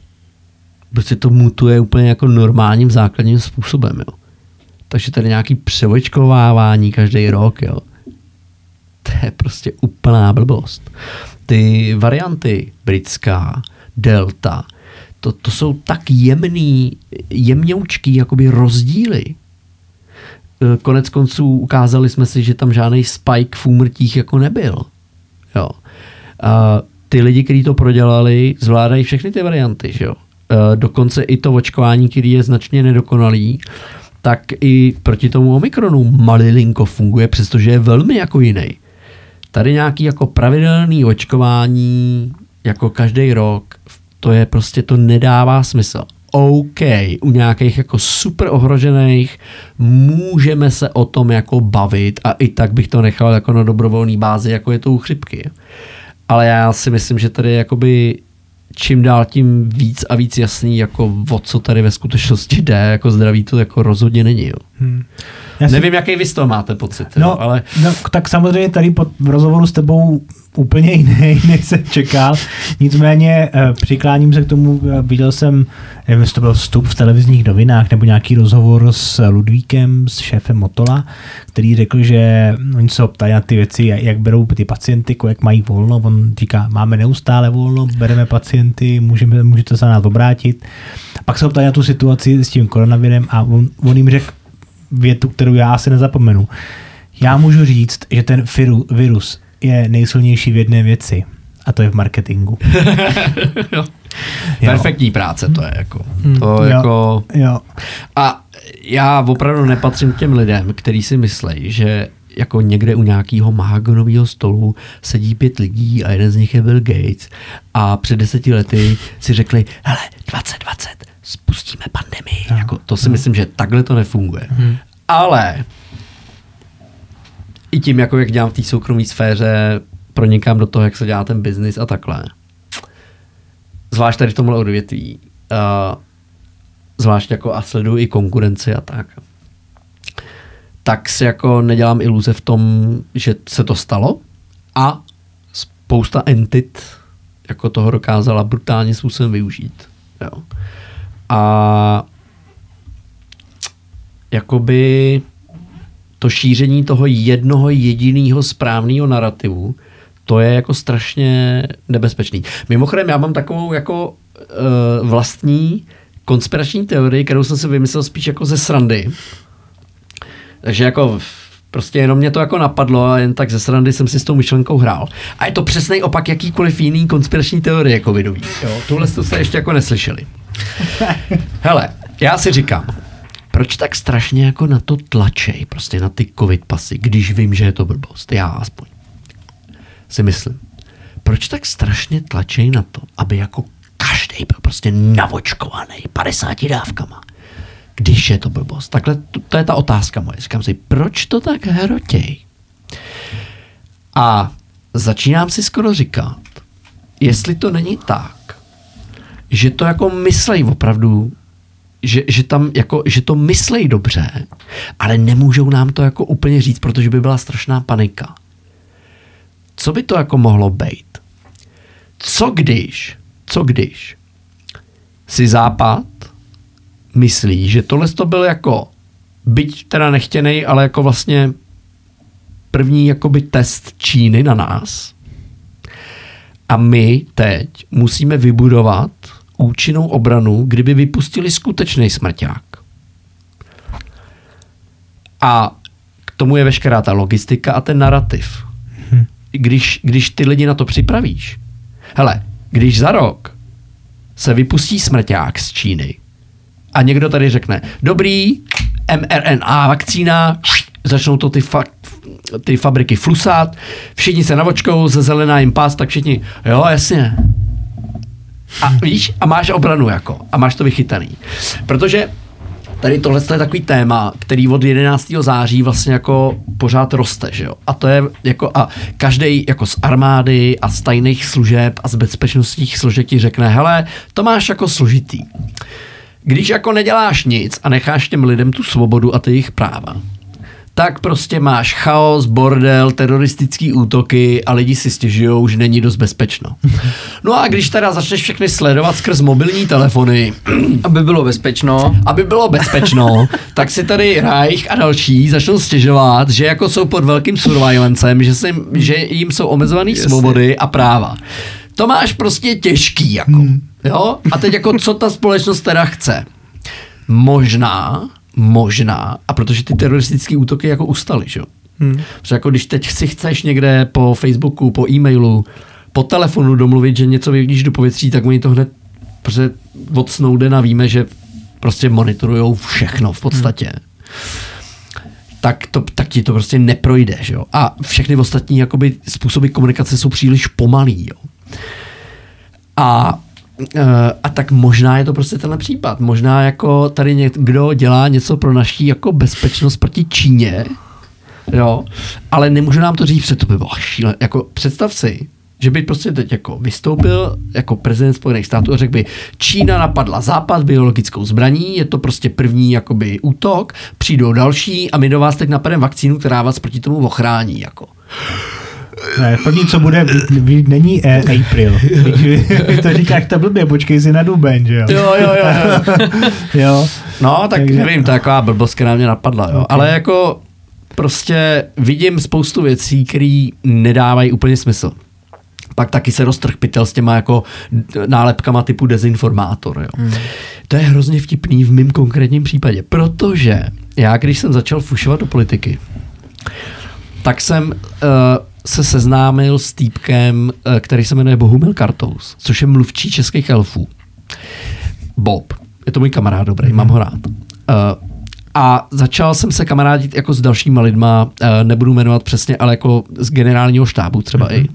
Prostě to mutuje úplně jako normálním základním způsobem. Jo. Takže tady nějaký převočkovávání každý rok, jo. To je prostě úplná blbost ty varianty britská, delta, to, to jsou tak jemný, jemňoučký jakoby rozdíly. E, konec konců ukázali jsme si, že tam žádný spike v úmrtích jako nebyl. Jo. A ty lidi, kteří to prodělali, zvládají všechny ty varianty. Že jo. E, dokonce i to očkování, který je značně nedokonalý, tak i proti tomu Omikronu malilinko funguje, přestože je velmi jako jiný. Tady nějaký jako pravidelný očkování jako každý rok, to je prostě, to nedává smysl. OK, u nějakých jako super ohrožených můžeme se o tom jako bavit a i tak bych to nechal jako na dobrovolné bázi, jako je to u chřipky. Ale já si myslím, že tady jakoby čím dál tím víc a víc jasný, jako o co tady ve skutečnosti jde, jako zdraví to jako rozhodně není. Jo. Hmm. Já si- Nevím, jaký vy z toho máte pocit, jo, No, ale no, tak samozřejmě tady pod, v rozhovoru s tebou úplně jiný, než jsem čekal. Nicméně eh, přikláním se k tomu, eh, viděl jsem, nevím, jestli to byl vstup v televizních novinách nebo nějaký rozhovor s Ludvíkem, s šéfem Motola, který řekl, že oni se ptají na ty věci, jak berou ty pacienty, jak mají volno. On říká, máme neustále volno, bereme pacienty, můžeme, můžete se na nás obrátit. Pak se ptají na tu situaci s tím koronavirem a on, on jim řekl větu, kterou já asi nezapomenu. Já můžu říct, že ten viru, virus je nejsilnější v jedné věci a to je v marketingu. jo. Jo. perfektní práce to je jako. To jo. jako Jo. A já opravdu nepatřím k těm lidem, kteří si myslí, že jako někde u nějakého mahagonového stolu sedí pět lidí a jeden z nich je Bill Gates a před deseti lety si řekli, hele, 2020, spustíme pandemii. Jo. Jako, to si myslím, že takhle to nefunguje. Ale i tím, jako jak dělám v té soukromé sféře, pronikám do toho, jak se dělá ten biznis a takhle. Zvlášť tady v tomhle odvětví. Uh, zvlášť jako a sleduju i konkurenci a tak. Tak si jako nedělám iluze v tom, že se to stalo a spousta entit jako toho dokázala brutálně způsobem využít. Jo. A jakoby to šíření toho jednoho jediného správného narrativu, to je jako strašně nebezpečný. Mimochodem, já mám takovou jako uh, vlastní konspirační teorii, kterou jsem si vymyslel spíš jako ze srandy. Takže jako prostě jenom mě to jako napadlo a jen tak ze srandy jsem si s tou myšlenkou hrál. A je to přesný opak jakýkoliv jiný konspirační teorie jako covidový. Jo? Tuhle jste ještě jako neslyšeli. Hele, já si říkám, proč tak strašně jako na to tlačej, prostě na ty covid pasy, když vím, že je to blbost, já aspoň si myslím, proč tak strašně tlačej na to, aby jako každý byl prostě navočkovaný 50 dávkama, když je to blbost. Takhle, to, to je ta otázka moje. Říkám si, proč to tak hrotěj? A začínám si skoro říkat, jestli to není tak, že to jako myslej opravdu, že, že tam jako, že to myslej dobře, ale nemůžou nám to jako úplně říct, protože by byla strašná panika. Co by to jako mohlo být? Co když, co když si Západ myslí, že tohle to byl jako, byť teda nechtěný, ale jako vlastně první jakoby test Číny na nás. A my teď musíme vybudovat účinnou obranu, kdyby vypustili skutečný smrťák. A k tomu je veškerá ta logistika a ten narrativ. Když, když ty lidi na to připravíš. Hele, když za rok se vypustí smrťák z Číny a někdo tady řekne, dobrý, mRNA vakcína, začnou to ty, fa- ty fabriky flusát, všichni se navočkou, ze zelená jim pás, tak všichni, jo, jasně. A víš, a máš obranu jako, a máš to vychytaný. Protože tady tohle je takový téma, který od 11. září vlastně jako pořád roste, že jo. A to je jako a každý jako z armády a z tajných služeb a z bezpečnostních složek ti řekne, hele, to máš jako složitý. Když jako neděláš nic a necháš těm lidem tu svobodu a ty jejich práva, tak prostě máš chaos, bordel, teroristický útoky a lidi si stěžují, že není dost bezpečno. No a když teda začneš všechny sledovat skrz mobilní telefony, Aby bylo bezpečno. aby bylo bezpečno, tak si tady Reich a další začnou stěžovat, že jako jsou pod velkým surveillancem, že, jim, že jim jsou omezované svobody a práva. To máš prostě těžký, jako. Jo? A teď jako, co ta společnost teda chce? Možná, možná, a protože ty teroristické útoky jako ustaly, že jo? Hmm. Protože jako když teď si chceš někde po Facebooku, po e-mailu, po telefonu domluvit, že něco vyvidíš do povětří, tak oni to hned, protože od Snowdena víme, že prostě monitorujou všechno v podstatě. Hmm. Tak, to, tak ti to prostě neprojde, že jo? A všechny ostatní jakoby, způsoby komunikace jsou příliš pomalý, jo? A a tak možná je to prostě tenhle případ. Možná jako tady někdo dělá něco pro naší jako bezpečnost proti Číně, jo, ale nemůže nám to říct, protože to by bylo šílené. Jako představ si, Že by prostě teď jako vystoupil jako prezident Spojených států a řekl by, Čína napadla západ biologickou zbraní, je to prostě první jakoby útok, přijdou další a my do vás teď napademe vakcínu, která vás proti tomu ochrání. Jako. Ne, první, co bude, není e, April. To říká, jak to blbě, počkej si na duben, že jo? Jo, jo, jo. jo. jo. No, tak Takže- nevím, to je taková blbost, která mě napadla, jo. Ok. Okay. Ale jako prostě vidím spoustu věcí, které nedávají úplně smysl. Pak taky se roztrh pytel s těma jako nálepkama typu dezinformátor. Jo. Hmm. To je hrozně vtipný v mém konkrétním případě, protože já, když jsem začal fušovat do politiky, tak jsem uh, se seznámil s týpkem, uh, který se jmenuje Bohumil Kartous, což je mluvčí českých elfů. Bob. Je to můj kamarád dobrý, mám ho rád. Uh, a začal jsem se kamarádit jako s dalšíma lidma, uh, nebudu jmenovat přesně, ale jako z generálního štábu třeba mm-hmm. i. Uh,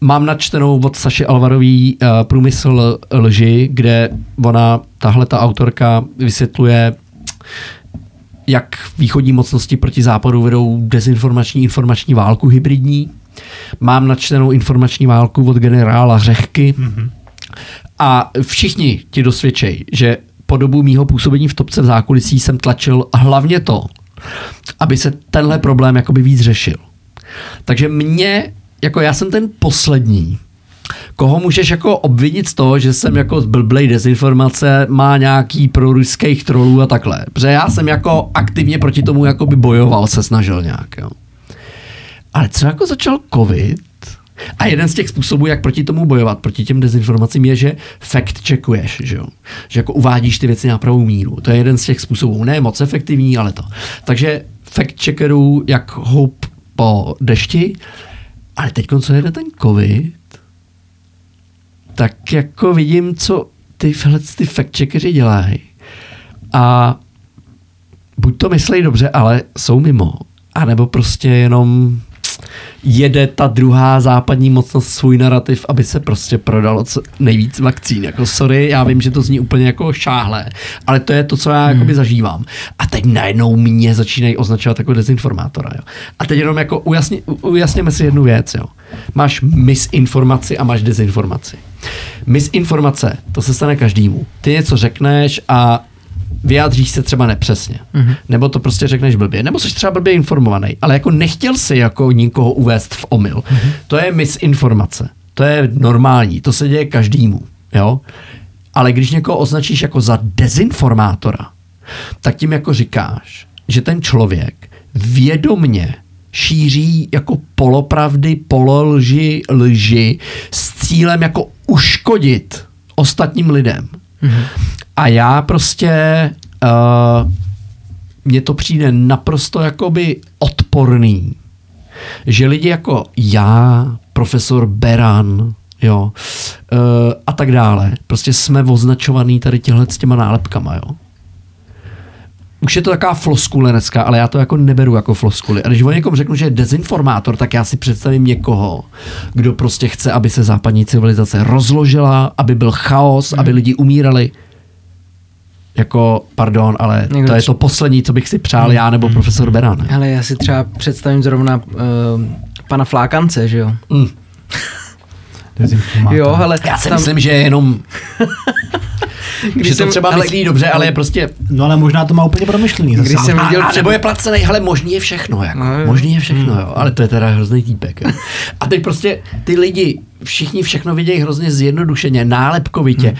mám načtenou od Saši Alvarový uh, Průmysl lži, kde ona, tahle ta autorka, vysvětluje, jak východní mocnosti proti západu vedou dezinformační informační válku hybridní. Mám načtenou informační válku od generála Řehky. Mm-hmm. A všichni ti dosvědčej, že po dobu mýho působení v topce v zákulisí jsem tlačil hlavně to, aby se tenhle problém jakoby víc řešil. Takže mě, jako já jsem ten poslední, koho můžeš jako obvinit z toho, že jsem jako zblblej dezinformace, má nějaký proruských trolů a takhle. Protože já jsem jako aktivně proti tomu jakoby bojoval, se snažil nějak, jo. Ale co jako začal covid, a jeden z těch způsobů, jak proti tomu bojovat, proti těm dezinformacím, je, že fact checkuješ, že jo? Že jako uvádíš ty věci na pravou míru. To je jeden z těch způsobů. Ne moc efektivní, ale to. Takže fact checkerů jak houp po dešti, ale teď, co jede ten covid, tak jako vidím, co ty, ty fact checkeři dělají. A buď to myslej dobře, ale jsou mimo. A nebo prostě jenom jede ta druhá západní mocnost svůj narrativ, aby se prostě prodalo co nejvíc vakcín. Jako sorry, já vím, že to zní úplně jako šáhlé, ale to je to, co já hmm. jakoby zažívám. A teď najednou mě začínají označovat jako dezinformátora. Jo. A teď jenom jako ujasni, ujasněme si jednu věc. Jo. Máš misinformaci a máš dezinformaci. Misinformace, to se stane každému. Ty něco řekneš a vyjádříš se třeba nepřesně. Mm-hmm. Nebo to prostě řekneš blbě. Nebo jsi třeba blbě informovaný. Ale jako nechtěl si jako nikoho uvést v omyl. Mm-hmm. To je misinformace. To je normální. To se děje každému. Jo? Ale když někoho označíš jako za dezinformátora, tak tím jako říkáš, že ten člověk vědomně šíří jako polopravdy, pololži, lži s cílem jako uškodit ostatním lidem. Mm-hmm. A já prostě, uh, mně to přijde naprosto jakoby odporný, že lidi jako já, profesor Beran, jo, uh, a tak dále, prostě jsme označovaný tady těhle s těma nálepkama, jo. Už je to taková floskule dneska, ale já to jako neberu jako floskuly. A když o někom řeknu, že je dezinformátor, tak já si představím někoho, kdo prostě chce, aby se západní civilizace rozložila, aby byl chaos, hmm. aby lidi umírali jako, pardon, ale Někdo to je to poslední, co bych si přál já nebo profesor Beran. Ale já si třeba představím zrovna uh, pana Flákance, že jo? Mm. Jo, ale Já si tam... myslím, že je jenom, Když že to jsem- třeba ale- myslí dobře, ale je prostě No ale možná to má úplně promyšlený. Když jsem a, viděl a před- nebo je placený, hele, možný je všechno, jako. No, jo. možný je všechno, jo. Ale to je teda hrozný týpek. Jo. A teď prostě ty lidi, všichni všechno vidějí hrozně zjednodušeně, nálepkovitě.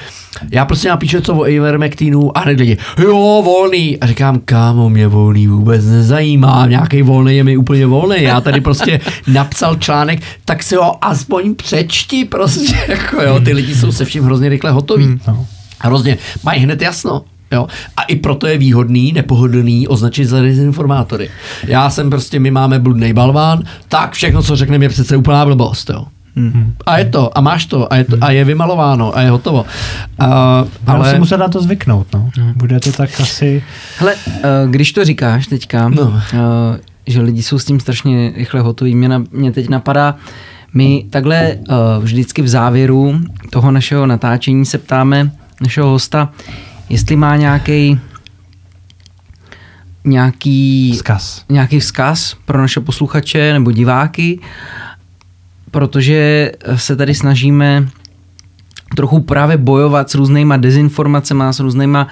Já prostě napíšu něco o Ivermectinu a hned lidi, jo, volný. A říkám, kámo, mě volný vůbec nezajímá, nějaký volný je mi úplně volný. Já tady prostě napsal článek, tak si ho aspoň přečti prostě, jako jo. Ty lidi jsou se vším hrozně rychle hotoví. No. Hrozně, mají hned jasno. Jo? A i proto je výhodný, nepohodlný označit za dezinformátory. Já jsem prostě, my máme bludný balván, tak všechno, co řekneme, je přece úplná blbost. Jo? Mm-hmm. A je to, a máš to, a je, to, a je vymalováno, a je hotovo. A, Ale si muset na to zvyknout, no. Bude to tak asi... Hele, eh, když to říkáš teďka, No. no. že lidi jsou s tím strašně rychle hotoví, mě, na, mě teď napadá, my takhle eh, vždycky v závěru toho našeho natáčení se ptáme našeho hosta, jestli má nějaký nějaký Vzkaz. nějaký vzkaz pro naše posluchače nebo diváky protože se tady snažíme trochu právě bojovat s různýma dezinformacemi, s různýma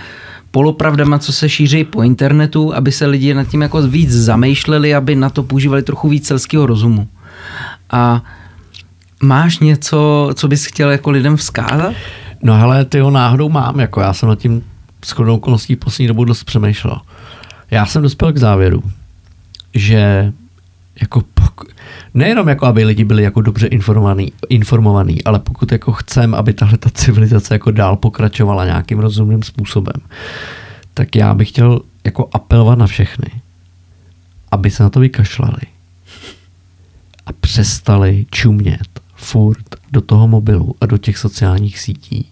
polopravdama, co se šíří po internetu, aby se lidi nad tím jako víc zamýšleli, aby na to používali trochu víc selského rozumu. A máš něco, co bys chtěl jako lidem vzkázat? No hele, ty ho náhodou mám, jako já jsem nad tím shodou okolností poslední dobu dost přemýšlel. Já jsem dospěl k závěru, že jako pok- nejenom jako, aby lidi byli jako dobře informovaní, informovaní, ale pokud jako chcem, aby tahle ta civilizace jako dál pokračovala nějakým rozumným způsobem, tak já bych chtěl jako apelovat na všechny, aby se na to vykašlali a přestali čumět furt do toho mobilu a do těch sociálních sítí,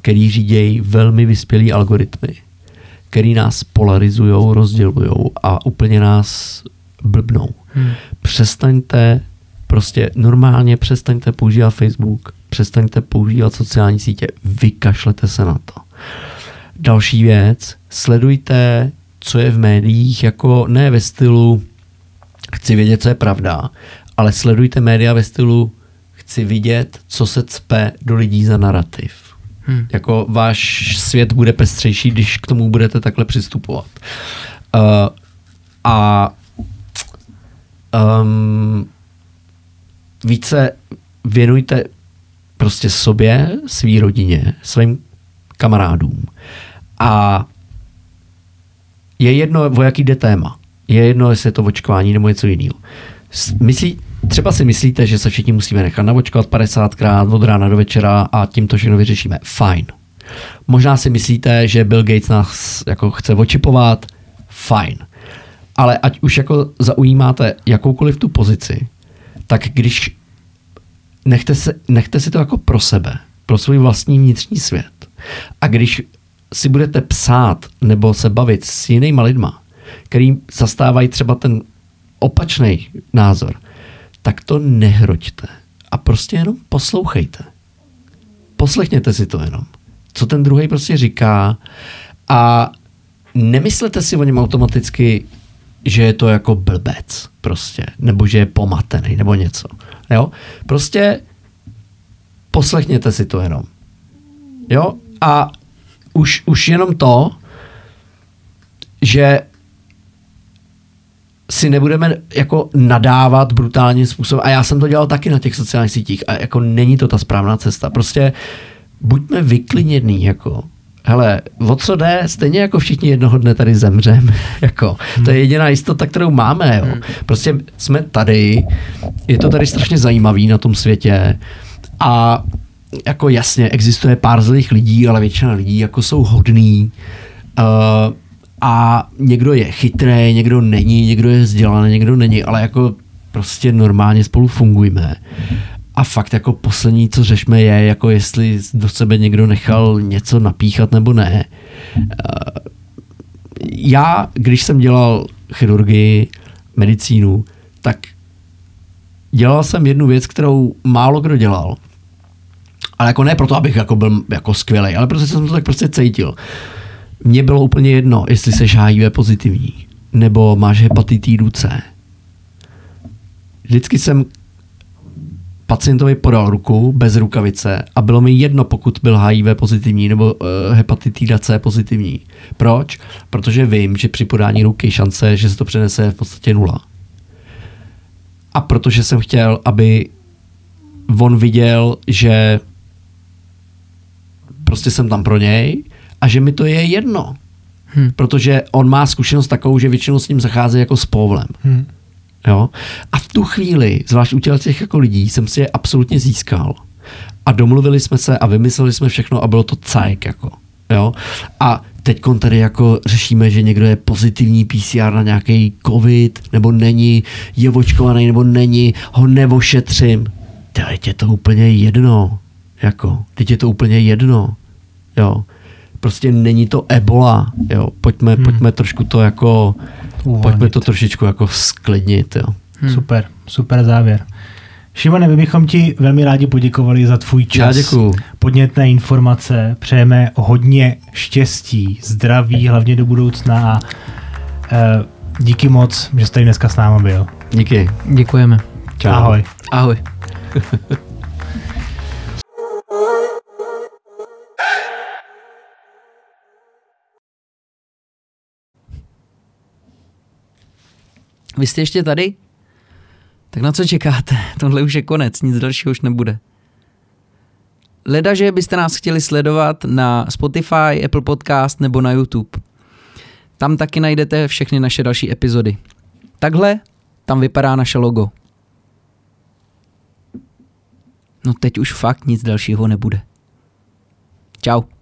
který řídějí velmi vyspělý algoritmy, který nás polarizují, rozdělují a úplně nás blbnou. Hmm. Přestaňte prostě normálně přestaňte používat Facebook, přestaňte používat sociální sítě, vykašlete se na to. Další věc, sledujte, co je v médiích, jako ne ve stylu chci vědět, co je pravda, ale sledujte média ve stylu chci vidět, co se cpe do lidí za narrativ. Hmm. Jako váš svět bude pestřejší, když k tomu budete takhle přistupovat. Uh, a um, více věnujte prostě sobě, svý rodině, svým kamarádům. A je jedno, o jaký jde téma. Je jedno, jestli je to očkování nebo něco jiného. Myslí, třeba si myslíte, že se všichni musíme nechat navočkovat 50krát od rána do večera a tím to všechno vyřešíme. Fajn. Možná si myslíte, že Bill Gates nás jako chce očipovat. Fajn. Ale ať už jako zaujímáte jakoukoliv tu pozici, tak když nechte, se, nechte si to jako pro sebe, pro svůj vlastní vnitřní svět. A když si budete psát nebo se bavit s jinýma lidma, který zastávají třeba ten opačný názor, tak to nehroďte. A prostě jenom poslouchejte. Poslechněte si to jenom. Co ten druhý prostě říká a nemyslete si o něm automaticky, že je to jako blbec prostě, nebo že je pomatený, nebo něco. Jo? Prostě poslechněte si to jenom. Jo? A už, už jenom to, že si nebudeme jako nadávat brutálním způsobem. A já jsem to dělal taky na těch sociálních sítích a jako není to ta správná cesta. Prostě buďme vyklidněný, jako hele, o co jde, stejně jako všichni jednoho dne tady zemřeme, jako, to je jediná jistota, kterou máme, jo. Prostě jsme tady, je to tady strašně zajímavý na tom světě a jako jasně, existuje pár zlých lidí, ale většina lidí jako jsou hodný uh, a někdo je chytrý, někdo není, někdo je vzdělaný, někdo není, ale jako prostě normálně spolu fungujeme. A fakt jako poslední, co řešme, je, jako jestli do sebe někdo nechal něco napíchat nebo ne. Eh, já, když jsem dělal chirurgii, medicínu, tak dělal jsem jednu věc, kterou málo kdo dělal. Ale jako ne proto, abych jako byl jako skvělý, ale protože jsem to tak prostě cítil. Mně bylo úplně jedno, jestli se HIV pozitivní, nebo máš hepatitidu C. Vždycky jsem pacientovi podal ruku bez rukavice a bylo mi jedno, pokud byl HIV pozitivní nebo uh, hepatitida C pozitivní. Proč? Protože vím, že při podání ruky šance, že se to přenese je v podstatě nula. A protože jsem chtěl, aby on viděl, že prostě jsem tam pro něj a že mi to je jedno. Hmm. Protože on má zkušenost takovou, že většinou s ním zachází jako s povlem. Hmm. Jo? A v tu chvíli, zvlášť u těch jako lidí, jsem si je absolutně získal. A domluvili jsme se a vymysleli jsme všechno a bylo to cajk. Jako. Jo? A teď tady jako řešíme, že někdo je pozitivní PCR na nějaký covid, nebo není, je očkovaný, nebo není, ho nevošetřím. Teď je to úplně jedno. Jako, teď je to úplně jedno. Jo. Prostě není to ebola. Jo. Pojďme, hmm. pojďme trošku to jako Uvolnit. Pojďme to trošičku jako sklidnit. Jo. Hmm. Super, super závěr. Šimone, my bychom ti velmi rádi poděkovali za tvůj čas. Já děkuju. Podnětné informace, přejeme hodně štěstí, zdraví, hlavně do budoucna a e, díky moc, že jsi tady dneska s námi byl. Díky. Děkujeme. Čau. Ahoj. Ahoj. Vy jste ještě tady? Tak na co čekáte? Tohle už je konec, nic dalšího už nebude. Leda, že byste nás chtěli sledovat na Spotify, Apple Podcast nebo na YouTube. Tam taky najdete všechny naše další epizody. Takhle tam vypadá naše logo. No teď už fakt nic dalšího nebude. Ciao.